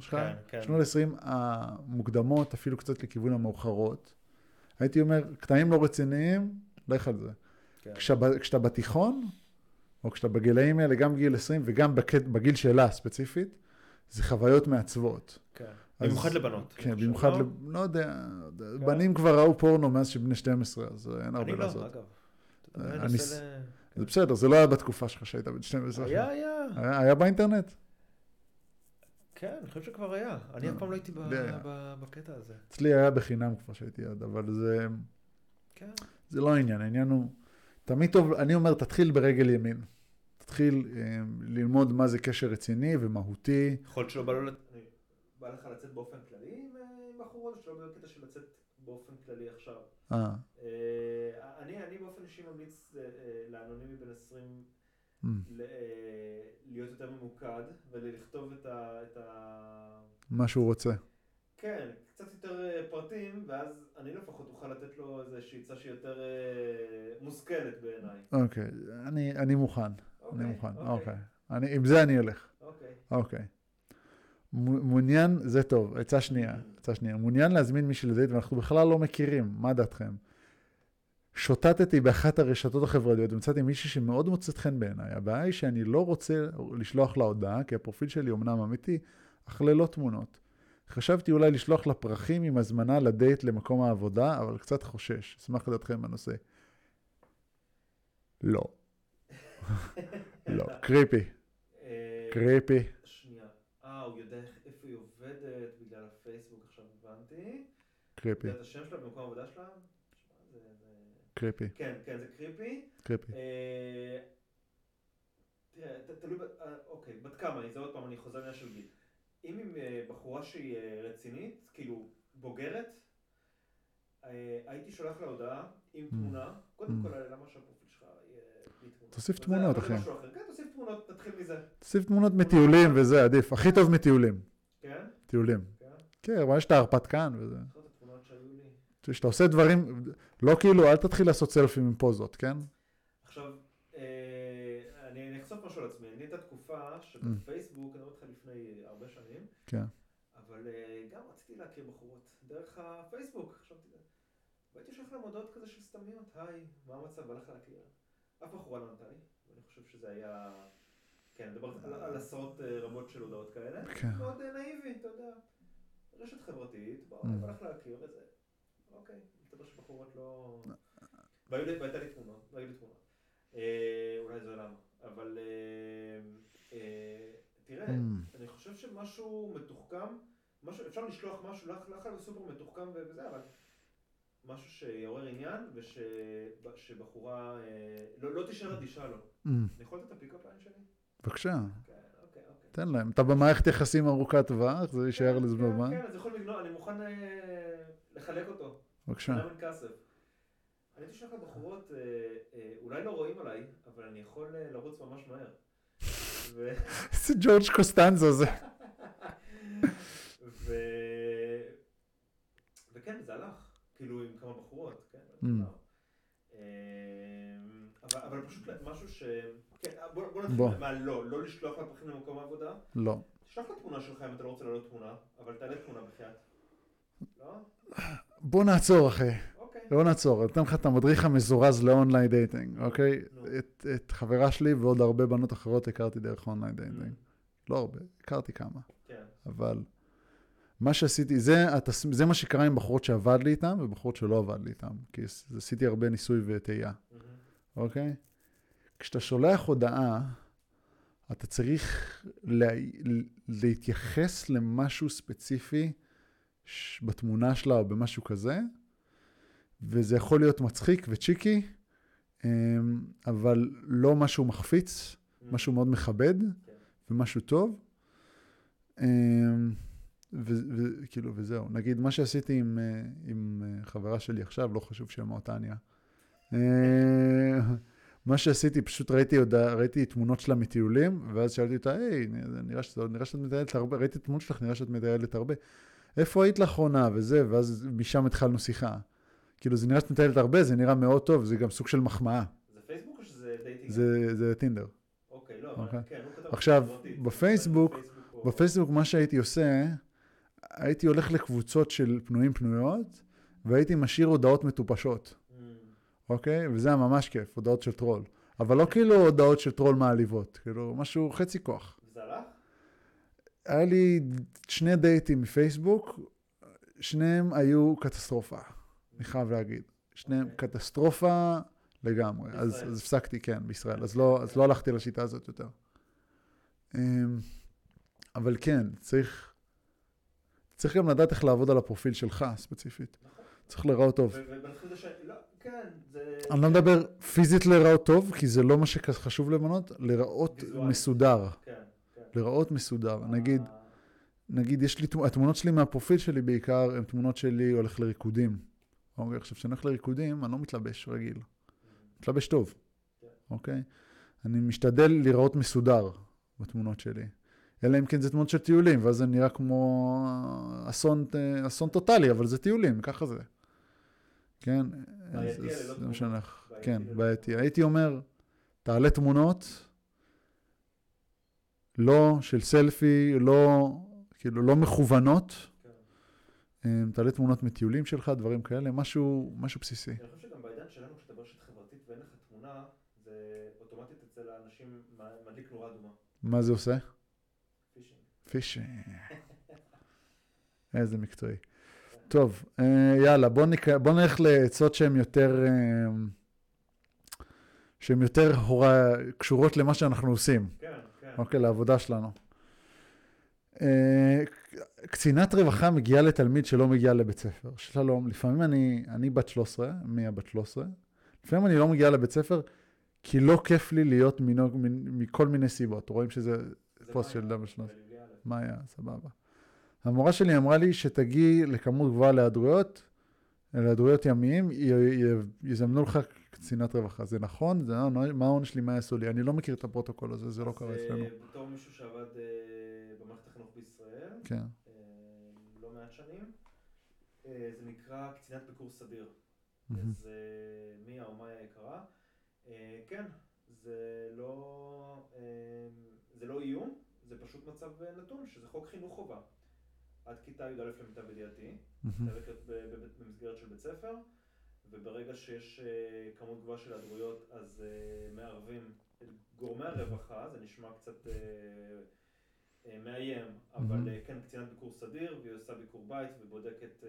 שלך, כן, כן. שנות ה-20 המוקדמות, אפילו קצת לכיוון המאוחרות, הייתי אומר, קטעים לא רציניים, לך על זה. כן. כשאתה בתיכון, או כשאתה בגילאים האלה, גם בגיל 20 וגם בגיל שלה ספציפית, זה חוויות מעצבות. כן. אז- במיוחד לבנות. כן, אני חושב, במיוחד, לא? לב... לא יודע, בנים כבר ראו פורנו מאז שבני 12, אז אין הרבה אני לא, לעשות. אגב. אתה יודע, אני אני מנסה ל- זה בסדר, זה לא היה בתקופה שלך שהיית בן 12. היה, היה. היה, היה באינטרנט? כן, אני חושב שכבר היה. אני אף פעם לא הייתי בקטע הזה. אצלי היה בחינם כבר שהייתי ילד, אבל זה, כן. זה לא העניין, העניין הוא, תמיד טוב, אני אומר, תתחיל ברגל ימין. תתחיל אה, ללמוד מה זה קשר רציני ומהותי. יכול להיות שלא בא בא לך לצאת באופן כללי עם אה, בחורות, או שלא בקטע של לצאת באופן כללי עכשיו? אה, אה, אני, אני באופן אישי ממליץ אה, אה, לאנונימי בן 20 mm, אה, להיות יותר ממוקד ולכתוב. את ה... מה שהוא רוצה. כן, קצת יותר אה, פרטים, ואז אני לפחות אוכל לתת לו איזושהי עצה שהיא יותר אה, מושכלת בעיניי. אוקיי, אני, אני מוכן, אני אוקיי, מוכן, אוקיי, אוקיי. אני, עם זה אני אלך, אוקיי. אוקיי. מעוניין, זה טוב, עצה שנייה, עצה שנייה. מעוניין להזמין מישהו לדייט ואנחנו בכלל לא מכירים, מה דעתכם? שוטטתי באחת הרשתות החברתיות ומצאתי מישהי שמאוד מוצאת חן בעיניי. הבעיה היא שאני לא רוצה לשלוח לה הודעה, כי הפרופיל שלי אומנם אמיתי, אך ללא תמונות. חשבתי אולי לשלוח לה פרחים עם הזמנה לדייט למקום העבודה, אבל קצת חושש. אשמח לדעתכם בנושא. לא. לא. קריפי. אה, קריפי. שנייה. אה, הוא יודע איפה היא עובדת בגלל הפייסבוק, עכשיו הבנתי. קריפי. את השם שלה במקום העבודה שלה? קריפי. כן, כן, זה קריפי. קריפי. אה, תראה, תלוי, אה, אוקיי, בת כמה היא, זה עוד פעם, אני חוזר לעניין של גיל. אם עם אה, בחורה שהיא אה, רצינית, כאילו בוגרת, אה, הייתי שולח לה הודעה עם תמונה, קודם Mm. כל למה שהפרופיל שלך יהיה בלי תמונה. תוסיף תמונות, אחי. כן, תוסיף תמונות, נתחיל מזה. תוסיף תמונות מטיולים וזה עדיף. הכי טוב מטיולים. כן? טיולים. כן? כן, אבל יש את ההרפתקן וזה. כשאתה עושה דברים, לא כאילו, אל תתחיל לעשות סלפים עם פוזות, כן? עכשיו, אני אחשוף משהו על עצמי. אני הייתה תקופה Mm. שבפייסבוק, אני אומר לך לפני כן. אבל אה, גם רציתי להכיר בחורות דרך הפייסבוק, חשבתי, והייתי שולח להם הודעות כזה של סתמיות, היי, מה המצב, בא לך להכיר? אף בחורה לא ענתה לי, ואני חושב שזה היה, כן, אני מדבר על, עשרות אה, רבות של הודעות כאלה, כן. מאוד אה, נאיבי, אתה יודע, רשת חברתית, בוא, Mm. בא לך להכיר וזה, אוקיי, מסתבר שבחורות לא... והייתה לי תמונות, והיו לי תמונות. אולי זה למה, אבל תראה, Mm. אני חושב שמשהו מתוחכם, משהו, אפשר לשלוח משהו, להיות סופר מתוחכם וזה, אבל משהו שיעורר עניין ושבחורה אה, לא, לא תישאר אדישה לו. Mm. אני יכול לתת את ה pickup line שלי? בבקשה, כן, אוקיי, אוקיי. תן להם. אתה במערכת יחסים ארוכת טווח, זה יישאר כן, לזה כן, במה. כן, אז יכול לגנוב, אני מוכן אה, לחלק אותו. בבקשה. אני הייתי שולח לבחורות, אה, אה, אולי לא רואים עליי, אבל אני יכול לרוץ ממש מהר. איזה ג'ורג' קוסטנזו זה. וכן, זה הלך, כאילו עם כמה בחורות, כן. Mm. אמ, אבל, פשוט משהו ש... כן, בוא, בוא. נתחיל מה לא, לא לשלוח לה פרחים למקום העבודה. לא. תשלח לה תמונה שלך אם אתה לא רוצה להעלות תמונה, אבל תעלה תמונה בחייאת. לא? בוא נעצור, אחי. אוקיי. בוא נעצור. אני אתן לך את המדריך המזורז ל online dating, אוקיי? נו. את, את חברה שלי ועוד הרבה בנות אחרות הכרתי דרך online Mm. dating. לא הרבה, הכרתי כמה. כן. אבל מה שעשיתי, זה. זה מה שקרה עם בחורות שעבד לי איתן ובחורות שלא עבד לי איתן. כי עש- עשיתי הרבה ניסוי וטעייה, מהמם. אוקיי? כשאתה שולח הודעה, אתה צריך לה... להתייחס למשהו ספציפי. בתמונה שלה או במשהו כזה, וזה יכול להיות מצחיק וצ'יקי, אמ, אבל לא משהו מחפיץ, משהו מאוד מכבד. ומשהו טוב. אמ, וכאילו, וזהו. נגיד, מה שעשיתי עם, אה, עם אה, חברה שלי עכשיו, לא חשוב שמה טניה. אה, מה שעשיתי, פשוט ראיתי, הודעה, ראיתי תמונות שלה מטיולים, ואז שאלתי אותה, היי, נראה, שאת- נראה שאת מטיילת הרבה, ראיתי תמונות שלך, נראה שאת מטיילת הרבה. איפה היית לאחרונה? וזה, ואז משם התחלנו שיחה. כאילו, זה נראה שאת מטיילת הרבה, זה נראה מאוד טוב, זה גם סוג של מחמאה. זה פייסבוק או שזה dating? זה, זה טינדר. אוקיי, לא, אוקיי. אבל כן, הוא כתב עכשיו. בפייסבוק- בפייסבוק, מה שהייתי עושה, הייתי הולך לקבוצות של פנויים פנויות, והייתי משאיר הודעות מטופשות, Mm, אוקיי? וזה היה ממש כיף, הודעות של טרול. אבל לא כאילו הודעות של טרול מעליבות, כאילו משהו חצי כוח. וזה הלך? היה לי שני דייטים מפייסבוק, שניהם היו קטסטרופה, אני חייב להגיד. שניהם אוקיי. קטסטרופה לגמרי. אז. אז הפסקתי, כן, בישראל. אז לא, אז לא הלכתי לשיטה הזאת יותר. אמ, אבל כן, צריך, צריך גם לדעת איך לעבוד על הפרופיל שלך, ספציפית. נכון. צריך להיראות טוב. ו- ובנתחיל זה ש... לא, כן, זה... אני לא מדבר פיזית להיראות טוב, כי זה לא מה שחשוב למנות, להיראות. מסודר. כן, כן. להיראות מסודר. נגיד, אה, נגיד, יש לי, תמ- התמונות שלי מהפרופיל שלי בעיקר, הן תמונות שלי הולך לריקודים. אוקיי, עכשיו, כשאני הולך לריקודים, אני לא מתלבש רגיל. מתלבש טוב. אוקיי? אני משתדל להיראות מסודר בתמונות שלי. אלא אם כן זה תמונות של טיולים, ואז זה נראה כמו אסון, אה, אסון טוטאלי, אבל זה טיולים, ככה זה. כן? בעייתי, לא זה. משנה לך. כן, בעייתי. הייתי אומר, תעלה תמונות, לא של סלפי, לא, כאילו, לא מכוונות. אה, תעלה תמונות מטיולים שלך, דברים כאלה, משהו, משהו בסיסי. אני חושב שגם בעידן שלנו, כשאתה ברשת חברתית ואין לך תמונה, זה אוטומטית אצל האנשים מדליק נורה אדומה. מה זה עושה? פישינג. פישינג. איזה מקצועי. טוב, אה, יאללה, בוא, נק... בוא נלך לעצות שהן יותר, אה, שהן יותר הורה... קשורות למה שאנחנו עושים, כן, כן. אוקיי, לעבודה שלנו. אה, קצינת רווחה מגיעה לתלמיד שלא מגיע לבית ספר. שלום, לפעמים אני, אני בת 13, מי הבת 13? לפעמים אני לא מגיעה לבית ספר כי לא כיף לי להיות מינו, מ- מכל מיני סיבות. רואים שזה זה פוסט של. בליגה א'. מה היה? סבבה. המורה שלי אמרה לי שתגיעי לכמות גבוהה להיעדרויות, להיעדרויות ימיים, י- י- יזמנו לך קצינת רווחה. זה נכון? זה, לא- מה העונש שלי? מה יעשו לי? אני לא מכיר את הפרוטוקול הזה, זה לא אז, קרה אה, אצלנו. בתור מישהו שעבד אה, במערכת החינוך בישראל, כן. אה, לא מעט שנים, אה, זה נקרא קצינת ביקור סדיר. אז אה, מיה או מאיה יקרה, כן, זה לא, זה לא איום, זה פשוט מצב נתון, שזה חוק חינוך חובה. עד כיתה י"א למיטב ידיעתי, במסגרת של בית ספר, וברגע שיש כמות גבוהה של היעדרויות, אז מערבים את גורמי הרווחה, זה נשמע קצת מאיים, אבל. אה, כן, קצינת ביקור סדיר, והיא עושה ביקור בית ובודקת אה,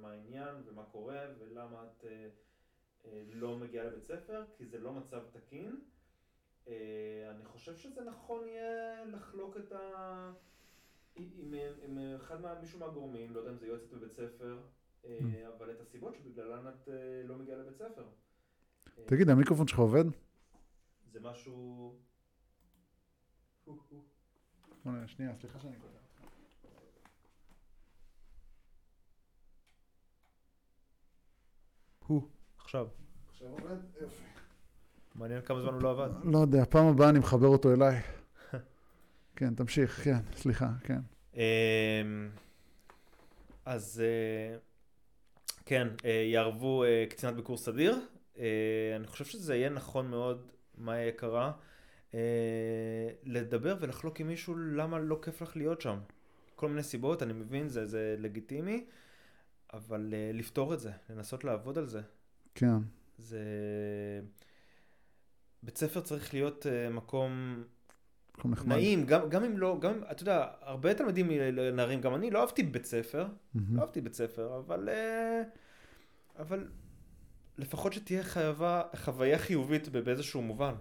מה העניין ומה קורה ולמה את אה, אה, לא מגיעה לבית ספר, כי זה לא מצב תקין. אה, אני חושב שזה נכון יהיה לחלוק את ה... עם, עם, עם אחד מה, מישהו מהגורמים, לא יודע אם זה יועצת בבית ספר, אה, Mm. אבל את הסיבות שבגללן את אה, לא מגיעה לבית ספר. אה, תגיד, המיקרופון שלך עובד? זה משהו... בוא, שנייה, סליחה שאני קוטע אותך. הו, עכשיו. עכשיו עובד? יופי. מעניין כמה זמן הוא לא עבד. לא יודע, פעם הבאה אני מחבר אותו אליי. כן, תמשיך, כן, סליחה, כן. אמ, אז אה, כן, אה, יערבו אה, קצינת ביקור סדיר. אני חושב שזה יהיה נכון מאוד, מאיה יקרה, אה, לדבר ולחלוק עם מישהו למה לא כיף לך להיות שם. כל מיני סיבות, אני מבין, זה, זה לגיטימי, אבל אה, לפתור את זה, לנסות לעבוד על זה. כן. זה... בית ספר צריך להיות אה, מקום מקום נחמד. נעים, גם, גם אם לא, גם אם, אתה יודע, הרבה תלמידים נערים, גם אני לא אהבתי בית ספר, מהמם. לא אהבתי בית ספר, אבל, אה, אבל לפחות שתהיה חייבה, חוויה חיובית באיזשהו מובן.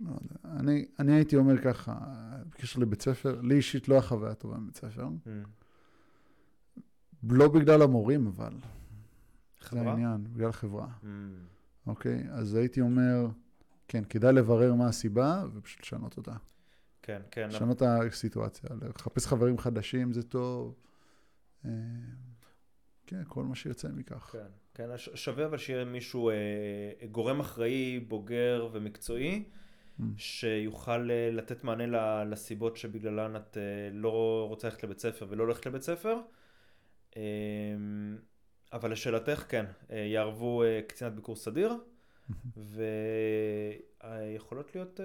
לא יודע. אני, אני הייתי אומר ככה, בקשר לבית ספר, לי אישית לא היה חוויה טובה מבית ספר. לא בגלל המורים, אבל. זה חברה? העניין, בגלל החברה. Mm, אוקיי? אז הייתי אומר, כן, כדאי לברר מה הסיבה, ופשוט לשנות אותה. כן, כן. לשנות את הסיטואציה, לחפש חברים חדשים זה טוב. אה, כן, כל מה שיוצא מכך. כן, כן, שווה אבל שיהיה מישהו, אה, גורם אחראי, בוגר ומקצועי, Mm. שיוכל אה, לתת מענה לסיבות שבגללן את אה, לא רוצה ללכת לבית ספר ולא הולכת לבית ספר. אה, אבל לשאלתך, כן, אה, יערבו קצינת ביקור סדיר, ויכולות להיות,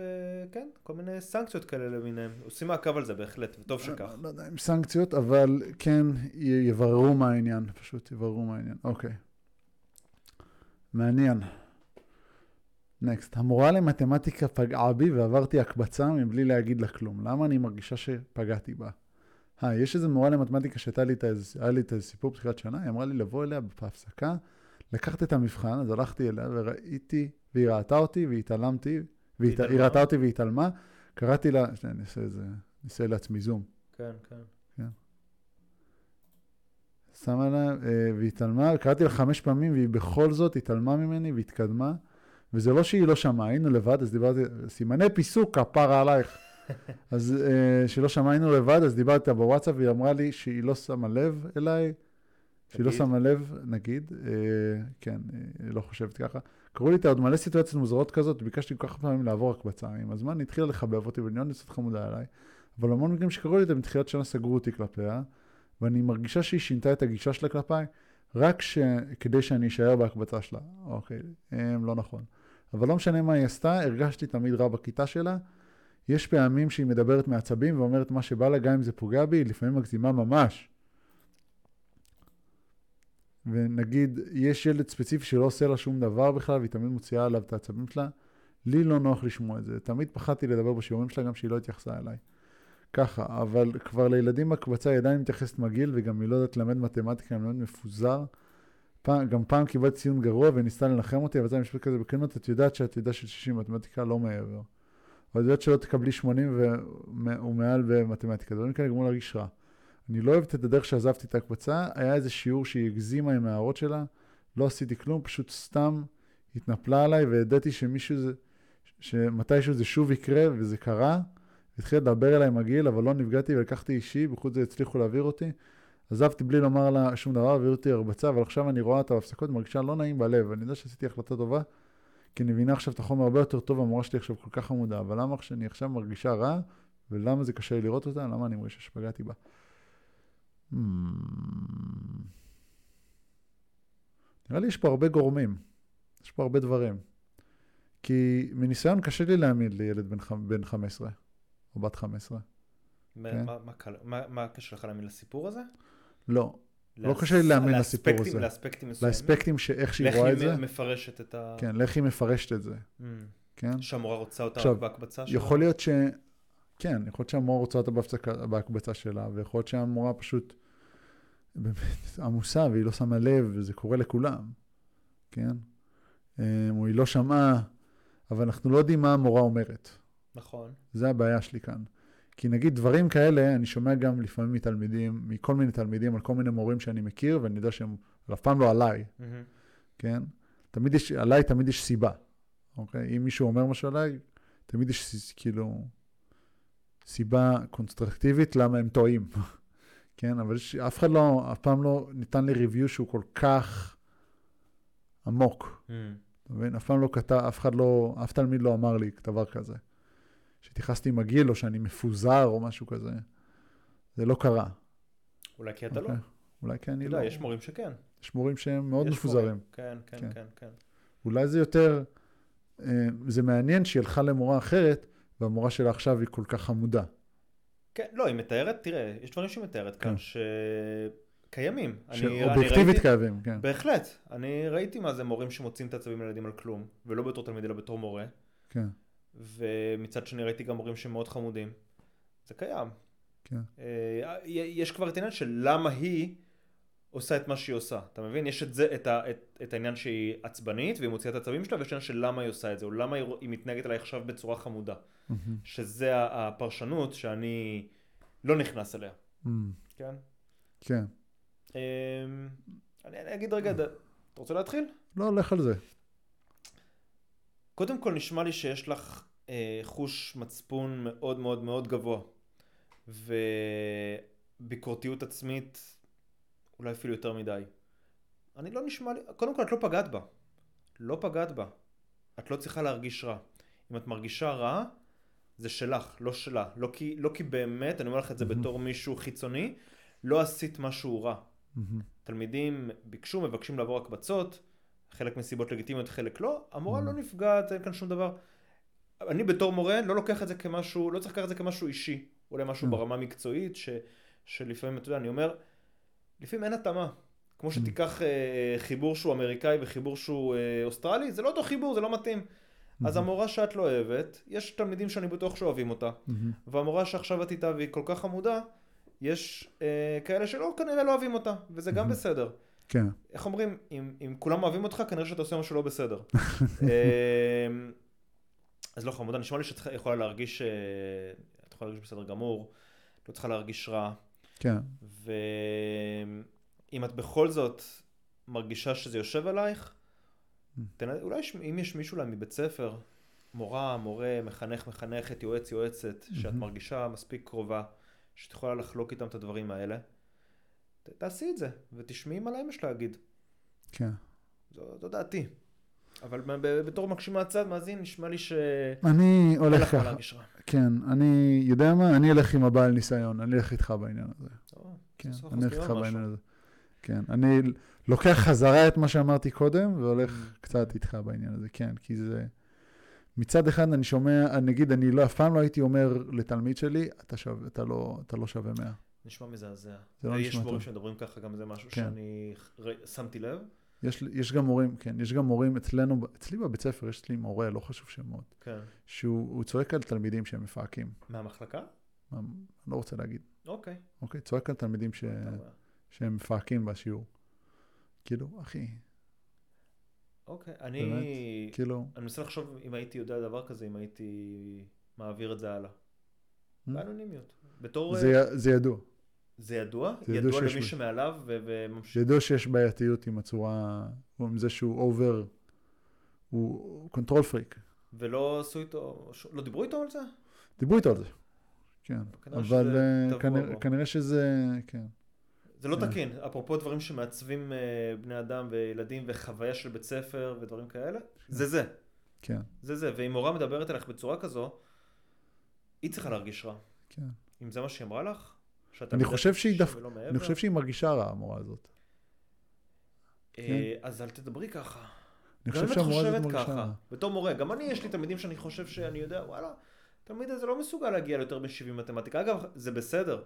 כן, כל מיני סנקציות כאלה למיניהם. עושים מעקב על זה בהחלט, וטוב שכך. לא יודע אם סנקציות, אבל כן יבררו מה העניין, פשוט יבררו מה העניין. אוקיי. מעניין. נקסט. המורה למתמטיקה פגעה בי ועברתי הקבצה מבלי להגיד לה כלום. למה אני מרגישה שפגעתי בה? היי, יש איזה מורה למתמטיקה שהייתה לי את איזה, היה לי את איזה סיפור בתחילת שנה, היא אמרה לי לבוא אליה בהפסקה, לקחת את המבחן, אז הלכתי אליה וראיתי, והיא ראתה אותי והתעלמתי, והיא ראתה אותי והתעלמה, קראתי לה, שנייה, אני אעשה איזה, אני אעשה לעצמי זום. כן, כן. שמה לה, אה, והתעלמה, קראתי לה חמש פעמים, והיא בכל זאת התעלמה ממני והתקדמה. וזה לא שהיא לא שמעה, היינו לבד, אז דיברתי, סימני פיסוק, כפרה עלייך. אז אה, לא שמעה, היינו לבד, אז דיברתי בוואטסאפ, והיא אמרה לי שהיא לא שמה לב אליי, שהיא לא? שמה לב, נגיד, אה, כן, אה, היא לא חושבת ככה. קראו לי איתה עוד מלא סיטואציות מוזרות כזאת, ביקשתי כל כך פעמים לעבור הקבצה. עם הזמן היא התחילה לחבב אותי ולהיות ניסות חמודה עליי, אבל המון מקרים שקרו לי את זה, מתחילת שנה סגרו אותי כלפיה, ואני מרגישה שהיא שינתה את הגישה שלה כלפיי, רק ש... כדי שאני אשאר בהקבצה שלה. אוקיי, הם, לא נכון. אבל לא משנה מה היא עשתה, הרגשתי תמיד רע בכיתה שלה. יש פעמים שהיא מדברת מעצבים ואומרת מה שבא לה, גם אם זה פוגע בי, לפעמים מגזימה ממש. ונגיד, יש ילד ספציפי שלא עושה לה שום דבר בכלל, והיא תמיד מוציאה עליו את העצבים שלה, לי לא נוח לשמוע את זה. תמיד פחדתי לדבר בשיעורים שלה, גם שהיא לא התייחסה אליי. ככה, אבל כבר לילדים בהקבצה היא עדיין מתייחסת מגעיל, וגם היא לא יודעת ללמד מתמטיקה, היא מאוד מפוזר. פעם, גם פעם קיבלת ציון גרוע וניסתה לנחם אותי, אבל זה משפט כזה בכנות, את יודעת שאת של 60 מתמטיקה לא מעבר. אבל את יודעת שלא תקבלי 80 ומעל במתמטיקה, דברים כאלה גמרו להרגיש רע. אני לא אוהבת את הדרך שעזבתי את ההקבצה, היה איזה שיעור שהיא הגזימה עם ההערות שלה, לא עשיתי כלום, פשוט סתם התנפלה עליי וידעתי שמישהו זה, שמתישהו זה שוב יקרה, וזה קרה. התחילה לדבר אליי מגעיל, אבל לא נפגעתי ולקחתי אישי, בחוץ זה הצליחו להעביר אותי. עזבתי בלי לומר לה שום דבר, העביר אותי הרבצה, אבל עכשיו אני רואה אותה בהפסקות, מרגישה לא נעים בלב. אני יודע שעשיתי החלטה טובה, כי אני מבינה עכשיו את החומר הרבה יותר טוב, המורה שלי עכשיו כל כך עמודה, אבל למה שאני עכשיו מרגישה רע, ולמה זה קשה לי לראות אותה, למה אני מרגישה שפגעתי בה. Hmm. נראה לי יש פה הרבה גורמים, יש פה הרבה דברים. כי מניסיון קשה לי להעמיד לילד בן, בן 15, או בת 15. כן. מה הקשר לך להאמין לסיפור הזה? לא. לא קשה לי להאמין לסיפור הזה. לאספקטים מסוימים? לאספקטים שאיך שהיא רואה את זה. איך היא מפרשת את ה... כן, לאיך היא מפרשת את זה. Mm. כן? שהמורה רוצה אותה עכשיו, בהקבצה שלה? יכול להיות ש... כן, יכול להיות שהמורה רוצה אותה בהקבצה שלה, ויכול להיות שהמורה פשוט באמת עמוסה והיא לא שמה לב, וזה קורה לכולם, כן? אה, או היא לא שמעה, אבל אנחנו לא יודעים מה המורה אומרת. נכון. זה הבעיה שלי כאן. כי נגיד דברים כאלה, אני שומע גם לפעמים מתלמידים, מכל מיני תלמידים, על כל מיני מורים שאני מכיר, ואני יודע שהם, אף פעם לא עליי, mm-hmm. כן? תמיד יש, עליי תמיד יש סיבה, אוקיי? אם מישהו אומר משהו עליי, תמיד יש כאילו סיבה קונסטרקטיבית למה הם טועים, כן? אבל יש, אף אחד לא, אף פעם לא ניתן לי ריוויו שהוא כל כך עמוק. Mm. אתה מבין? אף פעם לא כתב, אף אחד לא, אף תלמיד לא אמר לי דבר כזה. שהתייחסתי מגעיל או שאני מפוזר או משהו כזה. זה לא קרה. אולי כי אתה okay. לא. אוקיי. אולי כי אני לא. יש מורים שכן. יש מורים שהם מאוד מפוזרים. מורים. כן, כן, כן, כן, כן. אולי זה יותר, אה, זה מעניין שהיא הלכה למורה אחרת, והמורה שלה עכשיו היא כל כך חמודה. כן, לא, היא מתארת, תראה, יש דברים שהיא מתארת כאן, כן. שקיימים. שאובייקטיבית קיימים, כן. בהחלט. אני ראיתי מה זה מורים שמוצאים את העצבים לילדים על כלום, ולא בתור תלמיד, אלא בתור מורה. כן. ומצד שני ראיתי גם מורים שמאוד חמודים. זה קיים. כן. אה, יש כבר את העניין של למה היא עושה את מה שהיא עושה. אתה מבין? יש את זה, את, ה, את, את העניין שהיא עצבנית והיא מוציאה את העצבים שלה, ויש עניין של למה היא עושה את זה, או למה היא, היא מתנהגת עליי עכשיו בצורה חמודה. Mm-hmm. שזה הפרשנות שאני לא נכנס אליה. Mm-hmm. כן? כן. אמ, אני, אני אגיד רגע, אתה רוצה להתחיל? לא, לך על זה. קודם כל נשמע לי שיש לך אה, חוש מצפון מאוד מאוד מאוד גבוה וביקורתיות עצמית אולי אפילו יותר מדי. אני לא נשמע לי, קודם כל את לא פגעת בה. לא פגעת בה. את לא צריכה להרגיש רע. אם את מרגישה רע, זה שלך, לא שלה. לא כי, לא כי באמת, אני אומר לך את זה mm-hmm. בתור מישהו חיצוני, לא עשית משהו רע. Mm-hmm. תלמידים ביקשו, מבקשים לעבור הקבצות, חלק מסיבות לגיטימיות, חלק לא, המורה לא mm. נפגעת, אין כאן שום דבר. אני בתור מורה לא לוקח את זה כמשהו, לא צריך לקחת את זה כמשהו אישי, אולי משהו mm. ברמה מקצועית, ש, שלפעמים, אתה יודע, אני אומר, לפעמים אין התאמה. כמו mm. שתיקח אה, חיבור שהוא אמריקאי וחיבור שהוא אה, אוסטרלי, זה לא אותו חיבור, זה לא מתאים. Mm-hmm. אז המורה שאת לא אוהבת, יש תלמידים שאני בטוח שאוהבים אותה, mm-hmm. והמורה שעכשיו את איתה והיא כל כך חמודה, יש אה, כאלה שלא, כנראה לא אוהבים אותה, וזה גם mm-hmm. בסדר. כן. איך אומרים, אם, אם כולם אוהבים אותך, כנראה שאתה עושה משהו לא בסדר. אמ, אז לא חמודה, נשמע לי שאת יכולה להרגיש, אה, את יכולה להרגיש בסדר גמור, לא צריכה להרגיש רע. כן. ואם את בכל זאת מרגישה שזה יושב עלייך, תנ... אולי יש, אם יש מישהו להם מבית ספר, מורה, מורה, מחנך, מחנכת, יועץ, יועצת, שאת מרגישה מספיק קרובה, שאת יכולה לחלוק איתם את הדברים האלה. תעשי את זה, ותשמעי מה להם יש להגיד. כן. זו, זו דעתי. אבל בתור מקשיב מהצד, מאזין, נשמע לי שאין אני הולך ככה. כן, אני יודע מה, אני אלך עם הבעל ניסיון, אני אלך איתך בעניין הזה. טוב, כן, אני אלך איתך בעניין. הזה. כן, אני לוקח חזרה את מה שאמרתי קודם, והולך Mm. קצת איתך בעניין הזה, כן, כי זה... מצד אחד אני שומע, נגיד, אני לא, אף פעם לא הייתי אומר לתלמיד שלי, אתה, שווה, אתה, לא, אתה לא שווה 100. נשמע מזעזע. זה לא נשמע מורים טוב. שמדברים ככה, גם זה משהו כן. שאני ר- שמתי לב. יש, יש גם מורים, כן, יש גם מורים אצלנו, אצלי בבית ספר, יש לי מורה, לא חשוב שמות, כן. שהוא הוא צועק על תלמידים שהם מפהקים. מהמחלקה? מה- לא רוצה להגיד, אוקיי. אוקיי? צועק על תלמידים ש... שהם מפהקים בשיעור. כאילו, אחי, אוקיי. אני... כאילו, אני מנסה לחשוב אם הייתי יודע דבר כזה, אם הייתי מעביר את זה הלאה. Hmm? באנונימיות. בתור... זה, זה ידוע. זה ידוע? זה ידוע ידוע למי. שמעליו ו- וממשיך. ידוע שיש בעייתיות עם הצורה, עם זה שהוא over, הוא control freak. ולא עשו איתו... לא דיברו איתו על זה? דיברו איתו על זה. כן, כנראה אבל שזה אה, כנראה. כנראה שזה, כן. זה לא כן. תקין. אפרופו דברים שמעצבים אה, בני אדם וילדים וחוויה של בית ספר ודברים כאלה, זה זה. כן, זה זה. ואם מורה מדברת אליך בצורה כזו, היא צריכה להרגיש רע. כן. אם זה מה שהיא אמרה לך, שאתה אני חושב שהיא דווקא- אני חושב שהיא מרגישה רע, המורה הזאת. אה, אז אל תדברי ככה. אני חושב שהמורה הזאת מרגישה רע. בתור מורה, גם אני יש לי תלמידים שאני חושב שאני יודע, וואלה, תלמיד הזה לא מסוגל להגיע ליותר מ-70 מתמטיקה. אגב, זה בסדר.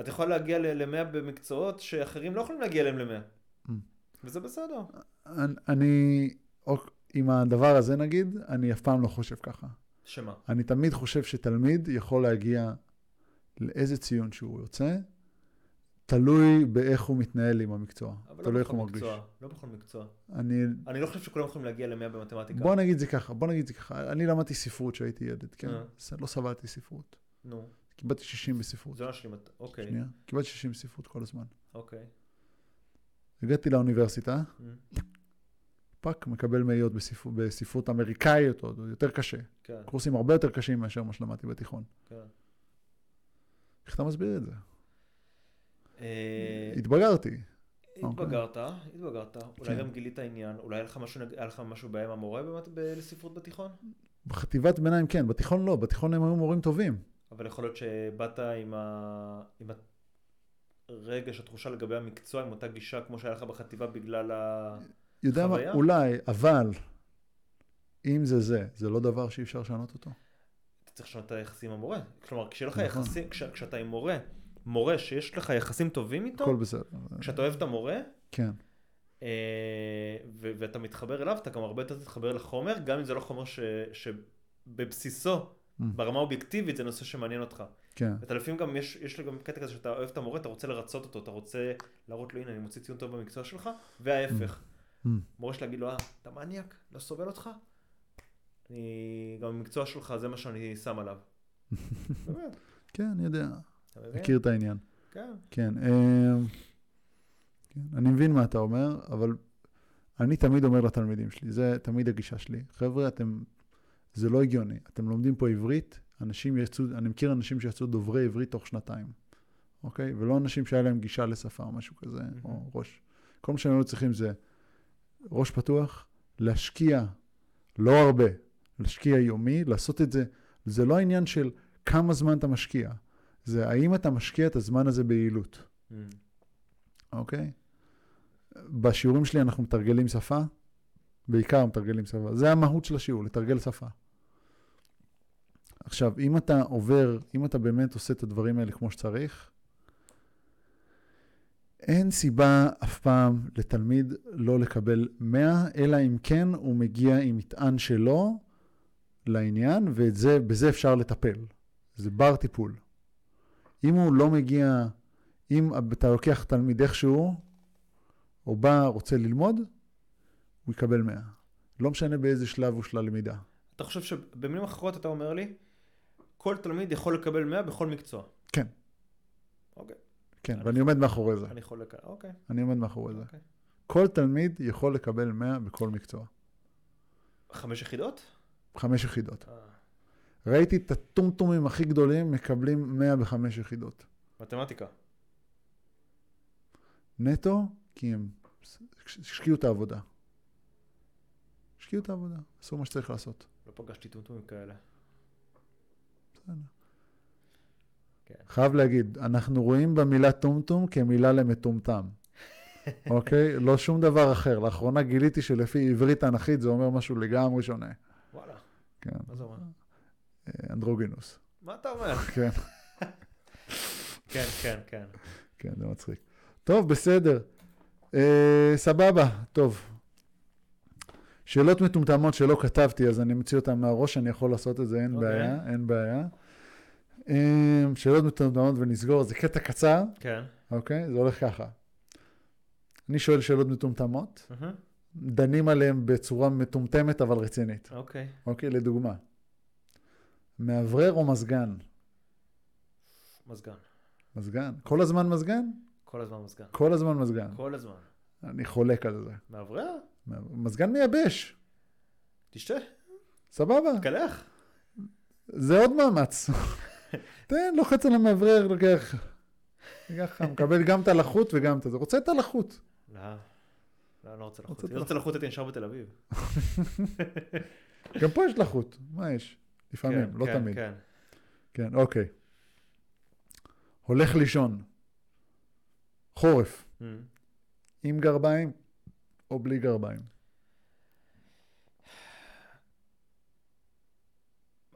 את יכולה להגיע ל-100 במקצועות שאחרים לא יכולים להגיע אליהם ל-100. Mm. וזה בסדר. אני- אני, או- עם הדבר הזה נגיד, אני אף פעם לא חושב ככה. שמה? אני תמיד חושב שתלמיד יכול להגיע לאיזה ציון שהוא יוצא, תלוי באיך הוא מתנהל עם המקצוע. אבל תלוי לא איך הוא מרגיש. מקצוע. לא בכל מקצוע. אני, אני לא חושב שכולם יכולים להגיע ל-100 במתמטיקה. בוא נגיד זה ככה, בוא נגיד זה ככה. אני למדתי ספרות כשהייתי ילד, כן? אה. לא סבלתי ספרות. נו, קיבלתי 60 בספרות. זה לא השלים. אוקיי, שנייה. קיבלתי 60 בספרות כל הזמן. אוקיי. הגעתי לאוניברסיטה, Mm, fuck, מקבל מאיות בספרות, בספרות אמריקאית, עוד יותר קשה. כן, קורסים הרבה יותר קשים מאשר מה שלמדתי בתיכון. כן. איך אתה מסביר את זה? אה, התבגרתי. התבגרת, התבגרת, אולי אוקיי. כן. גם גילית עניין, אולי היה לך משהו, בעיה עם המורה לספרות בתיכון? בחטיבת ביניים כן, בתיכון לא, בתיכון הם היו מורים טובים. אבל יכול להיות שבאת עם, ה... הרגש, התחושה לגבי המקצוע, עם אותה גישה כמו שהיה לך בחטיבה בגלל ה... יודע מה? אולי, אבל, אם זה זה, זה לא דבר שאי אפשר לשנות אותו. אתה צריך לשנות את היחסים עם המורה. כלומר, כשיהיה לך נכון. יחסים, כש... כשאתה עם מורה, מורה שיש לך יחסים טובים איתו, הכל בסדר. כשאתה אוהב את המורה, כן, אה, ו- ואתה מתחבר אליו, אתה גם הרבה יותר תתחבר לחומר, גם אם זה לא חומר ש- שבבסיסו, Mm. ברמה האובייקטיבית, זה נושא שמעניין אותך. כן, ואתה לפעמים גם, יש, יש לי גם קטע כזה שאתה אוהב את המורה, אתה רוצה לרצות אותו, אתה רוצה להראות לו, הנה, אני מוציא ציון טוב במקצוע שלך, וההפך. Mm. מורה שלה להגיד לו, אה, אתה מניאק, לא סובל אותך? אני, גם במקצוע שלך, זה מה שאני שם עליו. באמת, כן, אני יודע? מכיר את העניין. כן. כן, אמ, כן, אני מבין מה אתה אומר, אבל אני תמיד אומר לתלמידים שלי, זה תמיד הגישה שלי. חבר'ה, אתם, זה לא הגיוני. אתם לומדים פה עברית, אנשים יצאו, אני מכיר אנשים שיצאו דוברי עברית תוך שנתיים, אוקיי? ולא אנשים שהיה להם גישה לשפה או משהו כזה, או ראש. כל מה שהם היו צריכים זה ראש פתוח, להשקיע, לא הרבה, להשקיע יומי, לעשות את זה. זה לא העניין של כמה זמן אתה משקיע, זה האם אתה משקיע את הזמן הזה ביעילות. Mm. אוקיי? בשיעורים שלי אנחנו מתרגלים שפה, בעיקר מתרגלים שפה. זה המהות של השיעור, לתרגל שפה. עכשיו, אם אתה עובר, אם אתה באמת עושה את הדברים האלה כמו שצריך, אין סיבה אף פעם לתלמיד לא לקבל 100, אלא אם כן הוא מגיע עם מטען שלו לעניין, ובזה אפשר לטפל. זה בר טיפול. אם הוא לא מגיע, אם אתה לוקח תלמיד איכשהו, או בא, רוצה ללמוד, הוא יקבל 100. לא משנה באיזה שלב הוא של הלמידה. אתה חושב שבמילים אחרות אתה אומר לי, כל תלמיד יכול לקבל 100 בכל מקצוע. כן. אוקיי, כן, אני- ואני עומד מאחורי זה. אני חולק, על- אוקיי, אני עומד מאחורי זה. אוקיי. כל תלמיד יכול לקבל 100 בכל מקצוע. חמש יחידות? חמש יחידות. אה, ראיתי את הטומטומים הכי גדולים מקבלים 100 בחמש יחידות. מתמטיקה. נטו, כי הם השקיעו את העבודה. השקיעו את העבודה, עשו מה שצריך לעשות. לא פגשתי טומטומים כאלה. בסדר. כן. חייב להגיד, אנחנו רואים במילה טומטום כמילה למטומטם. אוקיי? לא שום דבר אחר. לאחרונה גיליתי שלפי עברית תנכית זה אומר משהו לגמרי שונה. וואלה, כן, מה זה אומר? אה, אנדרוגינוס. מה אתה אומר? כן, כן, כן, כן. כן, זה מצחיק. טוב, בסדר. אה, סבבה, טוב. שאלות מטומטמות שלא כתבתי, אז אני מוציא אותן מהראש, אני יכול לעשות את זה, אין אוקיי. בעיה, אין בעיה. אה, שאלות מטומטמות ונסגור, זה קטע קצר, כן. אוקיי? זה הולך ככה. אני שואל שאלות מטומטמות, מהמם. דנים עליהן בצורה מטומטמת אבל רצינית. אוקיי. אוקיי, לדוגמה. מאוורר או מזגן? מזגן. מזגן. כל הזמן מזגן? כל הזמן מזגן. כל הזמן מזגן. כל הזמן. אני חולק על זה. מאוורר? מזגן מייבש, תשתה, סבבה. תקלח. זה עוד מאמץ. תן, לוחץ על המאוורר, לוקח. ככה, מקבל גם את הלחות וגם את זה. רוצה את הלחות. לא, אני לא רוצה אם אני רוצה לחוט הייתי נשאר בתל אביב. גם פה יש לחות, מה יש? לפעמים, כן, לא כן, תמיד. כן. כן, אוקיי. הולך לישון. חורף, Mm. עם גרביים או בלי גרביים?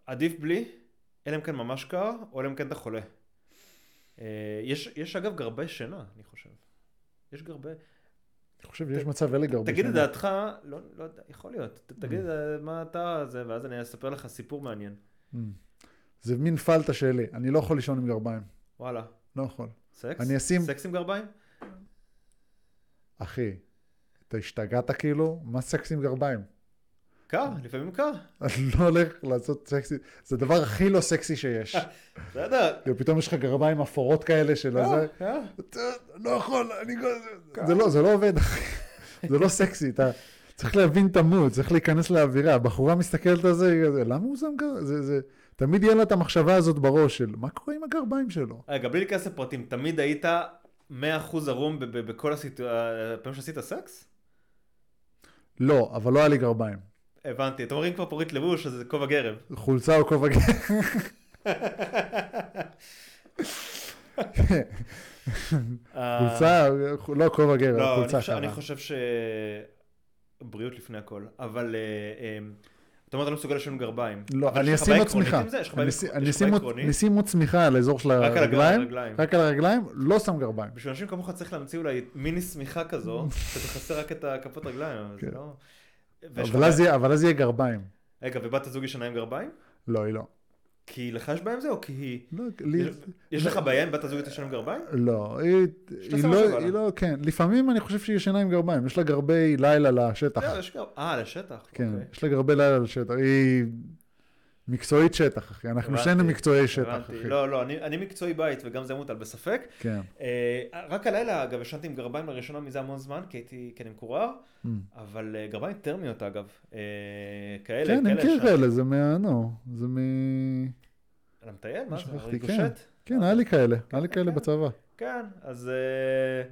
עדיף בלי, אלא אם כן ממש קר, או אלא אם כן אתה חולה. אה, יש, יש אגב גרבי שינה, אני חושב. יש גרבי... אני חושב שיש מצב אלה גרביים. תגיד את דעתך, לא, לא יודע, יכול להיות. תגיד אה, מה אתה זה, ואז אני אספר לך סיפור מעניין. Mm. זה מין פלטה שלי, אני לא יכול לישון עם גרביים. וואלה. לא יכול. סקס? אני אשים- סקס עם גרביים? אחי, אתה השתגעת כאילו? מה סקס עם גרביים? קר, לפעמים קר. אני לא הולך לעשות סקסי, זה הדבר הכי לא סקסי שיש. בסדר. פתאום יש לך גרביים אפורות כאלה של הזה. אה, אה. לא יכול, אני... זה לא, זה לא עובד, אחי. זה לא סקסי, אתה צריך להבין את המוד, צריך להיכנס לאווירה. הבחורה מסתכלת על זה, למה הוא שם כזה? זה, זה... תמיד יהיה לה את המחשבה הזאת בראש של, מה קורה עם הגרביים שלו? רגע, בלי להיכנס לפרטים, תמיד היית 100% ערום בכל הפעמים שעשית סקס? לא, אבל לא היה לי גרביים. הבנתי, אתם אומרים כבר פורית לבוש, אז זה כובע גרב. חולצה או כובע גר. חולצה, לא כובע גר, לא, חולצה חושב- אני. חושב ש... בריאות לפני הכל, אבל... אה, אה, אתה אומר אתה לא מסוגל לשלם גרביים. לא, אני אשים עוד צמיחה. אני אשים- עוד- צמיחה על האזור של הרגליים. רק על הרגליים, לא שם גרביים. בשביל אנשים כמוך צריך להמציא אולי מיני שמיכה כזו, שתכסה רק את הכפות רגליים, אבל זה כן. לא... אבל אז יהיה- אבל אז יהיה גרביים. רגע, ובת הזוג ישנה עם גרביים? לא, היא לא. כי לך יש בעיה עם זה, או כי היא... לא, לי- יש- יש לך בעיה עם בת הזוג ישנה עם גרביים? לא, היא, היא, לא. היא לא, כן, לפעמים אני חושב שהיא ישנה עם גרביים, יש לה גרבי לילה לשטח, לא. אה, לשטח. כן, אוקיי. יש לה גרבי לילה לשטח, היא מקצועית שטח, אחי, אנחנו שנינו מקצועי שטח. אחי, לא, לא, אני אני מקצועי בית, וגם זה מוטל בספק. כן, אה, רק הלילה, אגב, ישנתי עם גרביים לראשונה מזה המון זמן, כי הייתי, כי אני מקורר, Mm. אבל אה, גרביים טרמיות, אגב. אה, כאלה, כן, אני מכיר. כאלה, זה מה, נו, זה מ... על המטייל? מה זה? ריקושט? כן, היה לי כאלה, היה לי כן, כאלה כן. בצבא, כן, אז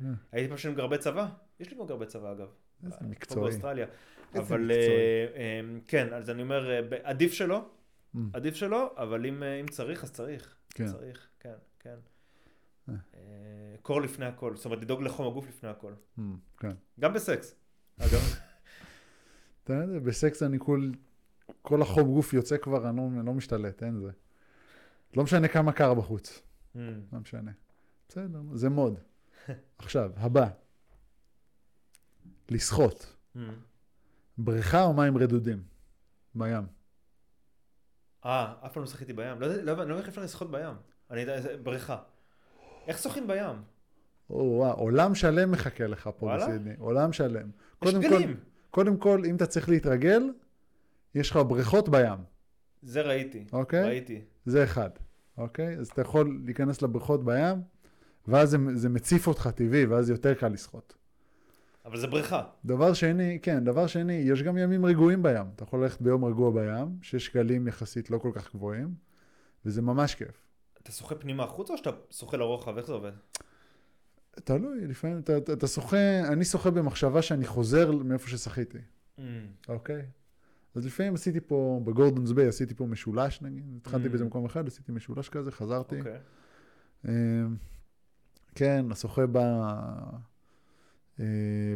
כן. הייתי פשוט עם גרבי צבא. יש לי גם גרבי צבא, אגב. איזה מקצועי, באוסטרליה. אבל כן, אז אני אומר, עדיף שלא. עדיף שלא, אבל אם אה, אם צריך, אז צריך. כן. צריך, כן, כן. אה. אה, קור לפני הכל, זאת אומרת, לדאוג לחום הגוף לפני הכל. Mm, כן. גם בסקס, אגב. אתה יודע, בסקס אני כל, כל החום גוף יוצא כבר, אני לא, לא משתלט, אין זה. לא משנה כמה קר בחוץ, Mm. לא משנה. בסדר, זה מוד. עכשיו, הבא. לשחות. Mm. בריכה או מים רדודים? בים. אה, אף פעם לא שחיתי בים. לא יודע לא לא איך אפשר לשחות בים. אני יודע, בריכה. איך שוחים בים? או, וואו, עולם שלם מחכה לך פה? בסידני. עולם שלם. יש גלים. קודם כל, אם אתה צריך להתרגל, יש לך בריכות בים, זה ראיתי. אוקיי? ראיתי. זה אחד, אוקיי? אז אתה יכול להיכנס לבריכות בים, ואז זה, זה מציף אותך טבעי, ואז יותר קל לשחות. אבל זה בריכה. דבר שני, כן, דבר שני, יש גם ימים רגועים בים. אתה יכול ללכת ביום רגוע בים, שיש גלים יחסית לא כל כך גבוהים, וזה ממש כיף. אתה שוחה פנימה החוצה או שאתה שוחה לרוחב? איך זה עובד? תלוי, לפעמים אתה, אתה, אתה שוחה, אני שוחה במחשבה שאני חוזר מאיפה ששחיתי, Mm. אוקיי? אז לפעמים עשיתי פה, בגורדונס ביי עשיתי פה משולש נגיד, התחלתי Mm. באיזה מקום אחד, עשיתי משולש כזה, חזרתי. אוקיי. אה, כן, השוחה ב... אה,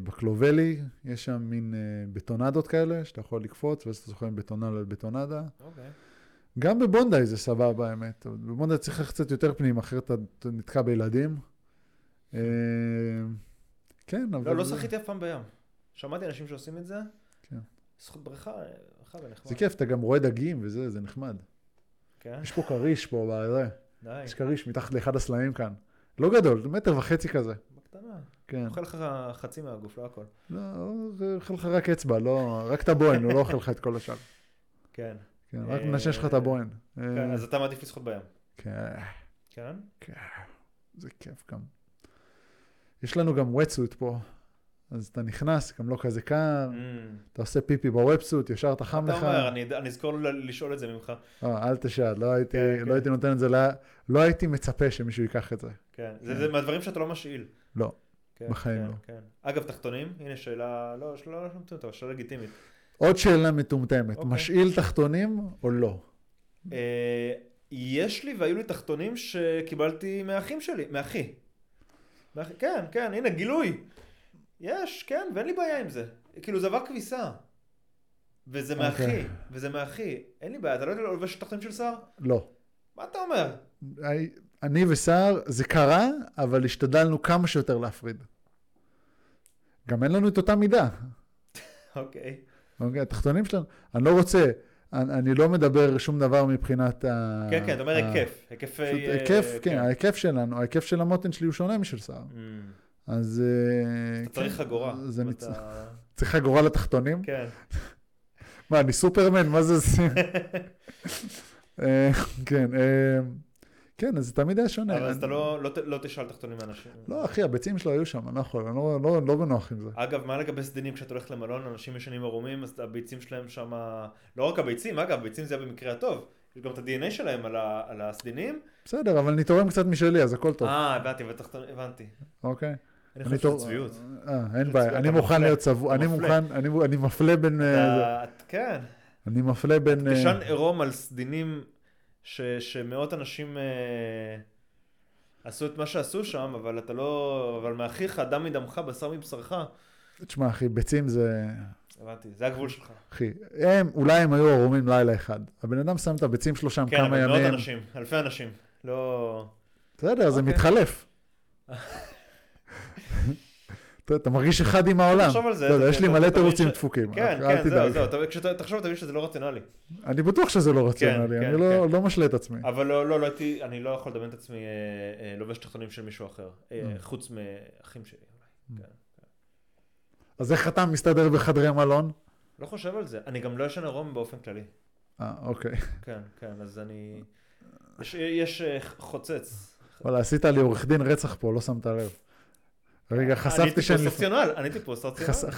בקלובלי, יש שם מין אה, בטונדות כאלה, שאתה יכול לקפוץ, ואז אתה שוחה מבטונדה לבטונדה. אוקיי. גם בבונדאי זה סבבה, האמת. בבונדאי צריך ללכת קצת יותר פנים, אחרת אתה- נתקע בילדים. אה, כן, אבל... לא, לא שחיתי אף פעם בים. שמעתי אנשים שעושים את זה. כן. זכות בריכה, בריכה ונחמד. זה כיף, אתה גם רואה דגים וזה, זה נחמד. כן? יש פה כריש פה, בזה. די. יש כריש מתחת לאחד הסלעים כאן. לא גדול, מטר וחצי כזה. כן. אוכל לך חצי מהגוף, לא הכל. לא, זה אוכל לך רק אצבע, לא, רק את הבוהן, הוא לא אוכל לך את כל השאר. כן. כן, רק אה, מנשש לך את הבוהן. כן, אה, אז אתה מעדיף לשחות בים. כן, כן? כן, זה כיף גם. יש לנו גם וטסוט פה, אז אתה נכנס, גם לא כזה קר, Mm. אתה עושה פיפי בוובסוט, ישר אתה חם אתה לך. אומר, אני אני אזכור לשאול את זה ממך. אה, אל תשאל, לא הייתי, כן, כן. לא הייתי נותן את זה, לא הייתי מצפה שמישהו ייקח את זה. כן. זה כן. זה מהדברים שאתה לא משאיל. לא. כן, בחיים כן, לא. כן. אגב, תחתונים, הנה שאלה, לא, שאלה לא מטומטמת, שאלה לגיטימית. עוד שאלה מטומטמת, אוקיי. משאיל תחתונים או לא? אה, יש לי והיו לי תחתונים שקיבלתי מהאחים שלי, מאחי. מאחי. כן, כן, הנה, גילוי. יש, כן, ואין לי בעיה עם זה. כאילו, זה אבק כביסה. וזה מאחי, אוקיי. וזה מאחי. אין לי בעיה, אתה לא יודע לובש תחתונים של שר? לא. מה אתה אומר? אני וסער, זה קרה, אבל השתדלנו כמה שיותר להפריד. גם אין לנו את אותה מידה. אוקיי. אוקיי, התחתונים שלנו, אני לא רוצה, אני, אני לא מדבר שום דבר מבחינת ה... כן, כן, אתה אומר היקף. היקף... פשוט אה, היקף, כן, ההיקף שלנו, ההיקף של המותן שלי הוא שונה משל סער. Mm. אז... אה, אתה צריך כן, חגורה. זה אם מצ... אתה- צריך חגורה לתחתונים? כן. מה, אני סופרמן? מה זה זה? אה, כן, אה, כן, אז זה תמיד היה שונה. אבל אז אתה לא- לא לא תשאל תחתונים מאנשים. לא, אחי, הביצים שלו היו שם, אני לא יכול, אני לא- לא בנוח עם זה. אגב, מה לגבי סדינים כשאתה הולך למלון, אנשים ישנים ערומים, אז הביצים שלהם שם... לא רק הביצים, אגב, ביצים זה היה במקרה הטוב. יש גם את ה-DNA שלהם על הסדינים. בסדר, אבל אני תורם קצת משלי, אז הכל טוב, אה, הבנתי, הבנתי. אוקיי? אני אני חושב שזה צביעות. אה, אין בעיה, אני מוכן. להיות צבוע, אני. מוכן, אני- מפלה בין... אה, כן. אני מפלה בין... אה, תשן עירום על סדינים ש- שמאות אנשים אה, עשו את מה שעשו שם, אבל אתה לא... אבל מאחיך, דם מדמך, בשר מבשרך. תשמע, אחי, ביצים זה... הבנתי, זה הגבול שלך. אחי, הם, אולי הם היו ערומים לילה אחד. הבן אדם שם את הביצים שלו שם כן, כמה אבל מאות ימים. אנשים, אלפי אנשים. לא... בסדר, זה אוקיי. מתחלף. אתה- מרגיש אחד עם העולם. תחשוב על זה, לא, לא, יש לי מלא תירוצים דפוקים. כן, כן, זהו. זהו, אתה- כשאתה תחשוב, תבין שזה לא רציונלי. אני בטוח שזה לא רציונלי, כן, אני לא- לא משלה את עצמי. אבל לא, לא, הייתי, אני לא יכול לדמיין את עצמי אה, אה, לובש תחתונים של מישהו אחר, אה, Mm. חוץ מאחים שלי. אולי. כן. אז איך אתה מסתדר בחדרי מלון? לא חושב על זה, אני גם לא ישן עירום באופן כללי. אה, אוקיי. כן, כן, אז אני... יש, יש חוצץ. וואלה, עשית לי עורך דין רצח פה, לא שמת לב. רגע, אני חשפתי שאני... טיפוס אופציונל, אני טיפוס אופציונל.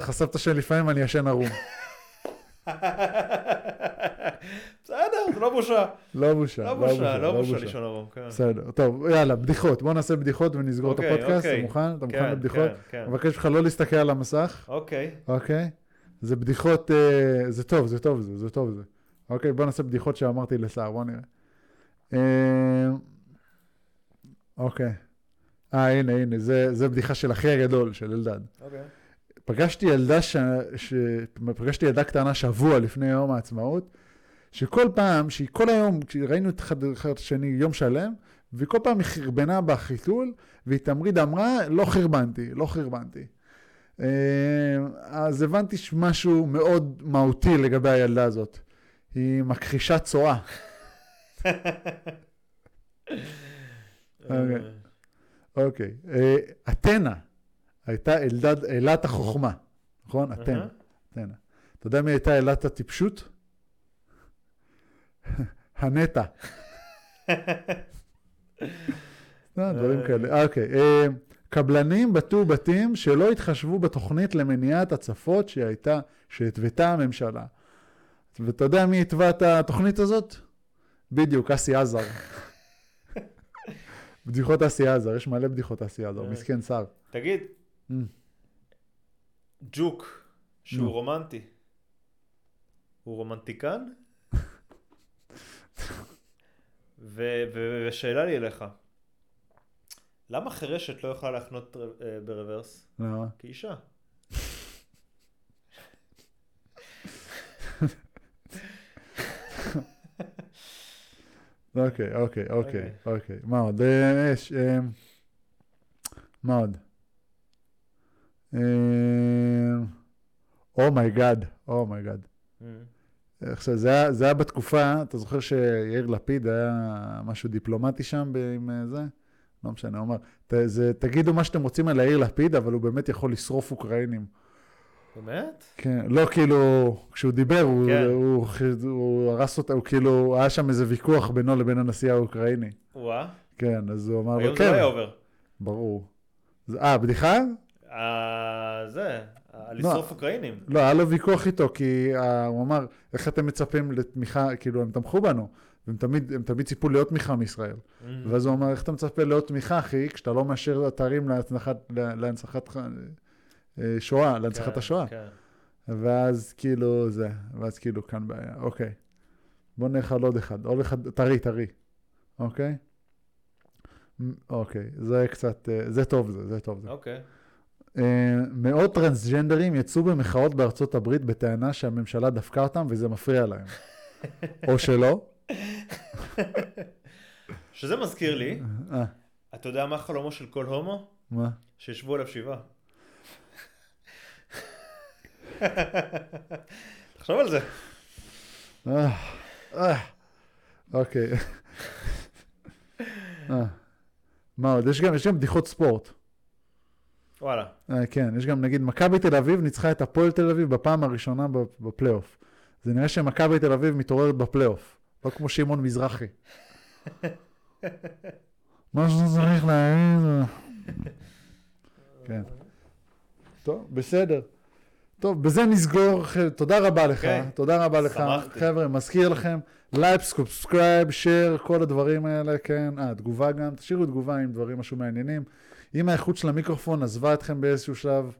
חשפת, שלפעמים אני ישן ערום. בסדר, זה לא בושה. לא בושה, לא בושה, לא בושה לישון ערום. כן. בסדר, טוב, יאללה, בדיחות. בוא נעשה בדיחות ונסגור את אוקיי, הפודקאסט. אתה אוקיי. מוכן? אתה מוכן כן, לבדיחות? כן, כן. אני מבקש ממך לא להסתכל על המסך, אוקיי. אוקיי? זה בדיחות, אה, זה טוב, זה טוב, זה, זה טוב זה. אוקיי, בוא נעשה בדיחות שאמרתי לסער, בוא נראה. אה, אוקיי. אה, הנה, הנה, זה, זה בדיחה של אחי הגדול, של אלדד. אוקיי. פגשתי ילדה, ש... ש... פגשתי ילדה קטנה שבוע לפני יום העצמאות, שכל פעם, שהיא כל היום, כשראינו את אחד אחד את השני יום שלם, וכל פעם היא חרבנה בחיתול, והיא תמריד אמרה, לא חרבנתי, לא חרבנתי. אה, אז הבנתי משהו מאוד מהותי לגבי הילדה הזאת. היא מכחישת צואה. אוקיי. אוקיי. אה, אתנה הייתה אלת החוכמה, נכון? אתנה. אתנה. אתה יודע מי הייתה אלת הטיפשות? הנטע. אה, דברים כאלה. אה, אוקיי. קבלנים בטו בתים שלא התחשבו בתוכנית למניעת הצפות שהייתה, שהתוותה הממשלה. ואתה יודע מי התווה את התוכנית הזאת? בדיוק, אסי עזר. בדיחות אסי עזר, יש מלא בדיחות אסי עזר, אה. מסכן שר. תגיד, Mm. ג'וק, שהוא. רומנטי, הוא רומנטיקן? ושאלה לי אליך, למה חירשת לא יכולה להחנות אה, ברוורס? למה? כאישה. אוקיי, אוקיי, אוקיי, אוקיי. אוקיי. מה עוד? אה, יש, אה, מה עוד? אה, אומייגאד, אומייגאד. Mm. עכשיו, זה היה, זה היה בתקופה, אתה זוכר שיאיר לפיד היה משהו דיפלומטי שם עם זה? לא משנה, הוא אמר, "ת- זה, תגידו מה שאתם רוצים על יאיר לפיד, אבל הוא באמת יכול לשרוף אוקראינים. באמת? כן, לא כאילו, כשהוא דיבר, הוא, כן. הוא, הוא, הוא הרס אותה, הוא כאילו, היה שם איזה ויכוח בינו לבין הנשיא האוקראיני. וואה, כן, אז הוא אמר לו, היום זה לא כן, היה עובר. ברור. אה, בדיחה? אה, זה, לא. אה, לשרוף אוקראינים. לא, היה לו ויכוח איתו, כי uh, הוא אמר, איך אתם מצפים לתמיכה, כאילו, הם תמכו בנו, והם תמיד, הם תמיד ציפו לעוד תמיכה מישראל. Mm. ואז הוא אמר, איך אתה מצפה לעוד תמיכה, אחי, כשאתה לא מאשר אתרים להנצחת, להנצחת אה, שואה, להנצחת כן, השואה. כן. ואז כאילו זה, ואז כאילו כאן בעיה, אוקיי. בוא נלך על עוד אחד, עוד אחד, טרי, טרי, אוקיי? אוקיי, זה קצת, אה, זה טוב זה, זה טוב זה. אוקיי. אה, מאות טרנסג'נדרים יצאו במחאות בארצות הברית בטענה שהממשלה דפקה אותם וזה מפריע להם. או שלא. שזה מזכיר לי, אה, אתה יודע מה חלומו של כל הומו? מה? שישבו עליו שבעה. תחשוב על זה. אה, אה, אוקיי. אה. מה עוד? יש גם, יש גם בדיחות ספורט. וואלה. כן, יש גם נגיד מכבי תל אביב ניצחה את הפועל תל אביב בפעם הראשונה בפלייאוף. זה נראה שמכבי תל אביב מתעוררת בפלייאוף, לא כמו שמעון מזרחי. מה שאתה צריך להגיד... זה- כן. טוב, בסדר. טוב, בזה נסגור. תודה רבה לך, אוקיי. תודה רבה לך. שמחתי. חבר'ה, מזכיר לכם, like, subscribe, share, כל הדברים האלה, כן. אה, תגובה גם, תשאירו תגובה עם דברים משהו מעניינים. אם האיכות של המיקרופון עזבה אתכם באיזשהו שלב,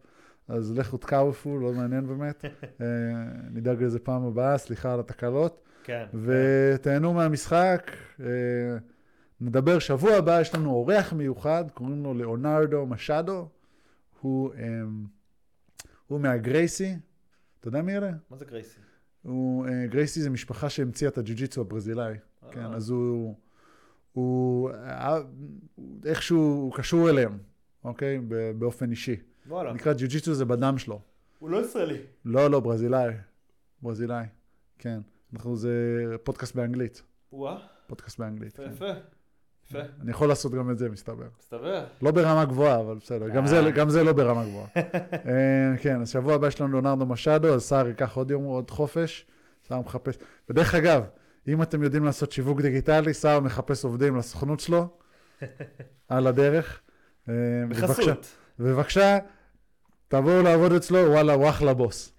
אז לכו תקפצו, לא מעניין באמת. אה, נדאג לזה פעם הבאה, סליחה על התקלות. כן. ותהנו מהמשחק. אה, נדבר שבוע הבא, יש לנו אורח מיוחד, קוראים לו ליאונרדו משאדו. הוא, אה, הוא מהגרייסי. אתה יודע מי אלה? מה זה גרייסי? הוא, אה, גרייסי זה משפחה שהמציאה את הג'ו-ג'יצו הברזילאי. כן, אה, אז הוא, הוא, אה, איכשהו, הוא קשור אליהם, אוקיי? באופן אישי. וואלה. נקרא ג'ו-ג'יצו זה בדם שלו. הוא לא ישראלי. לא, לא, ברזילאי. ברזילאי, כן. אנחנו, זה פודקאסט באנגלית. וואה, פודקאסט באנגלית. יפה כן. יפה. אני יכול לעשות גם את זה, מסתבר. מסתבר. לא ברמה גבוהה, אבל בסדר. גם זה, אה. גם זה לא ברמה גבוהה. אה, כן, אז שבוע הבא יש לנו ליאונרדו משאדו, אז סער ייקח עוד יום, עוד חופש. סער מחפש. ודרך אגב, אם אתם יודעים לעשות שיווק דיגיטלי, סער מחפש עובדים לסוכנות שלו, על הדרך. אה, בחסות. בבקשה, תבואו לעבוד אצלו, וואלה, הוא אחלה בוס.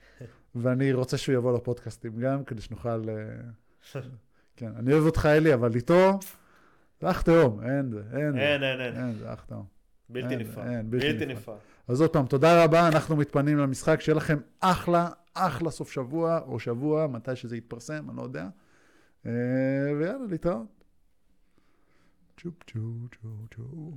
ואני רוצה שהוא יבוא לפודקאסטים גם, כדי שנוכל... כן, אני אוהב אותך, אלי, אבל איתו, זה אח תאום, אין זה, אין זה. אין, אין, אין. אין, זה אח תאום. בלתי נפרד. בלתי. נפרד. אז עוד פעם, תודה רבה, אנחנו מתפנים למשחק, שיהיה לכם אחלה, אחלה סוף שבוע, או שבוע, מתי שזה יתפרסם, אני לא יודע. אה, ויאללה, להתראות. צ'ופ צ'ו צ'ו צ'ו.